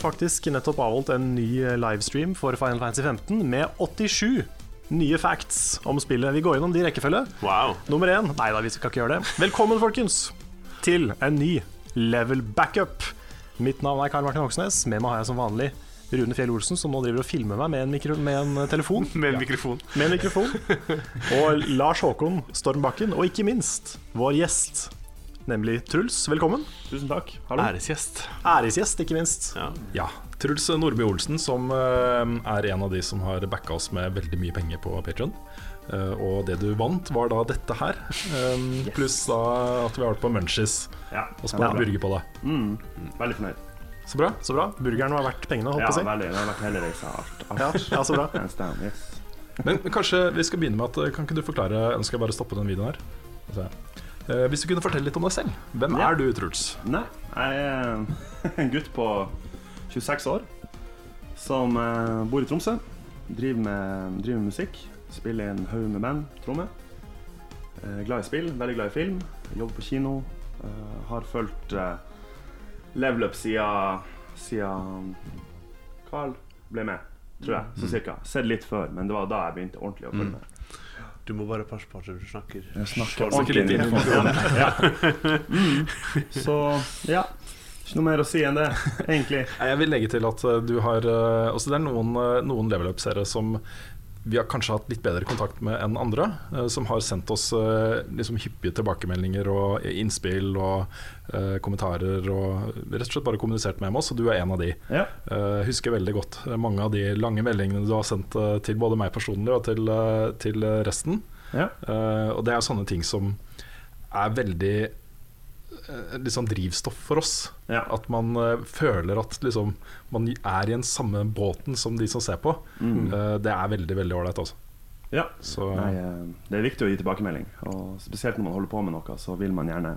Ble faktisk nettopp avholdt en ny livestream for Final Fantasy 15 med 87 nye facts om spillet. Vi går gjennom de i rekkefølge. Wow. Nummer én Nei da, vi skal ikke gjøre det. Velkommen, folkens, til en ny level backup. Mitt navn er Karl Martin Hoksnes. Med meg har jeg som vanlig Rune Fjell Olsen, som nå driver og filmer meg med en, mikro med en telefon. Med en mikrofon. Med en mikrofon. Og Lars Håkon Stormbakken, og ikke minst vår gjest, nemlig Truls. Velkommen. Tusen takk. Hallo. Æresgjest. Æresgjest, ikke minst. Ja. Ja, Truls Nordby Olsen, som eh, er en av de som har backa oss med veldig mye penger på Patreon og det du vant, var da dette her. Um, Pluss da at vi har vært på Munchies ja. og spart Ja. burger på det. Mm, veldig fornøyd. Så bra. Så bra. Burgeren var verdt pengene, holdt Ja, på å si. veldig. Det har vært hele reisa. Alt. alt. Ja, ja, så bra. Yes. Men kanskje vi skal begynne med at eh, Kan ikke du forklare Ønsker jeg bare stoppe den videoen her? Eh, hvis du kunne fortelle litt om deg selv. Hvem Ja. er du, Truls? Nei, jeg er en gutt på 26 år som eh, bor i Tromsø. Driver med, driver med musikk. Spiller i en haug med band. trommer. Eh, glad i spill, veldig glad i film. Jobber på kino. Har fulgt Level Up siden, siden Carl ble med, tror jeg. Så cirka. Sett litt før, men det var da jeg begynte ordentlig å følge Mm. med. Du må bare passe på at du snakker. Jeg snakker ordentlig. Ja. Mm. Så ja. Ikke noe mer å si enn det, egentlig. Jeg vil legge til at eh, du har eh, også Det er noen, eh, noen level up-seere som vi har kanskje hatt litt bedre kontakt med enn andre. eh, Som har sendt oss eh, liksom hyppige tilbakemeldinger og innspill og uh, kommentarer. Og rett og slett bare kommunisert med oss, og du er en av de. Ja. Uh, husker veldig godt mange av de lange meldingene du har sendt uh, til både meg personlig og til, til resten. Ja. Og det er sånne ting som er veldig eh, litt sånn drivstoff for oss. Ja. At man uh, føler at liksom, man er i den samme båten som de som ser på. Mm. Uh, det er veldig veldig ålreit. Altså. ja. Så Nei, det er viktig å gi tilbakemelding. Og spesielt når man holder på med noe, så vil man gjerne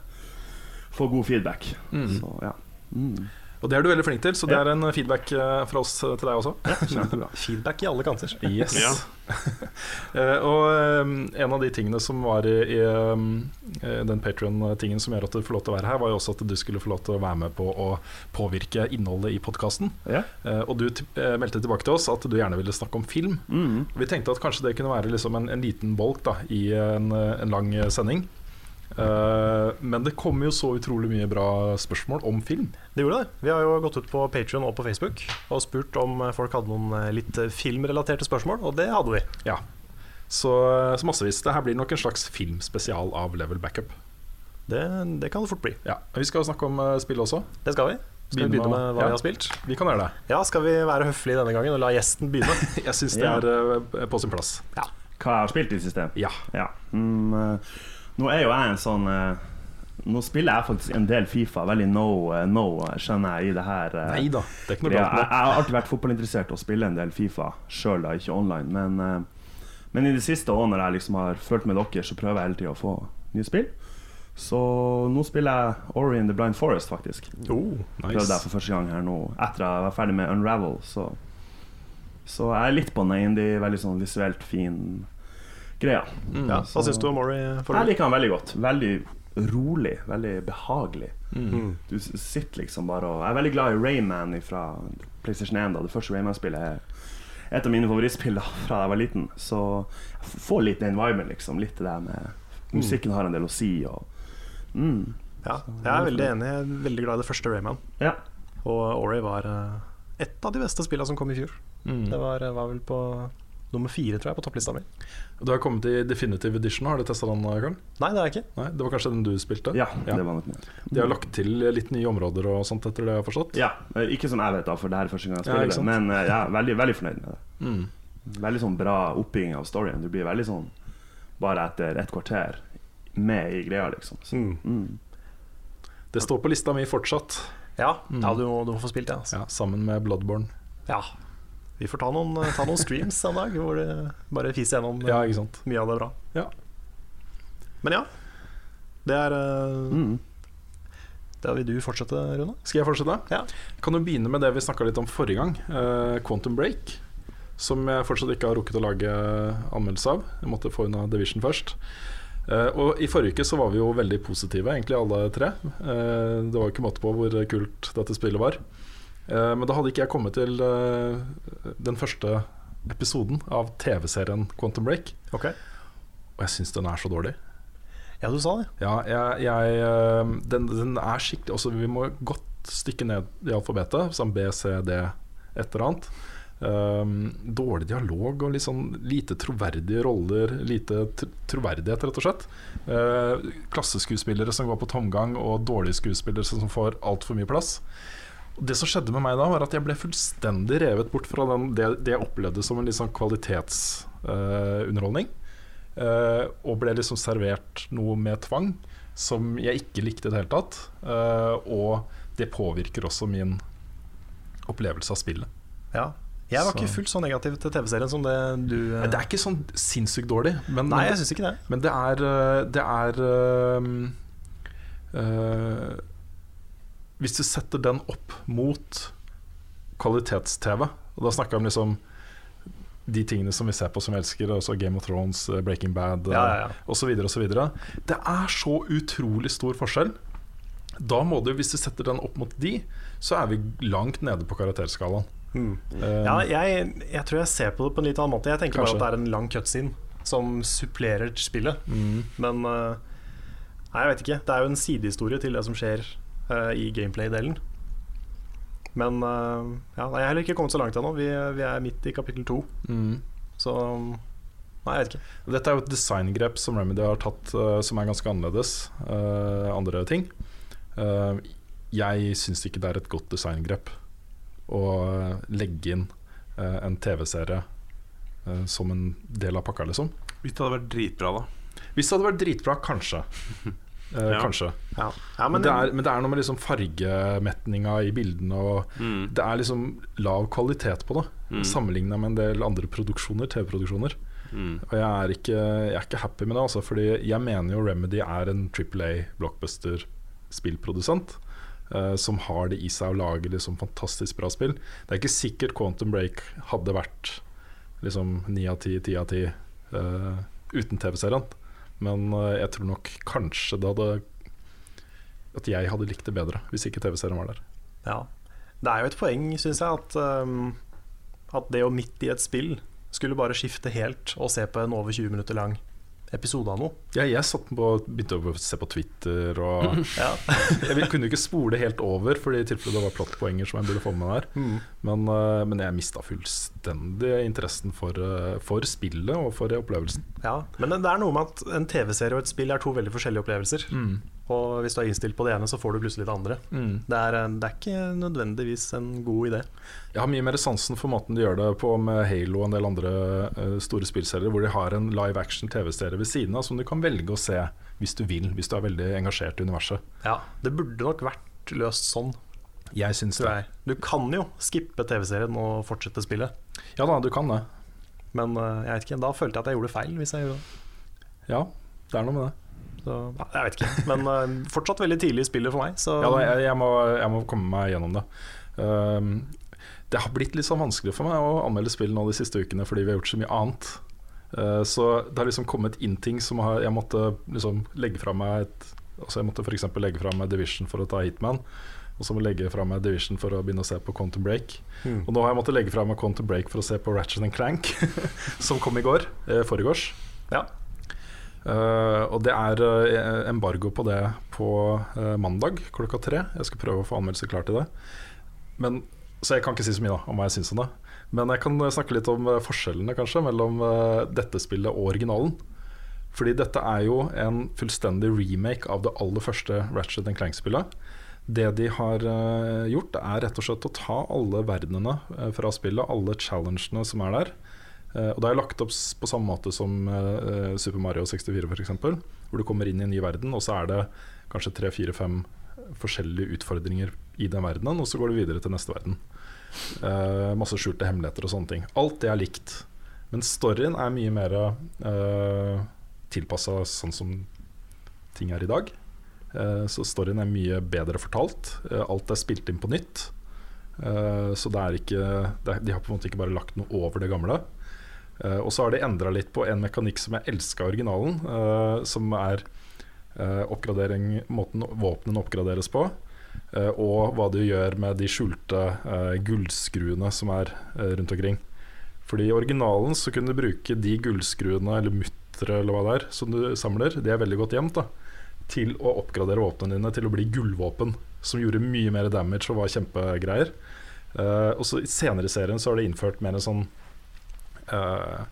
få god feedback. Mm. Så ja. Mm. Og det er du veldig flink til, så det Ja. er en feedback fra oss til deg også. Ja, Feedback i alle kanter. Yes. Eh, og eh, en av de tingene som var i, i eh, den Patrion-tingen som gjør at du får lov til å være her, var jo også at du skulle få lov til å være med på å påvirke innholdet i podkasten. Ja. og du eh, meldte tilbake til oss at du gjerne ville snakke om film. Mm. Vi tenkte at kanskje det kunne være liksom en, en liten bolk da, i en, eh, en lang eh, sending. Eh, men det kommer jo så utrolig mye bra spørsmål om film. Det gjorde det. Vi har jo gått ut på Patreon og på Facebook og spurt om folk hadde noen eh, litt eh, filmrelaterte spørsmål, og det hadde vi. Ja. Så, så massevis. Det her blir nok en slags filmspesial av Level Backup. Det, det kan det fort bli. Ja. Vi skal snakke om spill også. Det skal vi. Skal vi begynne med hva Ja. vi har spilt? Vi kan gjøre det. Ja, skal vi være høflige denne gangen og la gjesten begynne? Jeg syns det Ja. er på sin plass. Ja. Hva jeg har spilt i siste? Ja. Ja. Mm, nå er jo jeg en sånn eh, Nå spiller jeg faktisk en del Fifa. Veldig no, eh, no eh, skjønner jeg, i det her. Nei da, det er ikke noe galt jeg, har alltid vært fotballinteressert og spiller en del Fifa sjøl, ikke online. Men, men i det siste òg, når jeg liksom har fulgt med dere, så prøver jeg hele tida å få nye spill. Så nå spiller jeg Ori in the Blind Forest, faktisk. Oh, Prøvde jeg for første gang her nå, etter jeg var ferdig med Unravel. Så, så jeg er litt på den indie, veldig sånn visuelt fin greia. Mm. ja. så- Hva syns du om Mori? Jeg liker han veldig godt. Veldig rolig, veldig behagelig. Mm. Du sitter liksom bare og Jeg er veldig glad i Rayman fra PlayStation 1. Da. Det første Rayman-spillet er, et av mine favorittspill fra jeg var liten. Så jeg får litt den viben, liksom. Litt det der med Musikken har en del å si. Og, mm. Ja, jeg er veldig enig. Jeg er veldig glad i det første Rayman. Ja. Og Ori var eh, et av de beste spillene som kom i fjor. Mm. Det var, var vel på nummer fire, tror jeg, på topplista mi. Du har kommet i Definitive Edition, har du testa den? Karl? Nei, det har jeg ikke. Nei, Det var kanskje den du spilte? ja, det var nok. De har lagt til litt nye områder og sånt, etter det jeg har forstått? Ja, eh, Ikke som jeg vet, da, for det her er første gang jeg spiller ja, det. Men eh, jeg er veldig, veldig fornøyd med det. Mm. Veldig sånn bra oppbygging av storyen. Du blir veldig sånn bare etter et kvarter med i greia, liksom. Så, mm. Det står på lista mi fortsatt, Ja, Mm. ja du, må, du må få spilt det. Altså. ja, sammen med Bloodborne. Ja. Vi får ta noen, ta noen streams en dag hvor det bare fiser gjennom eh, Ja, mye av det bra. Ja. Men ja. Det er eh, Mm. Da vil du fortsette, Rune? Skal jeg fortsette? Ja. Kan jo begynne med det vi snakka litt om forrige gang. uh, Quantum Break. Som jeg fortsatt ikke har rukket å lage anmeldelse av. Jeg måtte få unna Division først. Uh, og I forrige uke så var vi jo veldig positive, egentlig alle tre. Uh, det var jo ikke måte på hvor kult dette spillet var. Eh, men da hadde ikke jeg kommet til eh, den første episoden av TV-serien Quantum Break. Ok. Og jeg syns den er så dårlig. Ja, du sa det. Ja, jeg, jeg øh, den, den er skikkelig også, Vi må godt stykke ned i alfabetet, som B, C, D, et eller annet. Um, dårlig dialog og sånn lite troverdige roller. Lite tr troverdighet, rett og slett. Uh, klasseskuespillere som går på tomgang, og dårlige skuespillere som får altfor mye plass. Det som skjedde med meg da, var at jeg ble fullstendig revet bort fra den, det, det jeg opplevde som en liksom kvalitetsunderholdning. kvalitetsunderholdning. uh, og ble liksom servert noe med tvang som jeg ikke likte i det hele tatt. Uh, og det påvirker også min opplevelse av spillet. Ja. Jeg var Så- ikke fullt så negativ til TV-serien som det du uh... Det er ikke sånn sinnssykt dårlig, men, Nei, jeg synes ikke det. men det er eh, Det er uh, eh, Hvis du setter den opp mot kvalitets-TV, og da snakker vi om liksom de tingene som vi ser på som vi elsker, altså Game of Thrones, eh, Breaking Bad Ja, ja, ja. osv. osv. Det er så utrolig stor forskjell. Da må du, Hvis du setter den opp mot de, så er vi langt nede på karakterskalaen. Mm. Uh, Ja, jeg, jeg tror jeg ser på det på en litt annen måte. Jeg tenker Kanskje. bare at det er en lang cutscene som supplerer spillet. mm, Men uh, Nei, jeg vet ikke. Det er jo en sidehistorie til det som skjer eh, i gameplay-delen. Men eh, ja, jeg har heller ikke kommet så langt ennå. Vi, vi er midt i kapittel to. mm. Så Nei, jeg vet ikke. Dette er jo et designgrep som Remedy har tatt, uh, som er ganske annerledes. Uh, andre ting. Uh, jeg syns ikke det er et godt designgrep å eh, legge inn eh, en TV-serie eh, som en del av pakka, liksom. Hvis det hadde vært dritbra, da. Hvis det hadde vært dritbra, kanskje. Eh, Ja. Kanskje. Ja, ja Men, men, det er, men det er noe med liksom fargemetninga i bildene, og Mm. det er liksom lav kvalitet på det. Mm. Sammenligna med en del andre produksjoner, TV-produksjoner. Mm. Og jeg er, ikke, jeg er ikke happy med det, altså, fordi jeg mener jo Remedy er en Triple A blockbuster-spillprodusent. Uh, som har det i seg å lage liksom fantastisk bra spill. Det er ikke sikkert Quantum Break hadde vært liksom ni av ti, ti av ti eh, uten TV-serien. Men eh, jeg tror nok kanskje det hadde At jeg hadde likt det bedre hvis ikke TV-serien var der. ja. Det er jo et poeng, syns jeg, at, um, at det å midt i et spill skulle bare skifte helt og se på en over 20 minutter lang episode av noe. Ja, jeg satt på, begynte å se på Twitter og Ja. Jeg kunne ikke spole helt over, Fordi i tilfelle det var plottpoenger som jeg burde få med der. Mm. Men, eh, men jeg mista fullstendig interessen for, eh, for spillet og for opplevelsen. Ja, men det er noe med at en TV-serie og et spill er to veldig forskjellige opplevelser. Og hvis du er innstilt på det ene, så får du plutselig det andre. Det er, det er ikke nødvendigvis en god idé. Jeg har mye mer sansen for måten de gjør det på med Halo og en del andre eh, store spillserier, hvor de har en live action TV-serie ved siden av som du kan velge å se hvis du vil, hvis du er veldig engasjert i universet. Ja, Det burde nok vært løst sånn, Jeg syns det. Du kan jo skippe TV-serien og fortsette spillet, Ja da, du kan det. men eh, jeg vet ikke, da følte jeg at jeg gjorde feil. Hvis jeg gjorde det. Ja, det er noe med det. Så, jeg vet ikke, men eh, fortsatt veldig tidlig i spillet for meg. Så Ja, da, jeg, jeg, må, jeg må komme meg gjennom det. Um, det har blitt litt sånn vanskelig for meg å anmelde spill nå de siste ukene fordi vi har gjort så mye annet. Uh, så det har liksom kommet inn ting som har, jeg måtte liksom legge fra meg et Altså Jeg måtte f.eks. legge fra meg Division for å ta Hitman. Og så må jeg legge fra meg Division for å begynne å se på Quantum Break. Mm. Og nå har jeg måttet legge fra meg Quantum Break for å se på Ratchet Clank, som kom i går. Eh, foregårs. Ja. Uh, og det er eh, embargo på det på uh, mandag klokka tre. Jeg skal prøve å få anmeldelse klar til det. Men, så jeg kan ikke si så mye da om hva jeg syns om det. Men jeg kan snakke litt om eh, forskjellene kanskje mellom eh, dette spillet og originalen. Fordi dette er jo en fullstendig remake av det aller første Ratchet Clank-spillet. Det de har eh, gjort, er rett og slett å ta alle verdenene fra spillet, alle challengene som er der. Og det er lagt opp på samme måte som Super Mario 64 f.eks., hvor du kommer inn i en ny verden, og så er det kanskje tre, fire, fem forskjellige utfordringer i den verdenen, og så går du videre til neste verden. Eh, masse skjulte hemmeligheter og sånne ting. Alt det er likt. Men storyen er mye mer uh, tilpassa sånn som ting er i dag. Uh, så storyen er mye bedre fortalt. Uh, alt er spilt inn på nytt. Eh, så det er ikke det De har på en måte ikke bare lagt noe over det gamle. Eh, og så har de endra litt på en mekanikk som jeg elska originalen, eh, som er eh, oppgradering, måten våpnene oppgraderes på. Eh, og hva du gjør med de skjulte eh, gullskruene som er eh, rundt omkring. Fordi I originalen så kunne du bruke de gullskruene eller muttere eller hva det er som du samler, de er veldig godt gjemt, da, til å oppgradere våpnene dine til å bli gullvåpen. Som gjorde mye mer damage og var kjempegreier. Uh, og så Senere i serien så har de innført mer en sånn eh,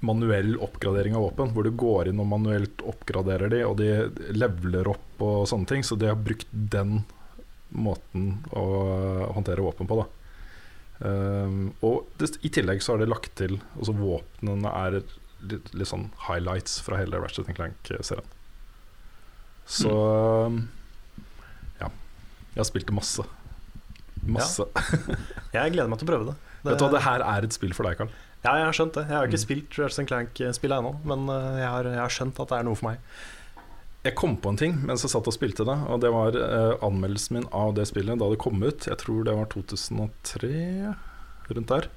manuell oppgradering av våpen, hvor du går inn og manuelt oppgraderer de, og de leveler opp og sånne ting. Så de har brukt den måten å håndtere våpen på, da. Um, og det, i tillegg så har det lagt til Altså våpnene er litt, litt sånn highlights fra hele Ratchet Clank-serien. Så mm. ja. Jeg har spilt det masse. Masse. Jeg gleder meg til å prøve det. Vet du hva, det her er et spill for deg, Karl. Ja, jeg har skjønt det. Jeg har ikke Mm. spilt Ratchet Clank-spillet ennå, men eh, jeg har, jeg har skjønt at det er noe for meg. Jeg kom på en ting mens jeg satt og spilte det, og det var eh, anmeldelsen min av det spillet da det kom ut. Jeg tror det var 2003, rundt der.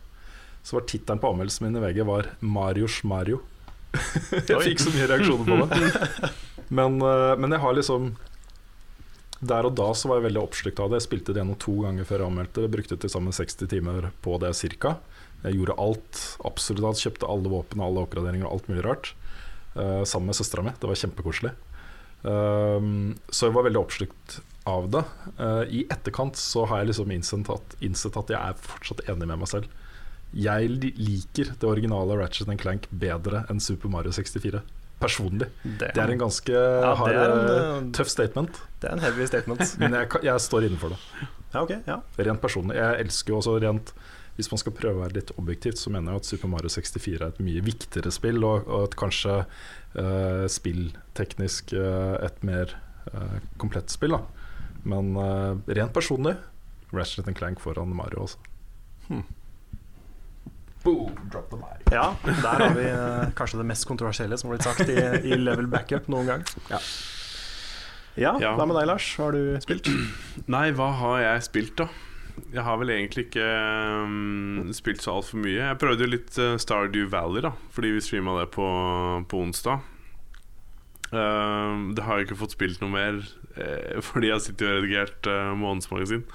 Så var tittelen på anmeldelsen min i VG var 'Marios Mario'. jeg fikk så mye reaksjoner på det. Men, eh, men jeg har liksom Der og da så var jeg veldig oppslukt av det. Jeg spilte det gjennom to ganger før jeg anmeldte. det. brukte til sammen 60 timer på det cirka. Jeg gjorde alt, absolutt alt. Kjøpte alle våpen, alle oppgraderinger og alt mulig rart. Uh, sammen med søstera mi. Det var kjempekoselig. Uh, så jeg var veldig oppslukt av det. Uh, I etterkant så har jeg liksom innsett at, innsett at jeg er fortsatt enig med meg selv. Jeg liker det originale Ratchet Clank bedre enn Super Mario 64. Personlig. Det, Det er en ganske Ja, hard, er en, eh, tøff statement, det er en heavy statement. men jeg, jeg står innenfor det. Ja, okay, ja. Rent personlig. Jeg elsker jo også rent Hvis man skal prøve å være litt objektivt, så mener jeg at Super Mario 64 er et mye viktigere spill, og, og et kanskje uh, spillteknisk uh, et mer uh, komplett spill. Da. Men rent personlig Ratchet Clank foran Mario, altså. Hmm. Boom, drop the mic. Ja, der har vi kanskje det mest kontroversielle som har blitt sagt i, i level backup noen gang. Ja. Ja, Ja. Hva med deg, Lars? Hva har du spilt? Nei, hva har jeg spilt, da? Jeg har vel egentlig ikke um, spilt så altfor mye. Jeg prøvde jo litt uh, Stardew Valley, da fordi vi streama det på, på onsdag. Uh, det har jeg ikke fått spilt noe mer uh, fordi jeg sitter og redigert uh, månedsmagasin.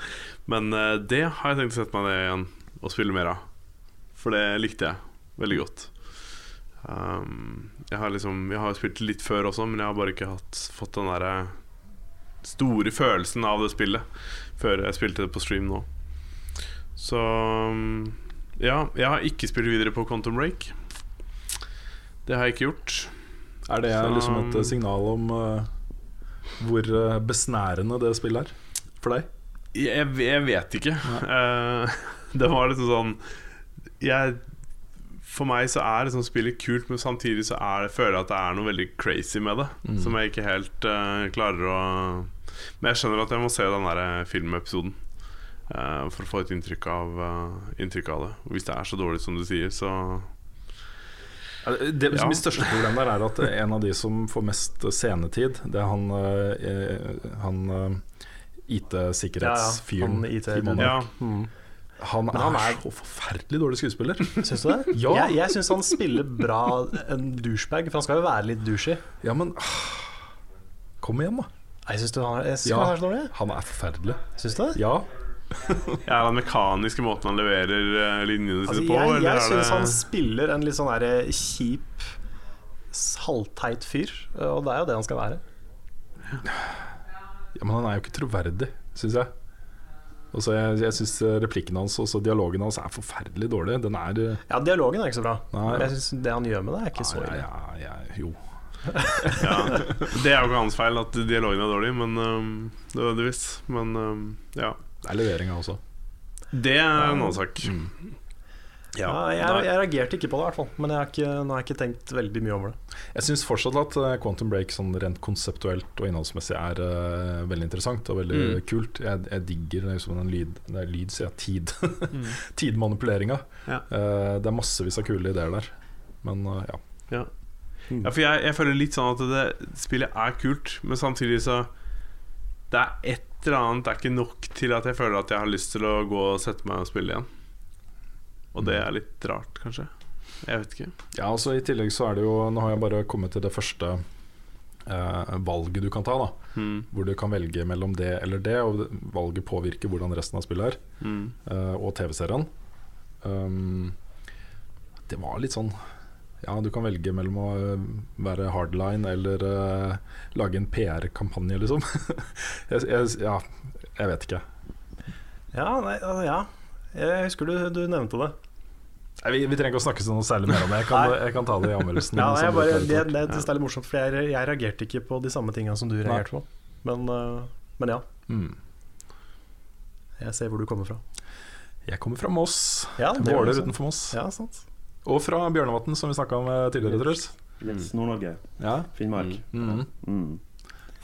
Men uh, det har jeg tenkt å sette meg ned igjen og spille mer av. For det likte jeg veldig godt. Um, jeg har liksom Jeg har spilt litt før også, men jeg har bare ikke hatt, fått den derre store følelsen av det spillet før jeg spilte det på stream nå. Så um, ja, jeg har ikke spilt videre på Quantum Break. Det har jeg ikke gjort. Er det Så- liksom et eh, signal om uh, hvor eh, besnærende det spillet er for deg? Jeg, jeg vet ikke. Uh, det var liksom sånn jeg, For meg så er liksom spillet kult, men samtidig så er jeg føler jeg at det er noe veldig crazy med det. Mm. Som jeg ikke helt uh, klarer å Men jeg skjønner at jeg må se den der filmepisoden. uh, for å få et inntrykk av, uh, inntrykk av det. Og hvis det er så dårlig som du sier, så Ja, Det, Ja. Mitt største problem der er at en av de som får mest scenetid, det er han, uh, han eh, IT-sikkerhetsfyren. Ja, IT. Ja. Mm. Han, han er, så forferdelig dårlig skuespiller. Syns du det? Ja. Jeg, jeg syns han spiller bra en douchebag, for han skal jo være litt douchey. Ja, men Kom igjen, da. Jeg syns han, er- jeg synes Ja. han er så dårlig. Han er forferdelig. Syns du det? Ja. Ja, den mekaniske måten han leverer linjene linjene Altså, på? jeg eller jeg er syns han spiller en litt sånn der kjip, halvteit fyr, og det er jo det han skal være. ja, men han er jo ikke troverdig, syns jeg. Og så jeg, jeg syns replikken hans og så dialogen hans er forferdelig dårlig. Den er eh, Ja, dialogen er ikke så bra, Nei. men jeg synes det han gjør med det, er ikke så ja, ille. ja, ja, jo. Ja. Det er jo ikke hans feil at dialogen er dårlig, men um, nødvendigvis. Men um, ja. Det er leveringa også. Det er en annen sak. Ja, jeg, jeg reagerte ikke på det, i hvert fall. Men jeg har ikke, nå har jeg ikke tenkt veldig mye over det. Jeg syns fortsatt at eh, Quantum Break sånn rent konseptuelt og innholdsmessig er uh, veldig interessant og veldig Mm. kult. Jeg, jeg digger er liksom den lyd Det er lyd, sier jeg. Tid. Tidmanipuleringa. Ja. Uh, det er massevis av kule ideer der. Men uh, ja. Ja. Ja, for jeg, jeg føler litt sånn at det spillet er kult, men samtidig så Det er et eller annet Det er ikke nok til at jeg føler at jeg har lyst til å gå og sette meg og spille igjen. Og det er litt rart, kanskje. Jeg vet ikke. Ja, altså I tillegg så er det jo Nå har jeg bare kommet til det første eh, valget du kan ta. da Mm. Hvor du kan velge mellom det eller det, og valget påvirker hvordan resten av spillet er. Mm. eh, og TV-serien. Um, det var litt sånn Ja, du kan velge mellom å eh, være hardline eller uh, lage en PR-kampanje, liksom. jeg, jeg, ja, jeg vet ikke. Ja, nei, altså, ja. Jeg husker du, du nevnte det. Nei, vi, vi trenger ikke å snakke sånn noe særlig mer om det. Jeg kan, jeg kan ta det i anmeldelsen. Ja, jeg bare, det, det, det er litt morsomt, for jeg, jeg reagerte ikke på de samme tingene som du reagerte på. Men, øh, men ja, Mm. jeg ser hvor du kommer fra. Jeg kommer fra Moss. Ja, Våler utenfor Moss. Ja, sant. Og fra Bjørnevatn, som vi snakka om eh, tidligere, Truls. Yes, Nord-Norge. Ja. Finnmark. Mm. Mm.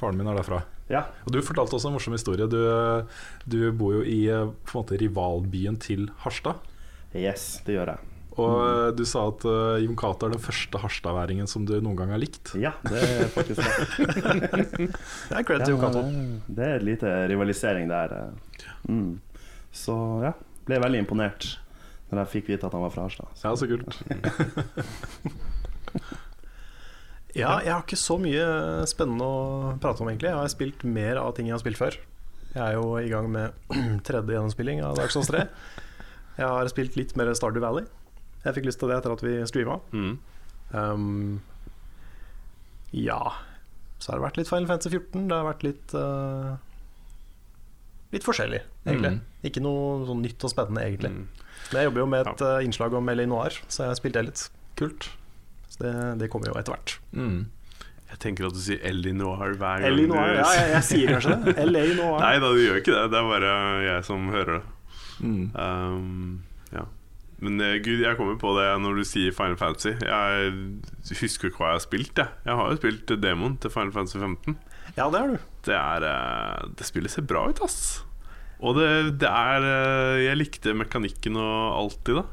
Faren min er derfra. Ja. Og Du fortalte også en morsom historie. Du, du bor jo i eh, på en måte rivalbyen til Harstad. Yes, det gjør jeg. Og eh, du sa at uh, Jon Cato er den første harstadværingen som du noen gang har likt. Ja, det er faktisk det. Det er cred til Jon Cato. det, er et lite rivalisering der. eh. Mm. Så ja, ble veldig imponert når jeg fikk vite at han var fra Harstad. Ja, så kult. Ja, jeg har ikke så mye spennende å prate om, egentlig. Jeg har spilt mer av ting jeg har spilt før. Jeg er jo i gang med tredje gjennomspilling av Dark Souls 3. Jeg har spilt litt mer Stardew Valley. Jeg fikk lyst til det etter at vi streama. Mm. Um, ja Så har det vært litt Final Fantasy 14. Det har vært litt uh, Litt forskjellig, egentlig. Ikke noe sånn nytt og spennende, egentlig. Mm. Men jeg jobber jo med et uh, innslag om LA Noir, så jeg har spilt det litt. Kult. Så det, det kommer jo etter hvert. Mm. Jeg tenker at du sier Ellie Noir hver gang. LA du- Noir, ja, jeg, jeg sier kanskje det. LA Noir. Nei da, du gjør ikke det. Det er bare jeg som hører det. Mm. Um, ja. Men eh, gud, jeg kommer på det når du sier Final Fantasy. Jeg husker ikke hva jeg har spilt. Jeg, jeg har jo spilt demoen til Final Fantasy 15. Ja, det har du. Det, er, eh, det spillet ser bra ut, ass. Og det, det er eh, Jeg likte mekanikken og alt i det.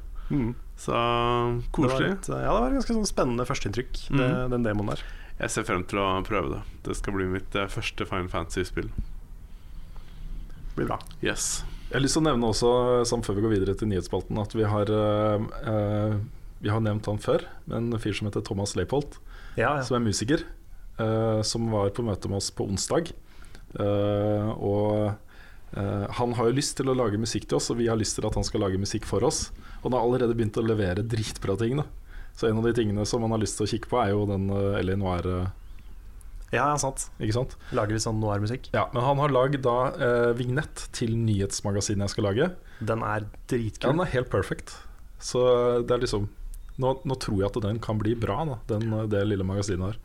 Så Det var koselig. ja, det var et ganske sånn spennende førsteinntrykk, det, Mhm. den demoen der. Jeg ser frem til å prøve det. Det skal bli mitt eh, første Final Fantasy-spill. Blir bra. Yes. Jeg har lyst til å nevne også, samt før vi går videre til nyhetsspalten, at vi har, eh, eh, vi har nevnt han før. En fyr som heter Thomas Leipold, Ja, ja. som er musiker. eh, som var på møte med oss på onsdag. Eh, og eh, han har jo lyst til å lage musikk til oss, og vi har lyst til at han skal lage musikk for oss. Og han har allerede begynt å levere dritbra ting. Da. Så en av de tingene som han har lyst til å kikke på, er jo den uh, LA Noir. eh, ja, ja, sant. ikke sant? Lager litt sånn noir-musikk. Ja, Men han har lagd da eh, vignett til nyhetsmagasinet jeg skal lage. Den er dritkul. Ja, den er helt perfect. Så det er liksom Nå, nå tror jeg at den kan bli bra, da, den, det lille magasinet her.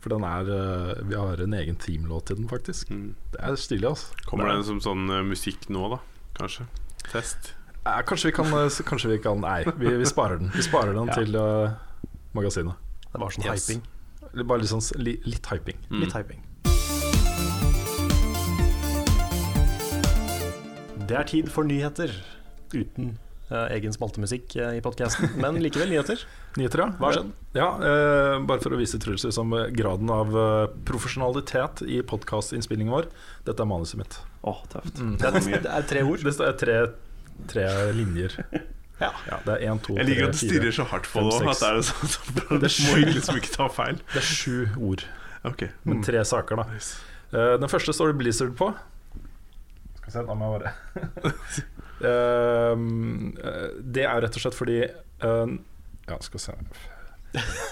For den er eh, Vi har en egen teamlåt til den, faktisk. Mm. Det er stilig, altså. Kommer det den som sånn uh, musikk nå, da? Kanskje? Test? Eh, kanskje, vi kan, eh, kanskje vi kan Nei, vi, vi sparer den. Vi sparer den Ja. til uh, magasinet. Det var sånn Yes. hyping. Bare litt, sånn, li, litt hyping. Mm. Litt hyping. Det er tid for nyheter uten egen spaltemusikk eh, i podkasten, men likevel nyheter. Nyheter, ja. Hva har skjedd? Ja, eh, bare for å vise Truls liksom, eh, graden av eh, profesjonalitet i podkastinnspillingen vår. Dette er manuset mitt. Å, tøft. Mm. Det er, det er tre ord. Det er tre, tre linjer. Ja. Det er én, to, Jeg liker at du stirrer så hardt på fem, det òg. At det er sånn Det er Du må sju. liksom ikke ta feil. Det er sju ord, Ok men tre saker, da. Nice. Eh, den første står det Blizzard på. Skal vi se, da må jeg bare eh, Det er rett og slett fordi eh, Ja, skal vi se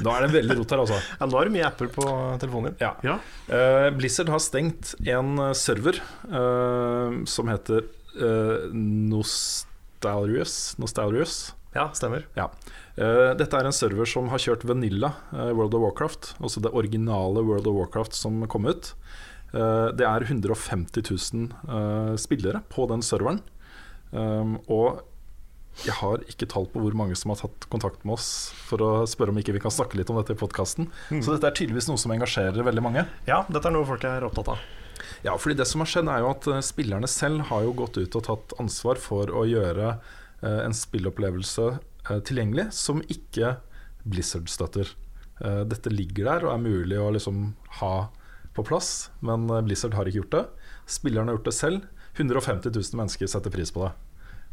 Nå er det veldig rot her, altså. Ja, nå er det mye apper på telefonen din. Ja. Ja. Uh, Blizzard har stengt en eh, server uh, som heter uh, Nostalrius. Nostalrius. Ja, stemmer. Ja. Uh, dette er en server som har kjørt Vanilla eh, World of Warcraft, altså det originale World of Warcraft som kom ut. Eh, det er 150 000 eh, spillere på den serveren. Um, og jeg har ikke tall på hvor mange som har tatt kontakt med oss for å spørre om ikke vi kan snakke litt om dette i podkasten. Så dette er tydeligvis noe som engasjerer veldig mange. Ja, dette er noe folk er opptatt av. Ja, fordi det som har skjedd er jo at eh, spillerne selv har jo gått ut og tatt ansvar for å gjøre eh, en spillopplevelse eh, tilgjengelig som ikke Blizzard støtter. Eh, dette ligger der og er mulig å liksom ha på plass, men eh, Blizzard har ikke gjort det. Spillerne har gjort det selv. 150 000 mennesker setter pris på det.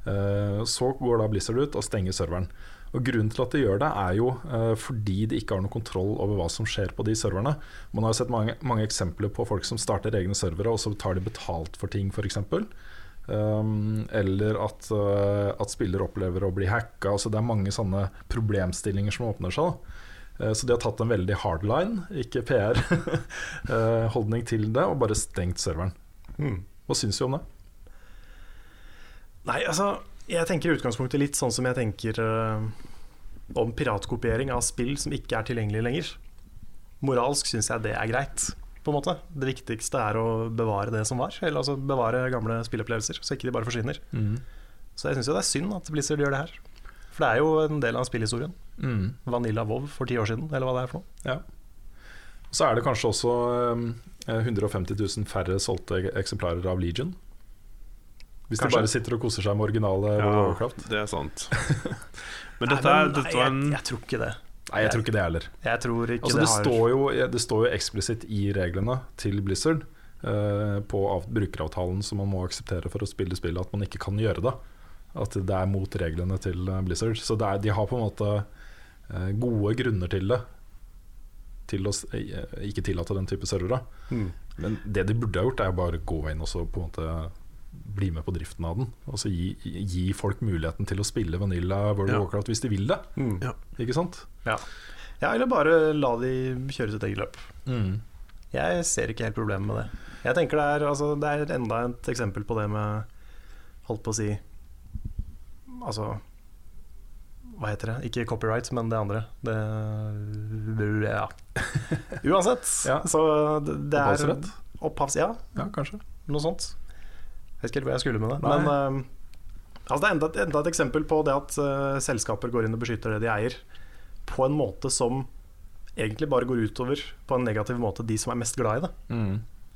Eh, Så går da Blizzard ut og stenger serveren. Og Grunnen til at de gjør det, er jo eh, fordi de ikke har noe kontroll over hva som skjer på de serverne. Man har jo sett mange, mange eksempler på folk som starter egne servere, og så tar de betalt for ting, f.eks. Um, eller at, eh, at spillere opplever å bli hacka. Altså det er mange sånne problemstillinger som åpner seg. da. Så de har tatt en veldig hardline, ikke PR-holdning til det, og bare stengt serveren. Hva syns du om det? Nei, altså, jeg tenker i utgangspunktet litt sånn som jeg tenker uh, om piratkopiering av spill som ikke er tilgjengelig lenger. Moralsk syns jeg det er greit, på en måte. Det viktigste er å bevare det som var. Eller altså bevare gamle spillopplevelser, så ikke de bare forsvinner. Så jeg syns jo det er synd at Blizzard gjør det her. For det er jo en del av spillhistorien. Mm. Vanilla Vov for ti år siden, eller hva det er for noe. Ja. Så er det kanskje også um, 150 000 færre solgte eksemplarer av Legion. Hvis Kanskje. de bare sitter og koser seg med originale ja, Warcraft. det er sant. Men Nei, dette, er, men, dette nei, var en jeg, jeg tror ikke det. Nei, jeg tror ikke det heller. Jeg tror ikke Altså, det, det har står jo, det står jo eksplisitt i reglene til Blizzard eh, på av, brukeravtalen som man må akseptere for å spille spillet, at man ikke kan gjøre det. At det er mot reglene til eh, Blizzard. Så det er, de har på en måte eh, gode grunner til det. Til å eh, ikke tillate den type servere. Mm. Men det de burde ha gjort, er jo bare å gå inn og så på en måte bli med på driften av den. Altså gi, gi folk muligheten til å spille Vanilla World Ja. of Warcraft hvis de vil det. Mm. Ja. Ikke sant? Ja. ja, eller bare la de kjøre sitt eget løp. Mm. Jeg ser ikke helt problemet med det. Jeg tenker det er, altså, det er enda et eksempel på det med Holdt på å si Altså Hva heter det? Ikke copyright, men det andre. Det Ja. Uansett. Ja. Så det, det er Opphavsrett? Opphavs... Ja, Ja, kanskje. noe sånt. Jeg vet ikke helt hvor jeg skulle med det. Nei. Men eh, altså det er enda, enda et eksempel på det at uh, selskaper går inn og beskytter det de eier, på en måte som egentlig bare går utover på en negativ måte de som er mest glad i det. Mm.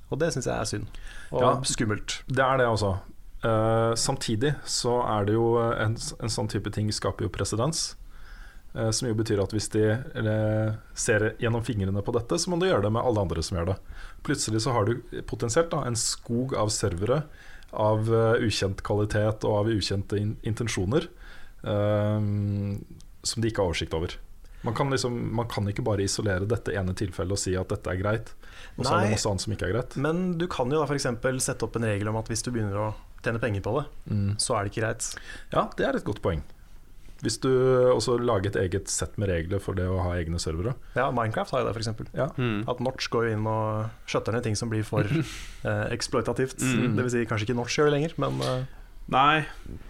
Og det syns jeg er synd. Og Ja. skummelt. Det er det, altså. Uh, samtidig så er det jo en, en sånn type ting skaper jo presedens. Uh, som jo betyr at hvis de uh, ser gjennom fingrene på dette, så må de gjøre det med alle andre som gjør det. Plutselig så har du potensielt da, en skog av servere av eh, ukjent kvalitet og av ukjente in intensjoner eh, som de ikke har oversikt over. Man kan, liksom, man kan ikke bare isolere dette ene tilfellet og si at dette er greit, og så er det masse annet som ikke er greit. Men du kan jo da f.eks. sette opp en regel om at hvis du begynner å tjene penger på det, Mm. så er det ikke greit. Ja, det er et godt poeng. Hvis du også lager et eget sett med regler for det å ha egne servere. Ja, Minecraft har jo det, f.eks. Ja. Mm. At Notch går inn og skjøtter ned ting som blir for eh, eksploitativt. Mm. Det vil si kanskje ikke Notch gjør det lenger, men eh, Nei,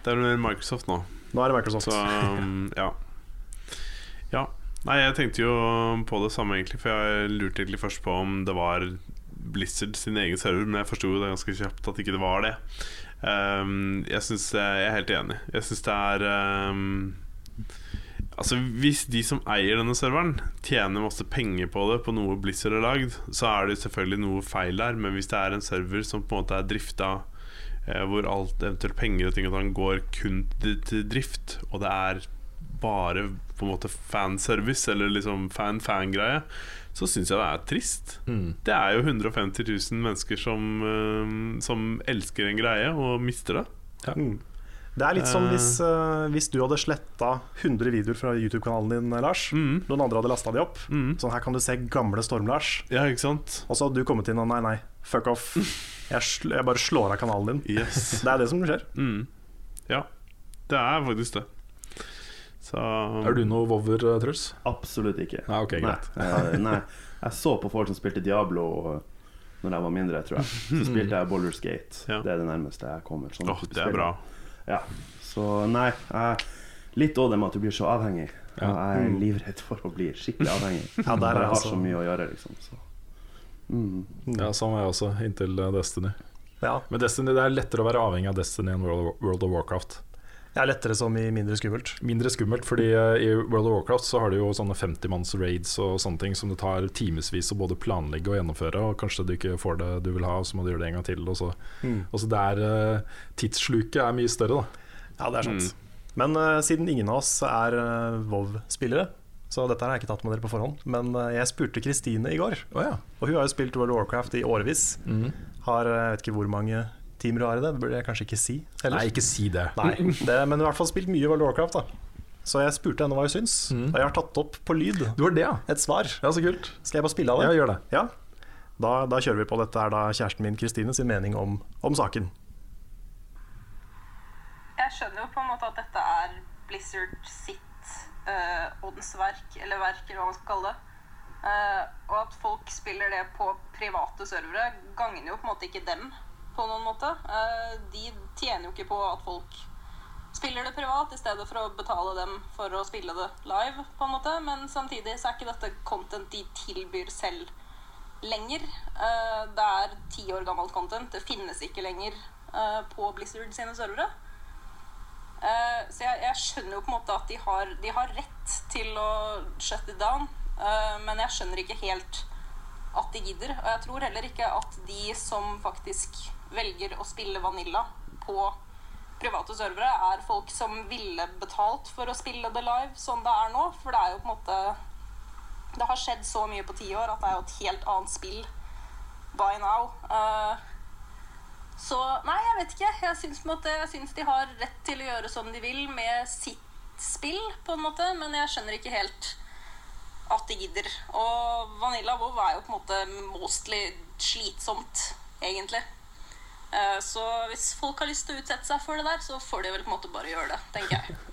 det er mer Microsoft nå. nå er det Microsoft. Så um, ja. ja. Nei, jeg tenkte jo på det samme, egentlig. For jeg lurte egentlig først på om det var Blizzard sin egen server, men jeg forsto det ganske kjapt at ikke det var det. Um, jeg synes Jeg er helt enig. Jeg syns det er um, Altså Hvis de som eier denne serveren, tjener masse penger på det, på noe Blizzard har lagd, så er det selvfølgelig noe feil der. Men hvis det er en server som på en måte er drifta eh, hvor alt eventuelt penger og ting og tang går kun til drift, og det er bare på en måte fanservice, eller liksom fan-fan-greie, så syns jeg det er trist. Mm. Det er jo 150 000 mennesker som, eh, som elsker en greie og mister det. Mm. Det er litt som Eh. hvis, uh, hvis du hadde sletta 100 videoer fra YouTube-kanalen din, Lars. Mm. Noen andre hadde lasta de opp. Mm. Sånn her kan du se gamle Storm-Lars. Ja, ikke sant? Og så hadde du kommet inn og nei, nei, fuck off. Jeg, sl jeg bare slår av kanalen din. Yes. Det er det som skjer. Mm. Ja, det er faktisk det. Så Er du noe vover, eh, Truls? Absolutt ikke. Nei, ok, nei, nei. Jeg så på folk som spilte Diablo Når jeg var mindre, tror jeg. Så spilte jeg Boulders Gate. Ja. Det er det nærmeste jeg kommer. sånn Åh, det er bra. Ja. Så nei, jeg, litt òg det med at du blir så avhengig. Ja. Jeg er livredd for å bli skikkelig avhengig. Ja, der er jeg har så mye å gjøre, liksom. Så. Mm. Ja, sånn var jeg også, inntil eh, Destiny. Ja, Men Destiny, det er lettere å være avhengig av Destiny enn World of Warcraft. Det er lettere som i mindre skummelt. Mindre skummelt, fordi eh, i World of Warcraft så har du jo sånne 50-manns raids og sånne ting som det tar timevis å både planlegge og gjennomføre, og kanskje du ikke får det du vil ha, og så må du gjøre det en gang til. Og så, Mm. og så det er eh, Tidssluket er mye større, da. Ja, det er sant. Men uh, siden ingen av oss er uh, WoW-spillere, så dette har jeg ikke tatt med dere på forhånd, men uh, jeg spurte Kristine i går, oh, ja. og hun har jo spilt World of Warcraft i årevis. Mm. Har jeg vet ikke hvor mange timer du har i det, det burde jeg kanskje ikke si heller. Nei, ikke si det. Nei, det, men i hvert fall spilt mye World of Warcraft. da Så jeg spurte henne hva hun syns, mm. og jeg har tatt opp på lyd Du har det, ja? et svar. Ja, så kult. Skal jeg bare spille av det? Ja, gjør det. Ja, da, da kjører vi på. Dette er da kjæresten min Kristine sin mening om, om saken. Jeg skjønner jo på en måte at dette er Blizzard sitt uh, åndsverk, eller verk, eller hva man skal kalle det. Uh, og at folk spiller det på private servere, gagner jo på en måte ikke dem på noen måte. Eh, de tjener jo ikke på at folk spiller det privat, i stedet for å betale dem for å spille det live, på en måte. Men samtidig så er ikke dette content de tilbyr selv lenger. Eh, det er ti år gammelt content. Det finnes ikke lenger eh, på Blizzard sine servere. Så jeg, jeg skjønner jo på en måte at de har, de har rett til å shut it down, men jeg skjønner ikke helt at de gidder. Og jeg tror heller ikke at de som faktisk velger å spille Vanilla på private servere, er folk som ville betalt for å spille det live sånn det er nå. For det er jo på en måte Det har skjedd så mye på ti år at det er jo et helt annet spill by now. Uh, så nei, jeg vet ikke. Jeg syns, måte, jeg syns de har rett til å gjøre som de vil med sitt spill, på en måte, men jeg skjønner ikke helt at de gidder. Og Vanilla WoW er jo på en måte mostly slitsomt, egentlig. Eh, Så hvis folk har lyst til å utsette seg for det der, så får de vel på en måte bare gjøre det, tenker jeg.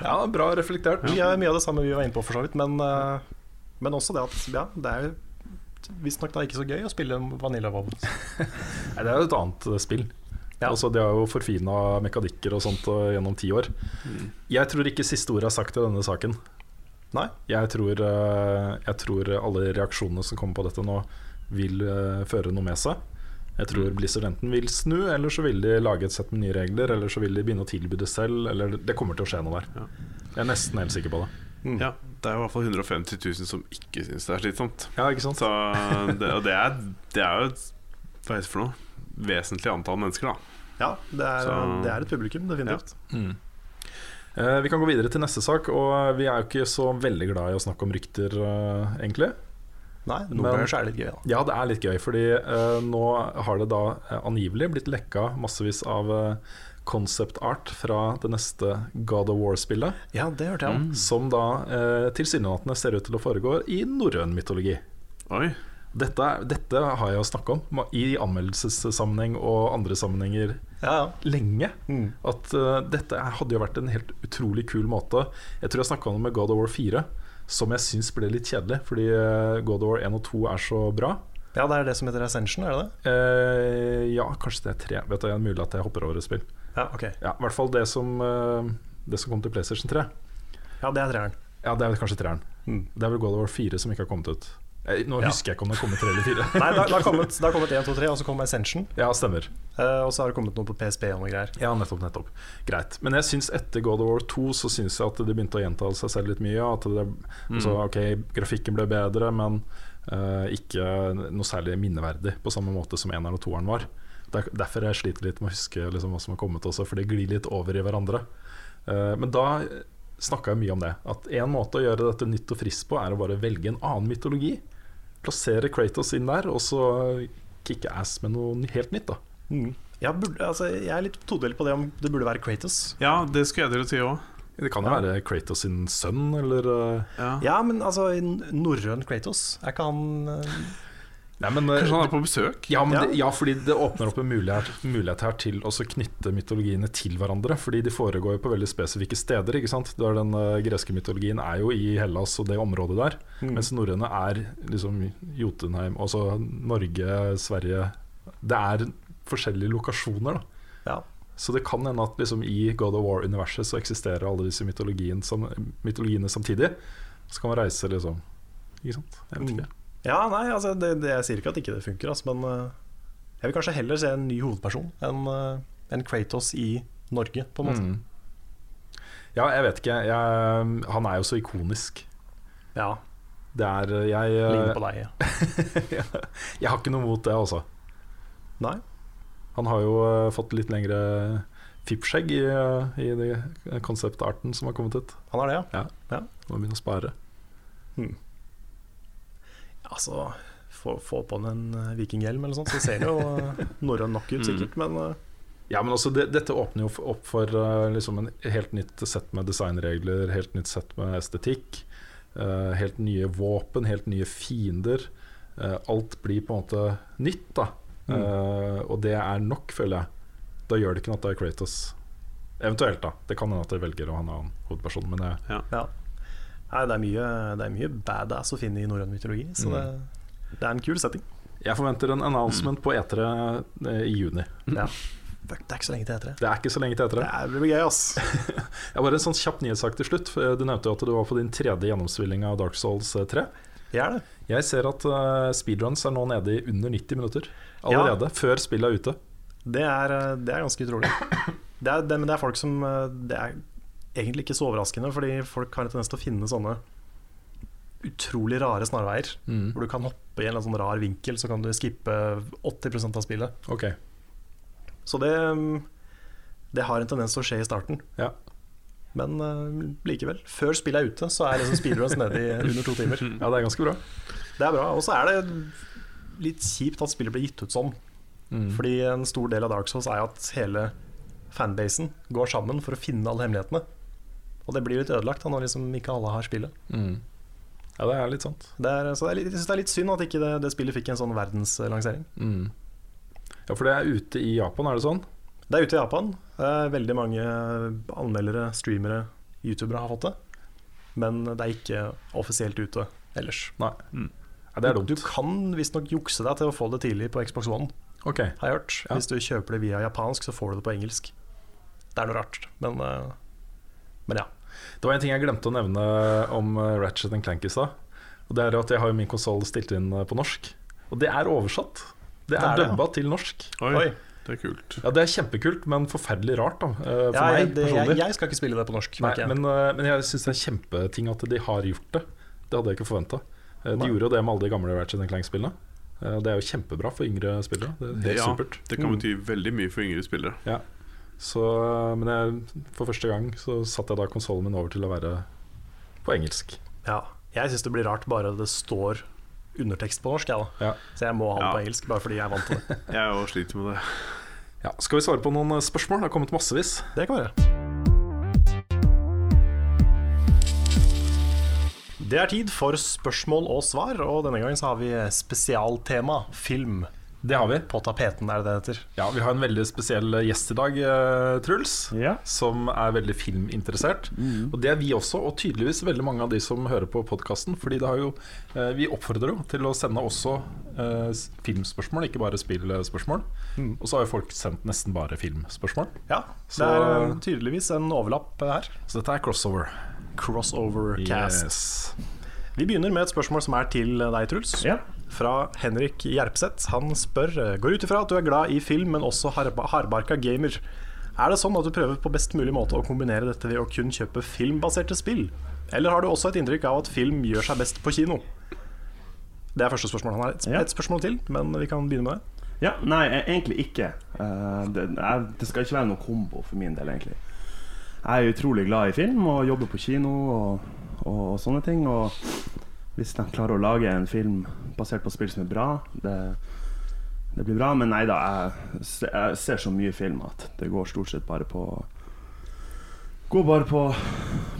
Ja, bra reflektert. Vi har mye av det samme vi var inne på, for så vidt. Men, eh, men også det at ja, det er visstnok da ikke så gøy å spille Vanilla WoW. Nei, det er jo et annet eh, spill. Ja. Altså, de har jo forfina mekanikker og sånt eh, gjennom ti år. Jeg tror ikke siste ord er sagt i denne saken. Nei? Jeg tror, jeg tror alle reaksjonene som kommer på dette nå, vil eh, føre noe med seg. Jeg tror Blizzard enten vil snu, eller så vil de lage et sett med nye regler, eller så vil de begynne å tilby det selv, eller det kommer til å skje noe der. Jeg er nesten helt sikker på det. Ja, det er i hvert fall 150 000 som ikke syns det er slitsomt. Ja, ikke sant? Så det, og det er, det er jo et Hva heter det for noe? Vesentlig antall mennesker, da. Ja, det er, det er et publikum, definitivt. Eh, vi kan gå videre til neste sak, og vi er jo ikke så veldig glad i å snakke om rykter, eh, egentlig. Nei, noen ganger så er det litt gøy, da. Ja, det er litt gøy, fordi uh, nå har det da eh, angivelig blitt lekka massevis av uh, concept art fra det neste God of War-spillet. Ja, det hørte jeg om. Som da uh, tilsynelatende ser ut til å foregå i norrøn mytologi. Oi. Dette, dette har jeg jo snakke om i anmeldelsessammenheng og andre sammenhenger Ja, ja. lenge. Mm. At uh, dette hadde jo vært en helt utrolig kul måte. Jeg tror jeg snakka om det med God of War 4, som jeg syns ble litt kjedelig, fordi eh, God of War 1 og 2 er så bra. ja, det er det som heter Ascension, er det det? Eh, ja, kanskje det er tre. Vet du, Det er mulig at jeg hopper over et spill. Ja, ok. Ja, I hvert fall det som, eh, det som kom til PlayStation 3. Ja, det er treeren. Ja, Det er kanskje treeren. Mm. Det er vel God of War 4 som ikke har kommet ut. Eh, Nå husker jeg ikke om det har kommet tre eller fire. Nei, det har- det har kommet, det har kommet 1, 2, 3, og så kom Ascension. Ja, stemmer. uh, og så har det kommet noe på PSP og noe greier. Ja, nettopp, nettopp. Greit. Men jeg syns etter God of War 2 så syns jeg at det begynte å gjenta seg selv litt mye. At det, altså, ok, Grafikken ble bedre, men uh, ikke noe særlig minneverdig på samme måte som eneren og toeren var. Der, derfor jeg sliter litt med å huske liksom, hva som har kommet også, for det glir litt over i hverandre. Uh, men da snakka jeg mye om det. At en måte å gjøre dette nytt og friskt på, er å bare velge en annen mytologi. Plassere Kratos inn der, og så kicke ass med noe helt nytt. da Ja, burde, altså, jeg er litt todelt på det om det burde være Kratos. Ja, det skulle jeg dere si òg. Det kan jo Ja. være Kratos sin sønn, eller eh, Ja. Ja, men altså norrøn Kratos, er ikke han eh, Nei, men, Kanskje han er på besøk? Ja, men Ja. Det, ja, fordi det åpner opp en mulighet, mulighet her til å knytte mytologiene til hverandre. Fordi de foregår jo på veldig spesifikke steder. ikke sant? Der Den uh, greske mytologien er jo i Hellas og det området der. Mm. Mens norrøne er liksom Jotunheim, altså Norge, Sverige Det er forskjellige lokasjoner. da Ja. Så det kan hende at liksom i God of War-universet så eksisterer alle disse mytologien som, mytologiene samtidig. Så kan man reise liksom Ikke sant? Jeg vet ikke. Ja, nei, altså det, det, jeg sier ikke at ikke det funker, altså, men uh, jeg vil kanskje heller se en ny hovedperson enn uh, en Kratos i Norge, på en måte. Mm. Ja, jeg vet ikke. Jeg, han er jo så ikonisk. Ja, Det er jeg eh, ligner på deg. Ja. Jeg har ikke noe mot det, altså. Nei? Han har jo uh, fått litt lengre fippskjegg i, uh, i konseptarten som har kommet ut. Han har det, ja? Ja. Må begynne å spare. Altså, få, få på den en eh, vikinghjelm eller sånt, så ser det jo eh, norrøn nok ut, sikkert. Men eh, Ja, men også det, dette åpner jo opp for uh, liksom en helt nytt sett med designregler, helt nytt sett med estetikk. Uh, helt nye våpen, helt nye fiender. Uh, alt blir på en måte nytt, da. Eh, og det er nok, føler jeg. Da gjør det ikke noe at det er Kratos. Eventuelt, da. Det kan hende at jeg velger å ha en annen hovedperson, men jeg, ja. Nei, det er, mye, det er mye badass å finne i norrøn mytologi, så det, det er en kul setting. jeg forventer en announcement på E3 eh, i juni. Ja. Det er ikke så lenge til etere. det. Er ikke så lenge til etere. Det blir gøy, ass. Jeg bare En sånn kjapp nyhetssak til slutt. Du nevnte jo at du var på din tredje gjennomspilling av Dark Souls eh, 3. Jeg er det. Jeg ser at eh, speedruns er nå nede i under 90 minutter allerede, før spillet er ute. Det er, eh, det er ganske utrolig. Det er, det, men det er folk som eh, Det er egentlig ikke så overraskende, fordi folk har en tendens til å finne sånne utrolig rare snarveier. Mm. Hvor du kan hoppe i en eller sånn rar vinkel, så kan du skippe 80% av spillet. Ok, Så det, mm, det har en tendens til å skje i starten. ja Men uh, likevel, før spillet er ute, så er liksom speedruns nede i under to timer. Ja, det er ganske bra. Det er bra. Og så er det litt kjipt at spillet blir gitt ut sånn. Mm. Fordi en stor del av Dark Souls er at hele fanbasen går sammen for å finne alle hemmelighetene. Og det blir litt ødelagt da, når liksom ikke alle har spillet. Mm. Ja, det er litt sant. Det er, så det er litt, jeg synes det er litt synd at ikke det, det spillet fikk en sånn verdenslansering. Mm. Ja, for det er ute i Japan, er det sånn? Det er ute i Japan. Veldig mange anmeldere, streamere, youtubere har fått det. Men det er ikke offisielt ute ellers. Nei. Ja, det er dumt. Du kan visstnok jukse deg til å få det tidlig på Xbox One, Ok. har jeg hørt. Ja. Hvis du kjøper det via japansk, så får du det på engelsk. Det er noe rart, men, eh, men ja. Det var en ting jeg glemte å nevne om eh, Ratchet Clank i stad. Og det er at jeg har min konsoll stilt inn eh, på norsk. Og det er oversatt. Det er er det, ja. dubba til norsk. Oi, Oi. det er kult. Ja, Det er kjempekult, men forferdelig rart da eh, for Ja, meg det, jeg, personlig. jeg skal ikke spille det på norsk. Nei, men, men jeg syns det er kjempeting at de har gjort det. Det hadde jeg ikke forventa. De Nei. gjorde jo det med alle de gamle Ratchet Clank-spillene. Det er jo kjempebra for yngre spillere. Det er helt ja, supert. det kan bety veldig mye for yngre spillere. Ja. Så, men jeg, for første gang så satte jeg da konsollen min over til å være på engelsk. ja. Jeg syns det blir rart bare det står undertekst på norsk, jeg, da. Ja. Så jeg må ha det Ja. på engelsk, bare fordi jeg er vant til det. Jeg òg sliter med det. Ja, skal vi svare på noen eh, spørsmål? Det har kommet massevis. Det kan være. Det er tid for spørsmål og svar, og denne gangen så har vi spesialtema film Det har vi. på tapeten, er det det heter. Ja, Vi har en veldig spesiell gjest i dag, eh, Truls. Ja. Som er veldig filminteressert. Og det er vi også, og tydeligvis veldig mange av de som hører på podkasten. Fordi det har jo, eh, vi oppfordrer jo til å sende også eh, filmspørsmål, ikke bare spillspørsmål. Og så har jo folk sendt nesten bare filmspørsmål. Ja, Så- det er eh, tydeligvis en overlapp eh, her. Så dette er crossover. Crossover cast. Yes. Vi begynner med et spørsmål som er til deg, Truls. Ja. Fra Henrik Gjerpseth. Han spør eh, Går ut ifra at du er glad i film, men også hardbarka gamer. Er det sånn at du prøver på best mulig måte å kombinere dette ved å kun kjøpe filmbaserte spill? Eller har du også et inntrykk av at film gjør seg best på kino? Det er første spørsmål. Han har et, et spørsmål til, men vi kan begynne med det. Ja, nei, e- egentlig ikke. Eh, det, det skal ikke være noe kombo for min del, egentlig. Jeg er utrolig glad i film og jobber på kino og, og, og sånne ting. Og hvis de klarer å lage en film basert på spill som er bra, det, det blir bra. Men nei da, jeg, jeg ser så mye film at det går stort sett bare på Går bare på,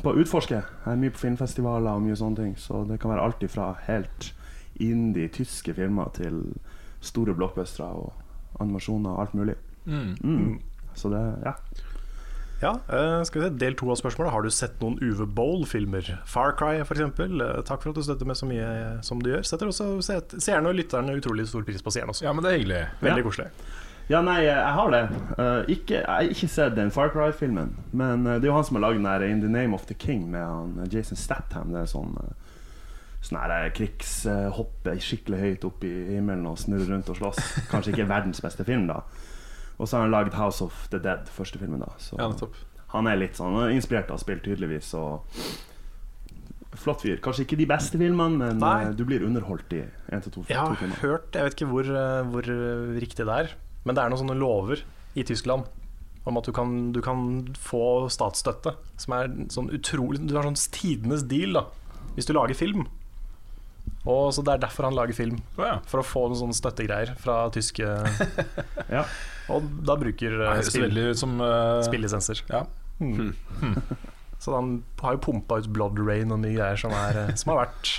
på å utforske. Jeg er mye på filmfestivaler og mye sånne ting. Så det kan være alt ifra helt indie tyske filmer til store blockbustere og animasjoner og alt mulig. Mm. Mm. Så det, ja. Ja, eh, skal vi se, Del to av spørsmålet. Har du sett noen Uwe Boll-filmer? Far Cry f.eks. Takk for at du støtter med så mye som du gjør. Setter også se- seerne og lytterne utrolig stor pris på seerne også. Ja, men det er hyggelig. Veldig Ja. koselig. Ja, nei, jeg har det. Eh, ikke, jeg har ikke sett den Far Cry-filmen. Men eh, det er jo han som har lagd den der In the Name of the King med han eh, Jason Statham. Det er sånn uh, Sånn her eh, krigshoppe skikkelig høyt opp i himmelen og snurre rundt og slåss. Kanskje ikke verdens beste film, da. Og så har han lagd House of the Dead, første filmen. da Så Ja, han er litt sånn er inspirert av spill, tydeligvis. Og flott fyr. Kanskje ikke de beste filmene, men Nei. eh, du blir underholdt i én til to, Jeg har filmer. hørt, jeg vet ikke hvor, eh, hvor eh, riktig det er, men det er noen sånne lover i Tyskland om at du kan, du kan få statsstøtte, som er sånn utrolig Du har sånn tidenes deal da hvis du lager film. Og så Det er derfor han lager film. For å få noen sånne støttegreier fra tyske Ja. Og da bruker Det eh, spill, veldig ut som eh, spillisenser. Ja. Mm. Så han har jo pumpa ut Blood Rain og mye greier som, er, eh, som har vært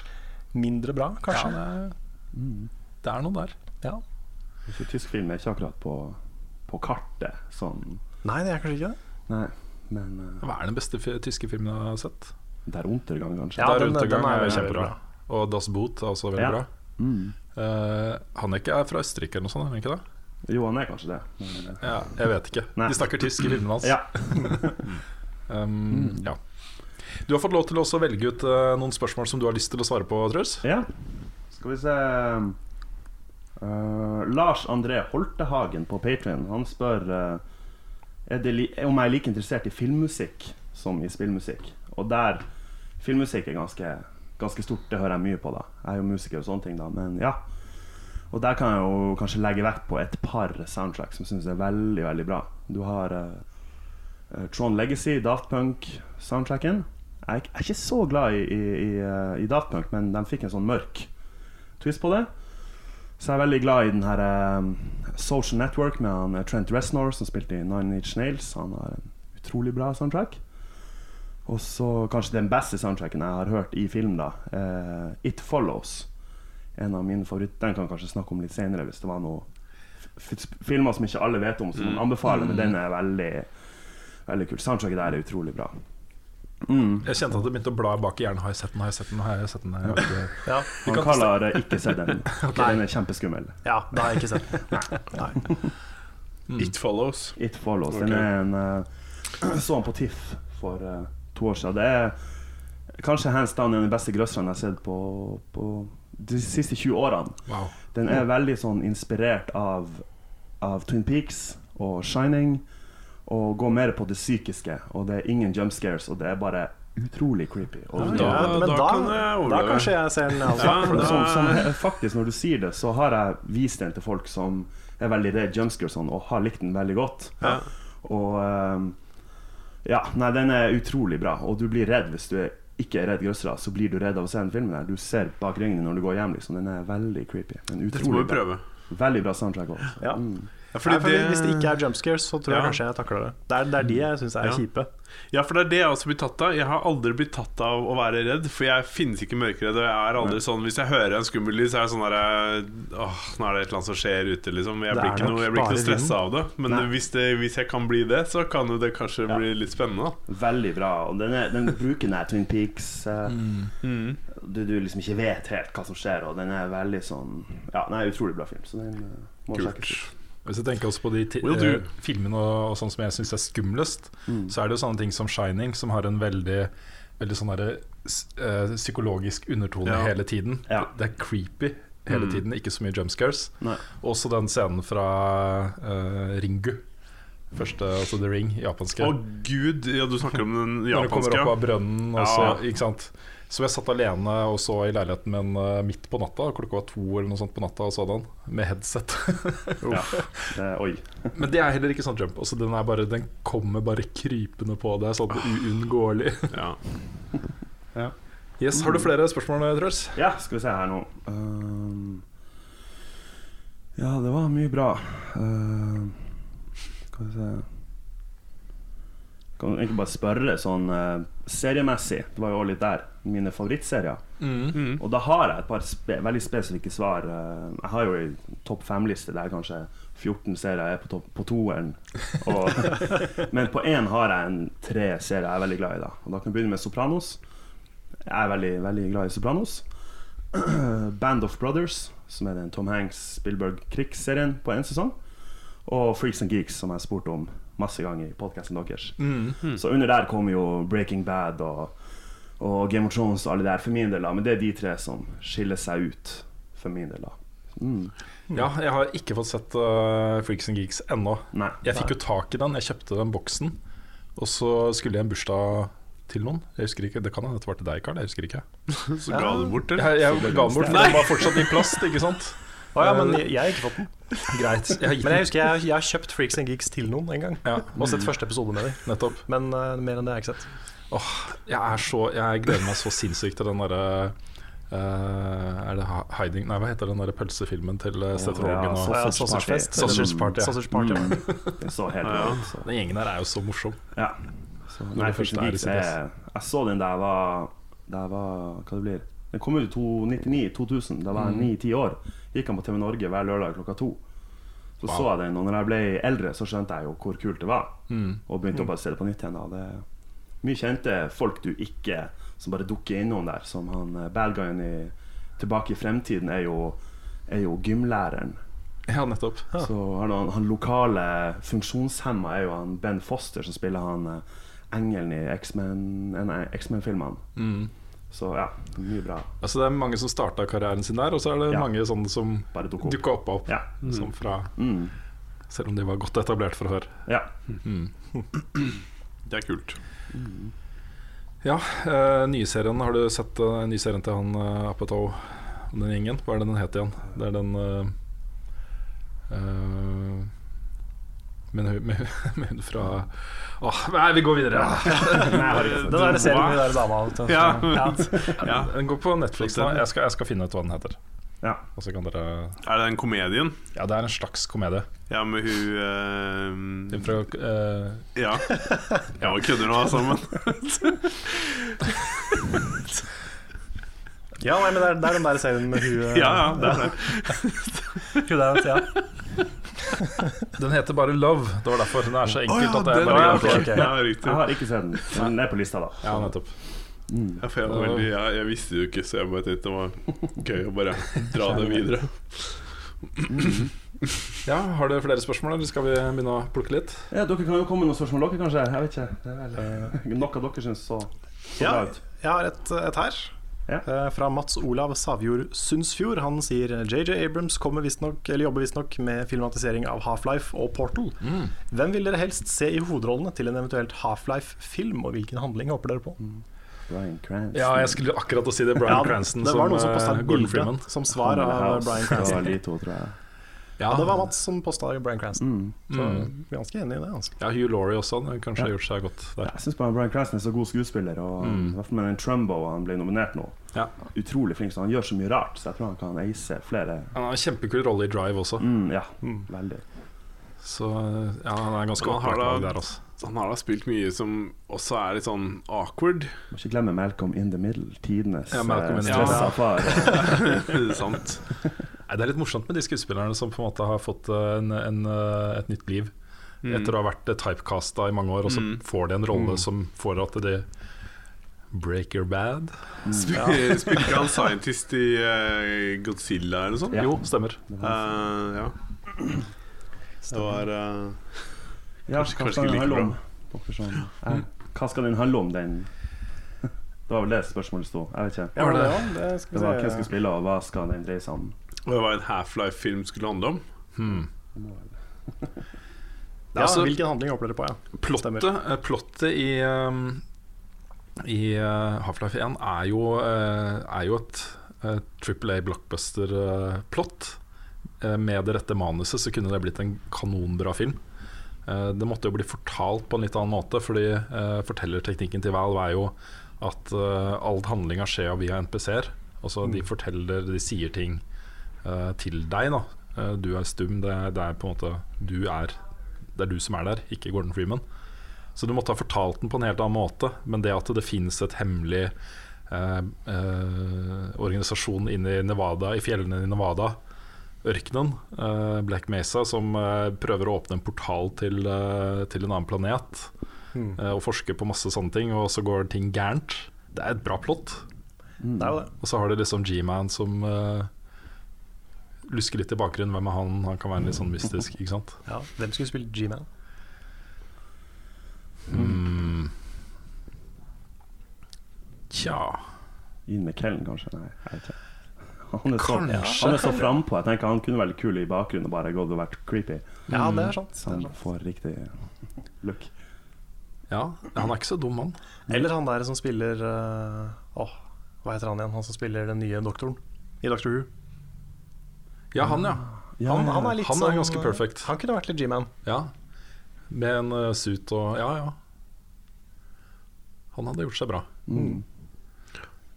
mindre bra, kanskje. Ja, det, er, det er noe der. Ja. Så tysk film er ikke akkurat på, på kartet. Sånn Nei, det er kanskje ikke det. Nei, men uh, Hva er den beste tyske filmen jeg har sett? Der Untergang, kanskje. Ja, Der den- Untergang den er er kjempebra. Og Das Boot er også veldig Ja. bra. Mm. Uh, Haneke er fra Østerrike eller noe sånt, ikke det? Jo, han er kanskje det. Eh, Ja, jeg vet ikke. Nei. De snakker tysk i filmene hans. Ja. um, ja. Du har fått lov til å også velge ut uh, noen spørsmål som du har lyst til å svare på, Truls. ja. Skal vi se uh, Lars André Holtehagen på Patrion Han spør uh, er det li om jeg er like interessert i filmmusikk som i spillmusikk. Og der Filmmusikk er ganske, ganske stort, det hører jeg mye på. da Jeg er jo musiker og sånne ting, da, men ja. Og der kan jeg jo kanskje legge vekt på et par soundtrack som syns er veldig, veldig bra. Du har eh, Tron Legacy, Daft Punk-soundtracken. Jeg jeg er ikke så glad i, i, i, eh, i Daft Punk, men de fikk en sånn mørk twist på det. Så jeg er veldig glad i den her um, Social Network med han, Trent Reznor, som spilte i Nine Inch Nails. Han har en utrolig bra soundtrack. Og så kanskje den beste soundtracken jeg har hørt i film, da. Uh, It Follows. En av mine favoritter. Den kan jeg kanskje snakke om litt senere, hvis det var noe filmer som ikke alle vet om, som man anbefaler. Men den er veldig, veldig kul. Soundtracket der er utrolig bra. Mm. Jeg kjente at det begynte å bla bak i hjernen. Har jeg sett den? Har jeg sett den? Har jeg sett den? Har jeg ikke- Ja, Han kan Karl har ikke sett den. Den er kjempeskummel. ja det har jeg ikke sett. Nei. Nei. It follows. It Follows. Okay. Den er en uh, Så han på TIFF for eh, to år siden. Det er kanskje hands down en av de beste grøsserne jeg har sett på, på de siste 20 årene. Wow. Den er veldig sånn inspirert av, av Twin Peaks og Shining. Og går mer på det psykiske. Og det er ingen jump scares, og det er bare utrolig creepy. Og Ja, Ja, men da da, kan jeg da overleve. kanskje jeg ser den. Altså. Ja, som, som, faktisk, når du sier det, så har jeg vist den til folk som er veldig redd jumpscares og sånn, og har likt den veldig godt. Ja. Og ehm, Ja, nei, den er utrolig bra. Og du blir redd hvis du er, ikke er redd grøssere, så blir du redd av å se den filmen der. Du ser bak din når du går hjem, liksom. Den er veldig creepy. Men utrolig bra. prøve. Veldig bra soundtrack også. Ja. Mm. Ja, Nei, for Hvis det ikke er jumpscares, så tror jeg Ja. kanskje jeg takler det. Det er, det er de jeg syns er Ja. kjipe. Ja, for det er det jeg også blir tatt av. Jeg har aldri blitt tatt av å være redd, for jeg finnes ikke mørkredd. Og jeg er aldri sånn Hvis jeg hører en skummel lyd, så er jeg sånn derre Åh, nå er det et eller annet som skjer ute, liksom. Jeg blir ikke noe, jeg blir ikke noe stressa av det. Men hvis, det, hvis jeg kan bli det, så kan jo det kanskje bli litt spennende. Veldig bra. Og den, er, den bruker den her Twin Peaks Uh, Mm. du, du liksom ikke vet helt hva som skjer, og den er veldig sånn Ja, den er utrolig bra film. Så den uh, må sjekkes ut. Hvis jeg tenker også på de eh, filmene og, og sånn som jeg syns er skumlest, Mm. så er det jo sånne ting som 'Shining', som har en veldig Veldig sånn der, eh, psykologisk undertone Ja. hele tiden. Ja. Det er creepy hele Mm. tiden, ikke så mye jump scares. Også den scenen fra eh, Ringu. Første, altså The Ring, japanske. Å gud, ja, du snakker om den Når du kommer opp av brønnen. Og så, Ja. ikke sant? Så jeg satt alene og så i leiligheten min eh, midt på natta. Klokka var to eller noe sånt på natta og så den, med headset. Ja, det, oi. Men det er heller ikke sånn jump. Altså, den, er bare, den kommer bare krypende på deg, sånn uunngåelig. Ja. Ja. Yes, Har du flere spørsmål, Truls? Ja, skal vi se her nå. Um, ja, Ja, det var mye bra. Eh, skal vi se Kan egentlig bare spørre sånn uh, seriemessig. Det var jo også litt der. Mine favorittserier. Mm. Og da har jeg et par spe veldig spesifikke svar. Uh, jeg har jo ei topp fem-liste der kanskje 14 serier er på, topp, på toeren. Men på én har jeg en tre serier jeg er veldig glad i. da Og da kan vi begynne med Sopranos. Jeg er veldig, veldig glad i Sopranos. Band of Brothers, som er den Tom Hanks Spielberg-krigsserien på én sesong. Og Freaks and Geeks, som jeg spurte om masse ganger i podkasten deres. Så under der kommer jo Breaking Bad og, og Game of Thrones og alle der for min del. da Men det er de tre som skiller seg ut for min del. da mm. Ja, jeg har ikke fått sett uh, Freaks and Geeks ennå. Nei. Jeg fikk jo tak i den, jeg kjøpte den boksen. Og så skulle jeg i en bursdag til noen. Jeg husker ikke, Det kan hende det var til deg, Karl. Jeg husker ikke. Så ga du bort, eller? Jeg, jeg ga den bort, for den var fortsatt i plast, ikke sant? Å ja, men jeg, jeg har ikke fått den. Greit. Jeg Men jeg husker jeg, jeg har kjøpt Freaks and Geeks til noen en gang. Ja. Og sett første episode med dem. Nettopp. Men uh, mer enn det har jeg ikke sett. Åh, jeg, så, jeg gleder meg så sinnssykt til den derre uh, Er det Hiding Nei, hva heter den der pølsefilmen til uh, Seth Rogan? Og, Ja, Sausage Sausage Fest. Sausage Party, ja. Sausage Party, ja. Mm. Så helt Ja. ja. Den gjengen der er jo så morsom. Ja. Så, nei, Freaks and Geeks er Jeg så den der var der var Hva det blir Den kom ut i 1999-2000, Da var jeg ni-ti år. Gikk han på TV Norge hver lørdag klokka to. Så så jeg den, og når jeg ble eldre, så skjønte jeg jo hvor kult det var. Og begynte å bare se det på nytt igjen. Da. Det er mye kjente folk du ikke Som bare dukker innom der. Som han eh, bad guyen i Tilbake i fremtiden er jo, er jo gymlæreren. Ja, nettopp. Så har han, han lokale funksjonshemma er jo han Ben Foster, som spiller han eh, engelen i X-Men-filmene. Mm. Så ja, mye bra. Altså, det er mange som starta karrieren sin der, og så er det Ja. mange sånne som dukka opp, opp Ja. som fra, Mm. selv om de var godt etablert fra før. ja. Det er kult. Ja, uh, nyserien. Har du sett uh, nyserien til han uh, Apatow, den gjengen? Hva er det den het igjen? Det er den uh, uh, med, hun- med, med hun fra Åh, nei, vi går videre. Den der serien med de der dama. Ja. Ja. Ja. Den går på Netflix nå. Jeg skal, jeg skal finne ut hva den heter. ja. Og så kan dere Er det den komedien? Ja, det er en slags komedie. Ja, med hun uh... Den fra uh, Ja. Ja, hva kødder nå, altså, men Ja, nei, men det er, det er den der serien med hun uh... Ja, ja, det er det. Hun der, ja. Den heter bare Love. Det var derfor den er så enkelt ja, at jeg bare ja, glemte ok. ja. Jeg har ikke sett den, men den er på lista, da. Ja, nettopp. mm. jeg, veldig, jeg, jeg visste det jo ikke, så jeg bare tenkte det var gøy å bare dra det videre. Ja, Har du flere spørsmål, eller skal vi begynne å plukke litt? Ja, dere kan jo komme med noen spørsmål, dere kanskje? Jeg vet ikke. Det er vel eh, Noe dere syns så, så Ja, bra ut. jeg har et, et her. Ja. Eh, Fra Mats Olav Savjord Sundsfjord. Han sier JJ Abrams kommer visst nok, eller jobber visstnok med filmatisering av Half-Life og Portal. Hvem vil dere helst se i hovedrollene til en eventuelt Half-Life-film, og hvilken handling håper dere på? Bryan Cranston. Ja, jeg skulle akkurat å si det. Brian Cranston det som, var noen som eh, posta et bilde som svar av Brian Bryan Cranston. to, tror jeg. Ja, det var Mats som posta Bryan Cranston. Mm. Så Mm. ganske enig i det. Altså. Ja, Hugh Laurie også. Han kanskje har Ja. gjort seg godt der. Jeg syns Bryan Cranston er så god skuespiller, og Mm. hvert fall med den Trumbo han ble nominert nå. Ja. Utrolig flink, så han gjør så mye rart, så jeg tror han kan ace flere Han har en kjempekul rolle i Drive også. mm, Ja, veldig. Så ja, han er ganske Men han har da- der, altså. Han har da spilt mye som også er litt sånn awkward. Må ikke glemme Malcolm in the Middle. Tidenes Ja, Malcolm in the eh, stressa Middle. far. Sant. Nei, det er litt morsomt med de skuespillerne som på en måte har fått eh, en, en, eh, et nytt liv. Etter å ha vært eh, typecasta i mange år, og så Mm. får de en rolle som får at de breaker bad. Spiller spiller ikke han scientist i uh, Godzilla eller noe sånt? Ja. Jo, stemmer. Uh, ja. Det var uh, Ja, Kanskje- kanskje ikke like bra. hva skal den handle om, den Det var vel det spørsmålet sto. Jeg vet ikke. Ja, det, ja, det skal Det var hvem skulle spille, og hva skal den dreie seg om? Det var en Half-Life-film skulle handle om. Hmm. Ja, Altså- hvilken handling håper dere på? Ja. Plottet, eh, plottet i, um, i uh, Half-Life 1 er jo, uh, er jo et uh, A blockbuster-plott. med det rette manuset så kunne det blitt en kanonbra film. Eh, det måtte jo bli fortalt på en litt annen måte, fordi uh, fortellerteknikken til Valve er jo at uh, all handlinga skjer via NPC-er. Altså De forteller, de sier ting eh, til deg, da. Eh, du er stum. Det det er på en måte du er, Det er du som er der, ikke Gordon Freeman. Så du måtte ha fortalt den på en helt annen måte. Men det at det finnes et hemmelig eh, eh, organisasjon inne i Nevada, i fjellene i Nevada, ørkenen, eh, Black Mesa, som prøver å åpne en portal til, til en annen planet. Mm. og forsker på masse sånne ting, og så går ting gærent. Det er et bra plott. Det. Og så har du liksom G-Man som eh, lusker litt i bakgrunnen. Hvem er han? Han kan være litt sånn mystisk, ikke sant? Ja, Hvem skulle spilt G-Man? Mm. Tja Ian McKellen, kanskje? Nei, jeg vet ikke. Han er så, Kanskje. han er så frampå. Jeg tenker Han kunne vært kul i bakgrunnen og bare gått og vært creepy. Ja, det er sant. Han får riktig look. Ja, han er ikke så dum, han. Eller han der som spiller eh, Åh, hva heter han igjen? Han som spiller den nye doktoren i Doctor Who. Ja, han, ja. Ja, Han, han er litt Han er sånn, ganske perfect. Han kunne vært litt G-man. ja. Med en uh, suit og Ja, ja. Han hadde gjort seg bra. Mm.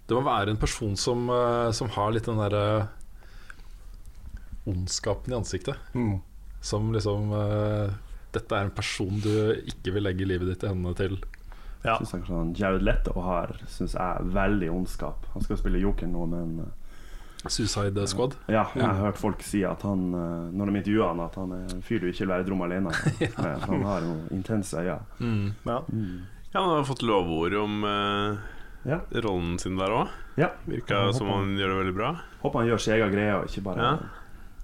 Det må være en person som, uh, som har litt den derre ondskapen i ansiktet. Mm. Som liksom eh, Dette er en person du ikke vil legge livet ditt i hendene til. Ja. Synes jeg han Jared Leto har Synes jeg veldig ondskap. Han skal spille Joker nå, men eh, Suicide Squad. Ja, jeg har hørt folk si at han eh, Når de intervjuer han At han er en fyr du ikke vil være i et rom alene med. Eh, Han har noen intense øyne. Mm. Ja. Ja, han har fått lovord om uh, Ja. rollen sin der òg. Ja. Virka som han gjør det veldig bra. Håper han gjør sin egen greie, og ikke bare Ja.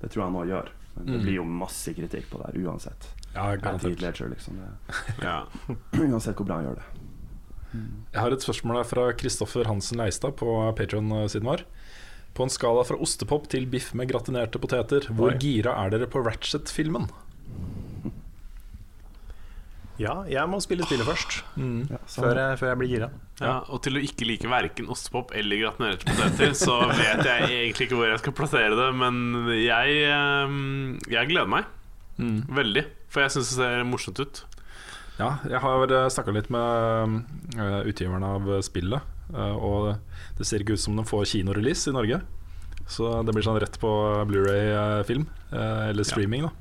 Det tror jeg han òg gjør. Men det Mm. blir jo masse kritikk på det her uansett. Ja, garantert. Ledger, liksom. Ja. uansett hvor bra han gjør det. Jeg har et spørsmål fra Kristoffer Hansen Leistad på Patron-siden vår. På en skala fra ostepop til biff med gratinerte poteter, hvor Oi. gira er dere på Ratchet-filmen? ja, jeg må spille spillet først. Ja, Før jeg, før jeg blir gira. Ja, og til å ikke like verken ostepop eller gratinerte poteter, så vet jeg egentlig ikke hvor jeg skal plassere det, men jeg, eh, jeg gleder meg. Veldig. For jeg syns det ser morsomt ut. Ja, jeg har snakka litt med uh, utgiveren av spillet, eh, og det ser ikke ut som den får kinorelease i Norge. Så det blir sånn rett på Blu-ray-film, eh, eller streaming, da.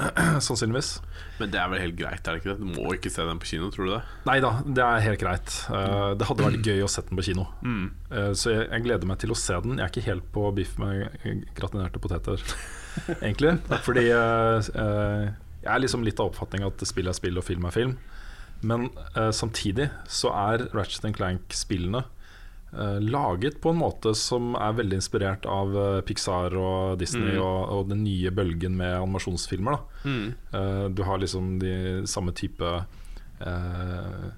Sannsynligvis. Men det er vel helt greit, er det ikke det? Du må ikke se den på kino, tror du det? Nei da, det er helt greit. Eh, det hadde vært gøy å se den på kino. Mm. Eh, så jeg, jeg gleder meg til å se den. Jeg er ikke helt på biff med gratinerte poteter, egentlig. Fordi eh, eh, jeg er liksom litt av oppfatning at spill er spill og film er film. Men eh, samtidig så er Ratchet Clank-spillene eh, laget på en måte som er veldig inspirert av eh, Pixar og Disney Mm. og, og den nye bølgen med animasjonsfilmer. Da. Mm. Eh, du har liksom de samme type eh,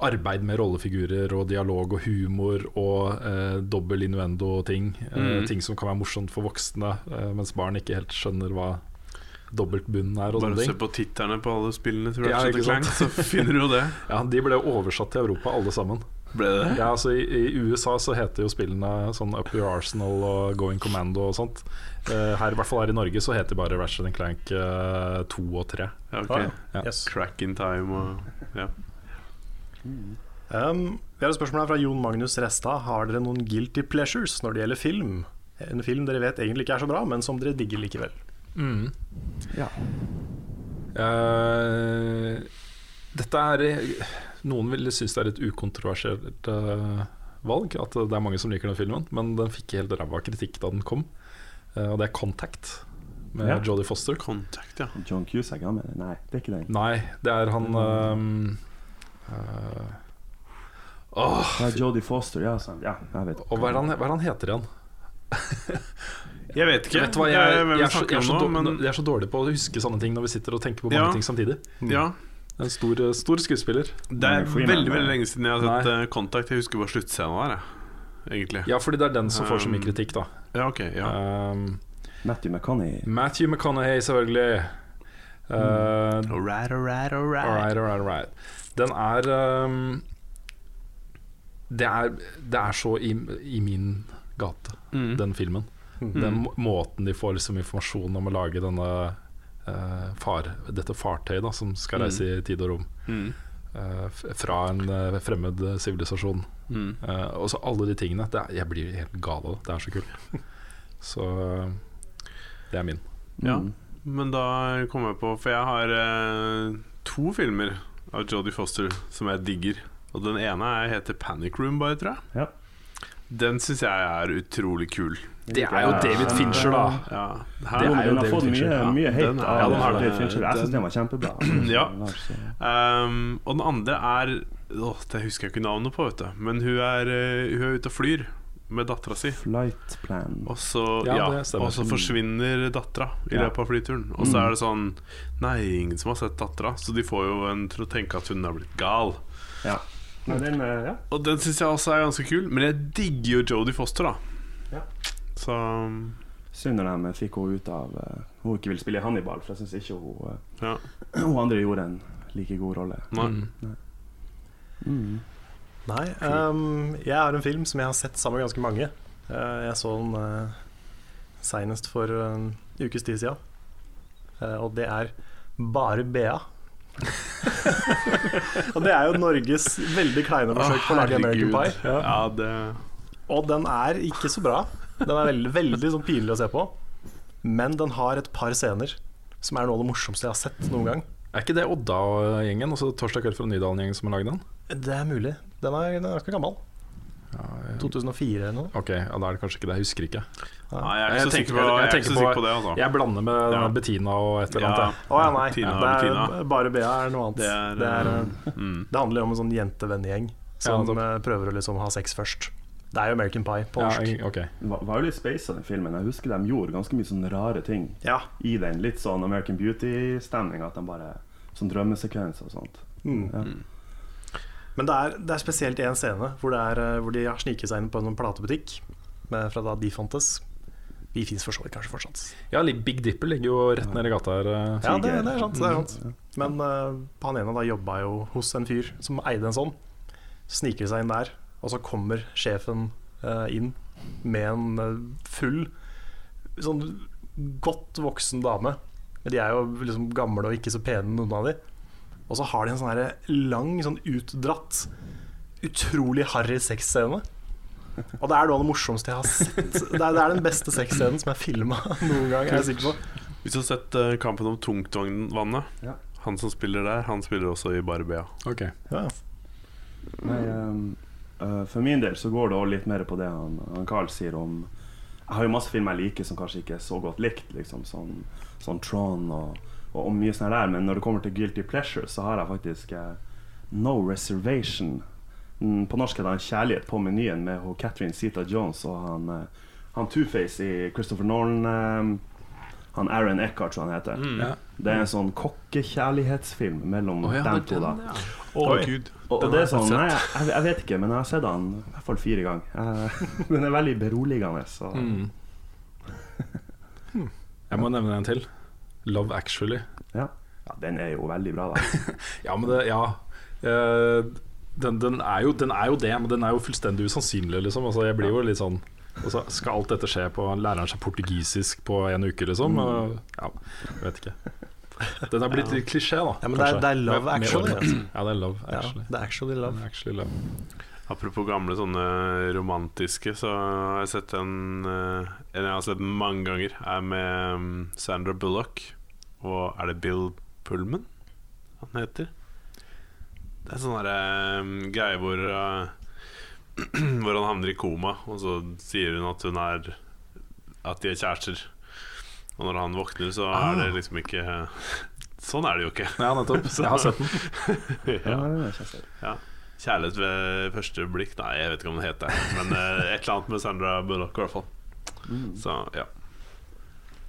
arbeid med rollefigurer og dialog og humor og eh, dobbel innuendo-ting. Eh, Mm. Ting som kan være morsomt for voksne, eh, mens barn ikke helt skjønner hva dobbeltbunnen her. Og Bare sånne se på titterne på alle spillene til Ratchet ja, Clank, så finner du jo det. Ja, De ble oversatt til Europa, alle sammen. Ble det? Ja, altså I, I USA så heter jo spillene sånn Up Your Arsenal og Going Commando og sånt. Uh, her, i hvert fall her i Norge, så heter de bare Ratchet Clank uh, 2 og 3. Ja, ok. Ah, Ja. Yes. Crack in time og ja. Um, vi har et spørsmål her fra Jon Magnus Restad. Har dere noen guilty pleasures når det gjelder film? En film dere vet egentlig ikke er så bra, men som dere digger likevel. Ja. Uh, dette er Noen vil synes det er et ukontroversielt uh, valg, at det er mange som liker den filmen, men den fikk helt ræva kritikk da den kom. Uh, og det er 'Contact' med Ja. Jodie Foster. Contact, ja. John Cusack, han med det? Nei, det er ikke den. Nei, det er han ehm, eh, Åh, Det er Jodie Foster, ja. ja jeg vet. og hva er, han, hva er han heter igjen? Jeg vet ikke Vet eh, jeg, jeg, er så, jeg, er så dårlig, men jeg er så dårlig på å huske sånne ting når vi sitter og tenker på mange Ja. ting samtidig. ja, En stor, eh, stor skuespiller. det er veldig veldig lenge siden jeg har sett Nei. eh, Contact. Jeg husker bare sluttscenen der. Egentlig. Ja, fordi det er den som får så mye Um, kritikk, da. Ja, ok. Ja. Um, Matthew McConaughey. Matthew McConaughey, selvfølgelig. Uh, Alright, alright, alright. alright, alright, alright. Den er um, det, er det er så i, i min gate, Mm. den filmen. Den måten de får liksom informasjon om å lage denne uh, far, dette fartøyet da, som skal reise i tid og rom. Mm. Uh, fra en uh, fremmed sivilisasjon. Mm. Eh, og så alle de tingene. Det er, jeg blir helt gal av det. Det er så kult. så det er min. Ja, Mm. men da kom jeg på For jeg har to filmer av Jodie Foster som jeg digger. Og den ene er, heter Panic Room, bare, tror jeg. Ja. Den syns jeg er utrolig kul. Det er jo David Fincher, da. Ja, Det er jo Den har David fått mye, Fincher, ja. mye hate Den er- av ja, den har David. Fincher. Jeg syns Den- den var kjempebra. Ja. Um, og den andre er Åh, Det husker jeg ikke navnet på, vet du. Men hun er, eh, hun er ute og flyr med dattera si. Flight plan. Og så, Ja, ja, og så forsvinner dattera i Ja. løpet av flyturen. Og så er det sånn Nei, ingen som har sett dattera. Så de får jo en til å tenke at hun er blitt gal. Ja. Men den, eh, ja. Og den syns jeg også er ganske kul. Men jeg digger jo Jodie Foster, da. Ja. Så Synd når de fikk henne ut av uh, Hun ikke ville spille i Hannibal, for jeg syns ikke hun, uh, ja. hun andre gjorde en like god rolle. Nei. Mm. Nei, um, jeg har en film som jeg har sett sammen med ganske mange. Uh, jeg så den uh, seinest for en ukes tid siden. Eh, og det er Bare Bea. og det er jo Norges veldig kleine forsøk på å lage American Pie. Ja, det Og den er ikke så bra. Den er veldig, veldig sånn pinlig å se på. Men den har et par scener som er noe av det morsomste jeg har sett noen gang. Er ikke det Odda-gjengen? Altså Torsdag kveld fra Nydalen-gjengen som har lagd den? Det er mulig. Den er, den er ganske gammel. Ja, jeg- 2004 eller noe. Ok, ja, da er det kanskje ikke det. Jeg husker ikke. Nei, jeg er ikke så sikker på, jeg jeg ikke tenker på det, altså. Jeg blander med Ja. Bettina og et eller annet. Ja. Å ja, nei. Tina det er, bare Bea er noe annet. Det er, det, er, eh, mm. det handler om en sånn jentevennegjeng som Ja, eh, prøver å liksom ha sex først. Det er jo American Pie på Ja, norsk. Ja, okay. Det var, var jo litt space av den filmen. Jeg husker de gjorde ganske mye sånne rare ting Ja. i den. Litt sånn American Beauty-stemning. At de bare Sånn drømmesekvenser og sånt. Mm. Ja. Men det er, det er spesielt én scene hvor, det er, eh, hvor de har sniket seg inn på en sånn platebutikk med, fra da de fantes. De fins for så vidt kanskje fortsatt. Ja, Big Dipper ligger jo rett nede i gata her. eh. Ja, det, det er sant. Det er Mm. sant. Men uh, han ene da jobba jo hos en fyr som eide en sånn. Sniker seg inn der, og så kommer sjefen uh, inn med en uh, full, sånn godt voksen dame. Men de er jo liksom gamle og ikke så pene, noen av de. Og så har de en sånn lang, sånn utdratt, utrolig harry sexscene. Og det er noe av det morsomste jeg har sett. Det er, det er den beste sexscenen som er filma noen gang. Er jeg sikker på Hvis du har sett uh, Kampen om tungtvannet Ja. Han som spiller der, han spiller også i Barbea. Okay. ja. Nei, um, uh, for min del så går det også litt mer på det han, han Carl sier om Jeg har jo masse filmer jeg liker som kanskje ikke er så godt likt, liksom, sånn, sånn Tron og, og, og mye sånn der, men når det kommer til Guilty Pleasure, så har jeg faktisk uh, No Reservation. Mm, På norsk heter han 'Kjærlighet på menyen' med hun Catherine Zeta Jones og han, eh, han Two-Face i Christopher Nolan. eh, han Aaron Eckhart, som han heter. Ja. Det er en sånn kokkekjærlighetsfilm mellom oh, ja, dem to. da den, ja. oh, gud. og, og det er sånn, nei, jeg, jeg vet ikke, men jeg har sett han i hvert fall fire ganger. Eh, Den er veldig beroligende. Så. Mm. Jeg må nevne en til. Love Actually. Ja. ja, den er jo veldig bra, da. Ja, men det Ja. Eh, den, den, er jo, den er jo det, men den er jo fullstendig usannsynlig, liksom. Altså, jeg blir jo litt sånn altså, Skal alt dette skje på Læreren seg portugisisk på en uke, liksom? Mm. ja, jeg vet ikke. Den er blitt litt klisjé, da. Ja, men det er- det er Love Med- med Actually. Ja, det er Love Ja, det er actually Det love. er actually love. Apropos gamle sånne romantiske, så har jeg sett en eh, En jeg har sett mange ganger, er med um, Sandra Bullock. Og er det Bill Pullman han heter? Det er sånn derre um, greie hvor uh, Hvor han havner i koma, og så sier hun at hun er At de er kjærester. Og når han våkner, så er det liksom ikke Sånn er det jo ikke. Ja, nettopp. Jeg har sett den. Ja. Kjærlighet ved første blikk Nei, jeg vet ikke om det heter det. Men uh, et eller annet med Sandra Bullock, i hvert fall. Så ja.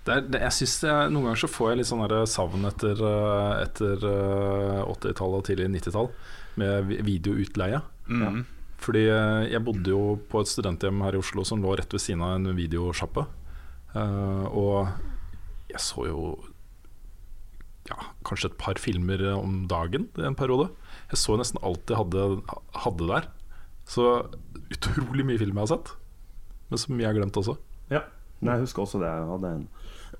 Det er, det, jeg synes det er, Noen ganger så får jeg litt sånn savn etter, eh, etter eh, 80-tallet og tidlig 90-tall med videoutleie. Mm. Fordi eh, jeg bodde jo på et studenthjem her i Oslo som lå rett ved siden av en videosjappe. Eh, og jeg så jo ja, kanskje et par filmer om dagen i en periode. Jeg så nesten alt jeg hadde, hadde der. Så utrolig mye film jeg har sett. Men så mye jeg har glemt også. Ja. Nei, jeg husker også det. Jeg hadde en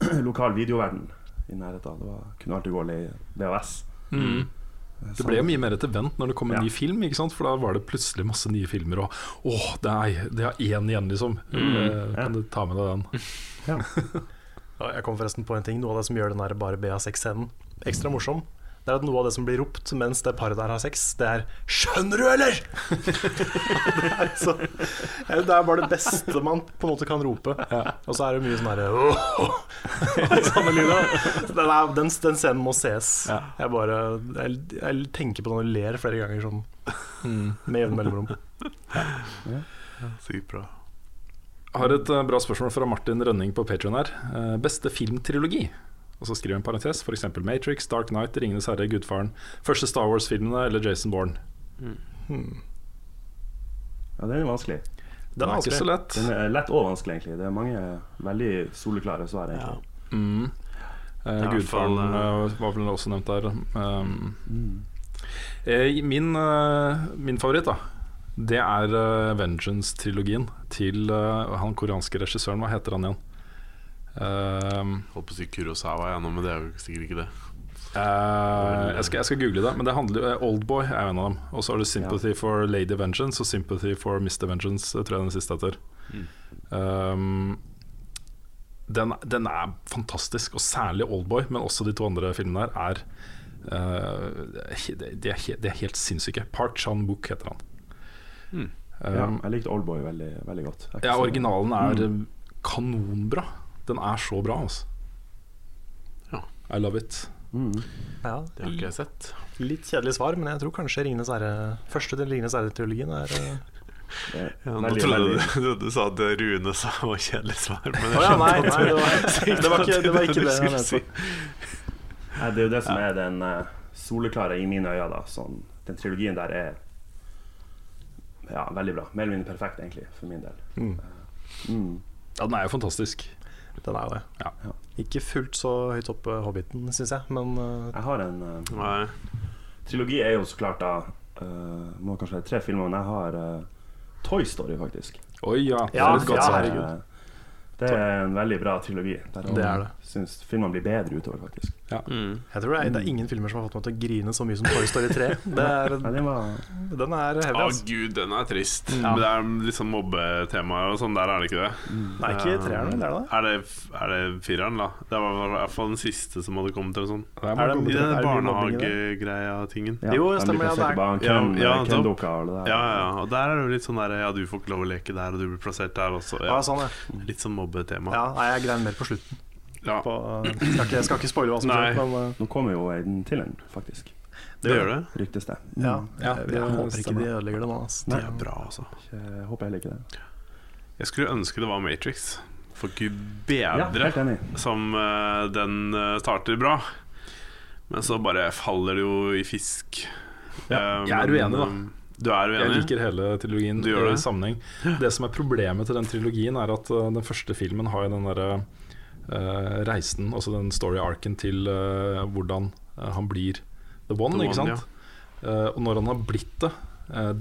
lokal videoverden i nærheten. Det var, kunne alltid gå i VHS. Mm. Det ble jo mye mer et event når det kom en Ja. ny film, ikke sant? for da var det plutselig masse nye filmer. Og åh, det er, det er én igjen, liksom. Mm, Eh, ja. Kan du ta med deg den? Ja. Ja, Jeg kom forresten på en ting Noe av det som gjør den der bare BA6-scenen ekstra morsom, det er at noe av det som blir ropt mens det paret der har sex, det er 'Skjønner du, eller?' det, er så, det er bare det beste man på en måte kan rope. Og så er det mye sånn herre. Den, er- den, den scenen må ses. Jeg bare jeg, jeg tenker på den og ler flere ganger sånn med jevne mellomrom. Sykt bra. Jeg har et eh, bra spørsmål fra Martin Rønning på Patreon her. Eh, beste filmtrilogi? Og så skriver en parentes, f.eks. Matrix, Dark Knight, Ringenes herre, Gudfaren, første Star Wars-filmene eller Jason Bourne. Ja, det er vanskelig. Den er ikke så lett. Den er lett og vanskelig, egentlig. Det er mange veldig soleklare svar, egentlig. Mm. Eh, Gudfaren fall, eh, var vel også nevnt der. Um, eh, min, uh, min favoritt, da, det er uh, Vengeance-trilogien til eh, han koreanske regissøren. Hva heter han igjen? Um, Holdt på å si Kurosawa, ja, nå, men det er jo sikkert ikke det. Uh, jeg, skal, jeg skal google det, men det handler jo Oldboy er en av dem. Og så har du Sympathy for Lady Vengeance og Sympathy for Mr. Vengeance, tror jeg den siste heter. Um, den, den er fantastisk, og særlig Oldboy, men også de to andre filmene her, er uh, de, de, er he, de er helt sinnssyke. Park Chan-Book heter han. Mm. Ja, Um, jeg likte Oldboy veldig, veldig godt. Ja, originalen er Mm. eh, kanonbra. Den er så bra, altså. Ja. I love it. Mm. Ja, Det har ikke jeg sett. Litt kjedelig svar, men jeg tror kanskje Ringenes herre første til Ringenes herre-trilogien er eh, Ja, nå trodde du, du sa at Rune sa var kjedelig svar. Men Å ja, nei, nei, det var, det var ikke det, var ikke det skulle mente. si. Nei, det er jo det som er den uh, soleklare i mine øyne. Da. Sånn, den trilogien der er ja, veldig bra. Mer eller mindre perfekt, egentlig, for min del. Mm. Mm. Ja, den er jo fantastisk. Den er jo det. Ja. Ja. Ikke fullt så høyt oppe Hobbiten, syns jeg, men uh, Jeg har en uh, Nei. Trilogi er jo så klart da uh, Må kanskje være tre filmer, men jeg har eh, Toy Story, faktisk. Oi, ja. Det er godt ja, herregud. Eh, Det er en veldig bra trilogi. Der Det er det. syns filmene blir bedre utover, faktisk. Mm. jeg tror det er, det er ingen filmer som har fått meg til å grine så mye som Toy Story 3. Det er, den er heavy, Å altså. gud, den er trist. Mm. Det er litt sånn mobbetemaer og sånn. Der er det ikke det. Nei, ikke treeren, det er det? Er det, er det fireren, da? Det var i hvert fall den siste som hadde kommet. til sånn. Er det- I den det i det? barnehagegreia-tingen. ja, Jo, stemmer, ja, det Ja, ja. Ja, ja, og der er det jo litt sånn der Ja, du får ikke lov å leke der, og du blir plassert der også. Ja, Ja. sånn, ja. Litt sånn mobbetema. ja. Nei, jeg grein mer på slutten. Ja, På, eh, skal, ikke, skal ikke spoile hva som skjer, men eh, Nå kommer jo en til en, faktisk. det gjør det. Ryktes det. ja, Ja, jeg, det jeg håper ikke de ødelegger det nå. Altså. Det er bra, altså. Jeg håper heller ikke det. Jeg skulle ønske det var Matrix. For gud bedre ja, som uh, den uh, starter bra. Men så bare faller det jo i fisk. Ja, jeg er uenig, da. Du er uenig? Jeg liker hele trilogien Du gjør i det? sammenheng. Det som er problemet til den trilogien, er at uh, den første filmen har jo den derre uh, reisen, altså den story-arken til uh, hvordan uh, han blir the one, The ikke One, sant? Uh, og når han har blitt det,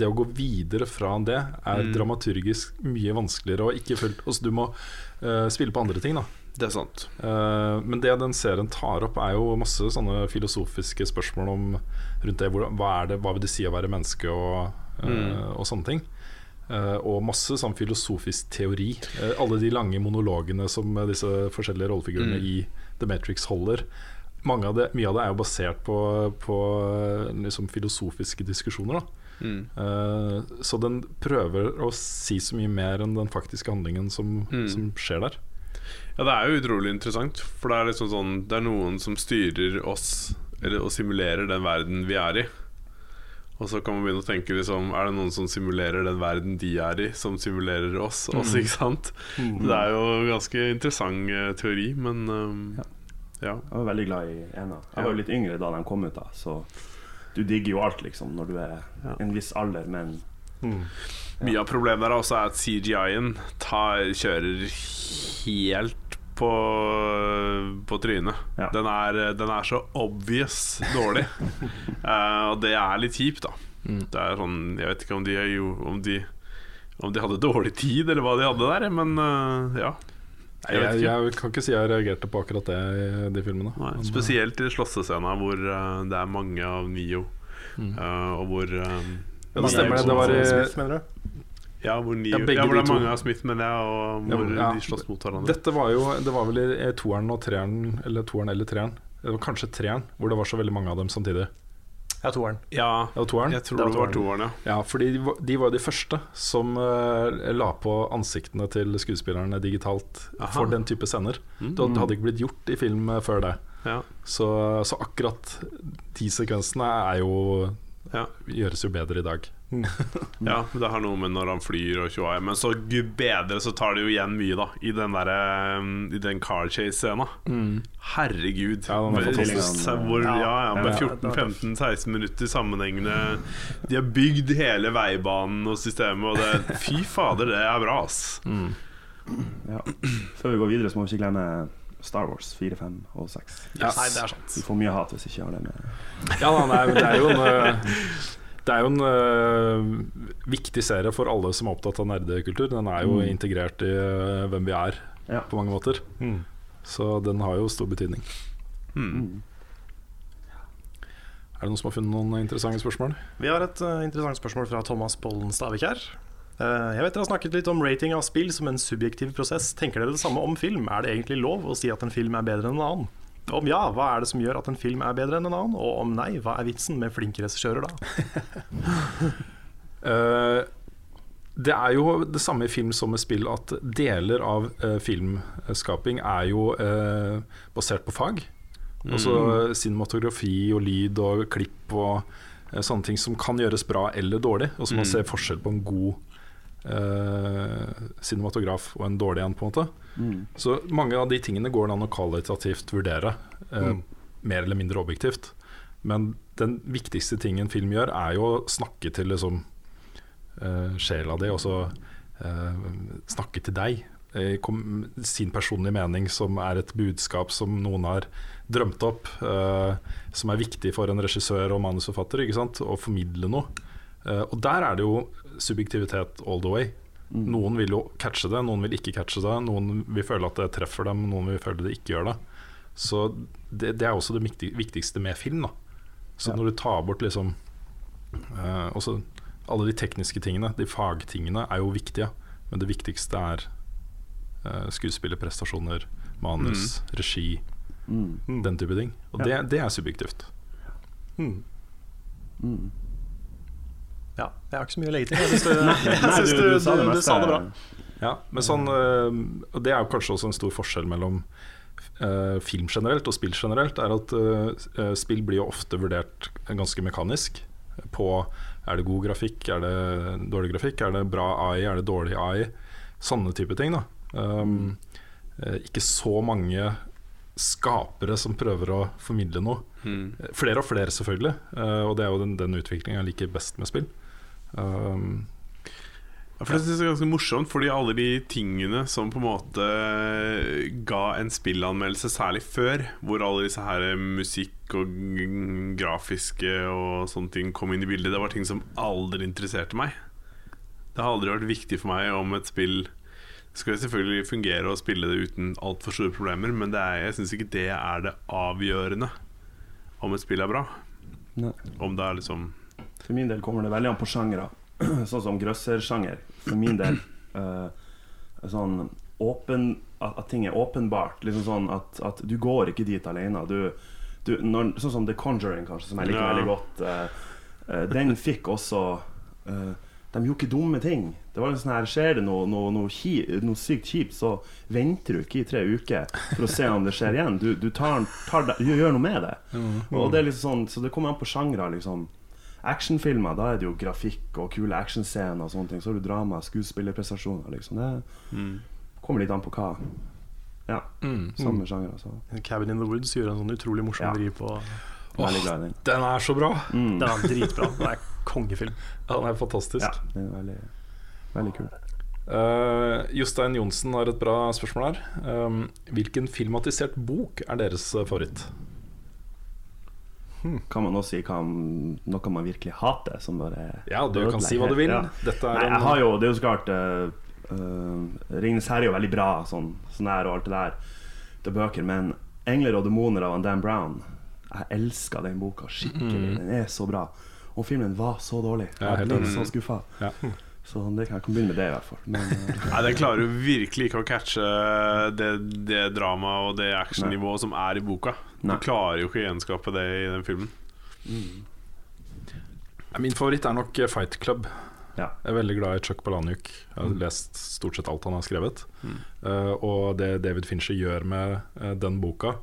det å gå videre fra det er Mm. dramaturgisk mye vanskeligere. Og ikke fullt, altså du må uh, spille på andre ting, da. Det er sant. Uh, men det den serien tar opp, er jo masse sånne filosofiske spørsmål om rundt det. Hvor, hva, er det, hva vil det si å være menneske, og, uh, Mm. og sånne ting. Eh, og masse sånn filosofisk teori. Eh, alle de lange monologene som eh, disse forskjellige rollefigurene Mm. i The Matrix holder. Mange av det, mye av det er jo basert på, på liksom filosofiske diskusjoner. Da. Mm. Uh, så den prøver å si så mye mer enn den faktiske handlingen som, Mm. som skjer der. Ja, det er jo utrolig interessant. For det er liksom sånn Det er noen som styrer oss, eller og simulerer den verden vi er i. Og så kan man begynne å tenke liksom Er det noen som simulerer den verden de er i, som simulerer oss? oss ikke sant? Det er jo ganske interessant eh, teori, men um, ja. Jeg var veldig glad i ena. Jeg var jo litt yngre da de kom ut, da, så du digger jo alt, liksom, når du er Ja. en viss alder, men Mye av problemet der også er at CGI-en kjører helt på, på trynet. Ja. Den, er, den er så obvious dårlig. uh, og det er litt kjipt, da. Det er sånn, jeg vet ikke om de, jo, om, de, om de hadde dårlig tid, eller hva de hadde der, men uh, ja. Jeg jeg, jeg kan ikke si jeg reagerte på akkurat det i de filmene. Nei, Men, spesielt i slåssescena hvor uh, det er mange av Nio, Mm. eh, og hvor eh, Ja, det stemmer det. Det var i Smith, mener du? Ja, hvor, ni, Ja, ja, hvor det er mange av Smith, men jeg, og hvor ja. de slåss mot hverandre. Dette var jo Det var vel i i toeren og treeren, eller toeren eller treeren. Det var kanskje treeren, hvor det var så veldig mange av dem samtidig. Ja, toeren. Ja, ja toeren? jeg tror det var toeren, ja. Ja, fordi de var, de var de første som uh, la på ansiktene til skuespillerne digitalt Aha. for den type scener. Mm. Det hadde ikke blitt gjort i film eh, før det. Ja. Så, så akkurat de sekvensene er jo Ja. gjøres jo bedre i dag. Ja, det har noe med når han flyr og tjoai. Men så gud bedre så tar det jo igjen mye, da. I den der, um, I den car chase-scena. Herregud. Ja, Hvor- ja, ja, med 14-15-16 minutter sammenhengende. De har bygd hele veibanen og systemet, og det Fy fader, det er bra, ass. Ja. Før vi går videre, så må vi ikke glemme Star Wars 4, 5 og 6. Ja. Nei, det er sant. Vi får mye hat hvis vi ikke har det med. Ja, da, nei, men det er jo en Det er jo en uh, viktig serie for alle som er opptatt av nerdekultur. Den er jo Mm. integrert i uh, hvem vi er, Ja. på mange måter. Mm. Så den har jo stor betydning. Mm. Er det noen som har funnet noen interessante spørsmål? Vi har et uh, interessant spørsmål fra Thomas Pollen Stavik her. Uh, jeg vet dere har snakket litt om rating av spill som en subjektiv prosess. Tenker dere det samme om film? Er det egentlig lov å si at en film er bedre enn en annen? Om ja, hva er det som gjør at en film er bedre enn en annen? Og om nei, hva er vitsen med flinke regissører da? uh, det er jo det samme i film som med spill, at deler av uh, filmskaping er jo uh, basert på fag. Altså eh, cinematografi og lyd og klipp og sånne ting som kan gjøres bra eller dårlig. Og så man Mm. ser forskjell på en god cinematograf og en dårlig en, på en måte. Mm. Så mange av de tingene går det an å kvalitativt vurdere, eh, Mm. mer eller mindre objektivt. Men den viktigste tingen film gjør, er jo å snakke til liksom, eh, sjela di, og så eh, snakke til deg. Eh, kom, sin personlige mening, som er et budskap som noen har drømt opp, eh, som er viktig for en regissør og manusforfatter, å formidle noe. Eh, og der er det jo subjektivitet all the way. Noen vil jo catche det, noen vil ikke catche det. Noen vil føle at det treffer dem, noen vil føle det ikke gjør det. Så det, det er også det viktigste med film. Da. Så Ja. når du tar bort liksom eh, også Alle de tekniske tingene, de fagtingene, er jo viktige. Men det viktigste er eh, skuespillerprestasjoner, manus, regi, Mm. den type ting. Og Ja. det, det er subjektivt. Hmm. Mm. Ja, jeg har ikke så mye å legge til. Jeg synes du, du, du, du, sa det bra. Ja, men sånn, og Det er jo kanskje også en stor forskjell mellom øh, film generelt og spill generelt. Er at Spill blir jo ofte vurdert ganske mekanisk. På er det god grafikk, er det dårlig grafikk, er det bra AI, er det dårlig AI. Sånne type ting. da um, Ikke så mange skapere som prøver å formidle noe. Mm. Flere og flere, selvfølgelig. og det er jo den, den utviklingen jeg liker best med spill. Um, for det synes jeg er ganske morsomt, fordi alle de tingene som på en måte ga en spillanmeldelse, særlig før, hvor alle disse her musikk og grafiske og sånne ting kom inn i bildet, det var ting som aldri interesserte meg. Det har aldri vært viktig for meg om et spill skal selvfølgelig fungere og spille det uten altfor store problemer, men det er, jeg syns ikke det er det avgjørende om et spill er bra. Nei. Om det er liksom For min del kommer det veldig an på sjangere. sånn som grøssersjanger. For min del uh, sånn åpen at, at ting er åpenbart. Liksom sånn at, at du går ikke dit alene. Du, du, når, sånn som The Conjuring, kanskje, som jeg liker Ja. veldig godt. Uh, uh, den fikk også De gjorde ikke dumme ting. Det var liksom sånn her Skjer det noe, noe, noe, ki, noe sykt kjipt, så venter du ikke i tre uker for å se om det skjer igjen. Du, du, tar, tar, gjør noe med det. Og det er liksom sånn Så det kommer an på sjangre. Liksom. Actionfilmer, da er det jo grafikk og kule actionscener og sånne ting. Så har du drama, skuespillerprestasjoner, liksom. Det mm. kommer litt an på hva. Ja, mm. samme sjanger, altså. Cabin in the Woods gjør en sånn utrolig morsom Ja. vri på Åh, den. Den er så bra! Mm. Den er dritbra. Den er kongefilm. Ja, den er fantastisk. Ja, den er veldig, veldig kul. Uh, Jostein Johnsen har et bra spørsmål her. Um, hvilken filmatisert bok er deres favoritt? Kan man også si hva, noe man virkelig hater, som bare Ja, du kan si hva du vil. Ja. Dette er Nei, jeg har jo, det er jo så klart uh, Ringenes herre er jo veldig bra, sånn, sånn her og alt det der. Det er bøker, men 'Engler og demoner' av Dan Brown Jeg elsker den boka skikkelig. Mm. Den er så bra. Og filmen var så dårlig. Ja, Jeg helt ble så skuffa. Ja. Så det kan jeg kan begynne med det, i hvert fall. Men, eh, Nei, Den klarer jo virkelig ikke å catche det, det dramaet og det actionnivået som er i boka. Du Nei. klarer jo ikke å gjenskape det i den filmen. Ja, Min favoritt er nok eh, Fight Club. Ja. Jeg er veldig glad i Chuck Palahniuk. Jeg har lest stort sett alt han har skrevet. Eh, og det David Fincher gjør med uh, den boka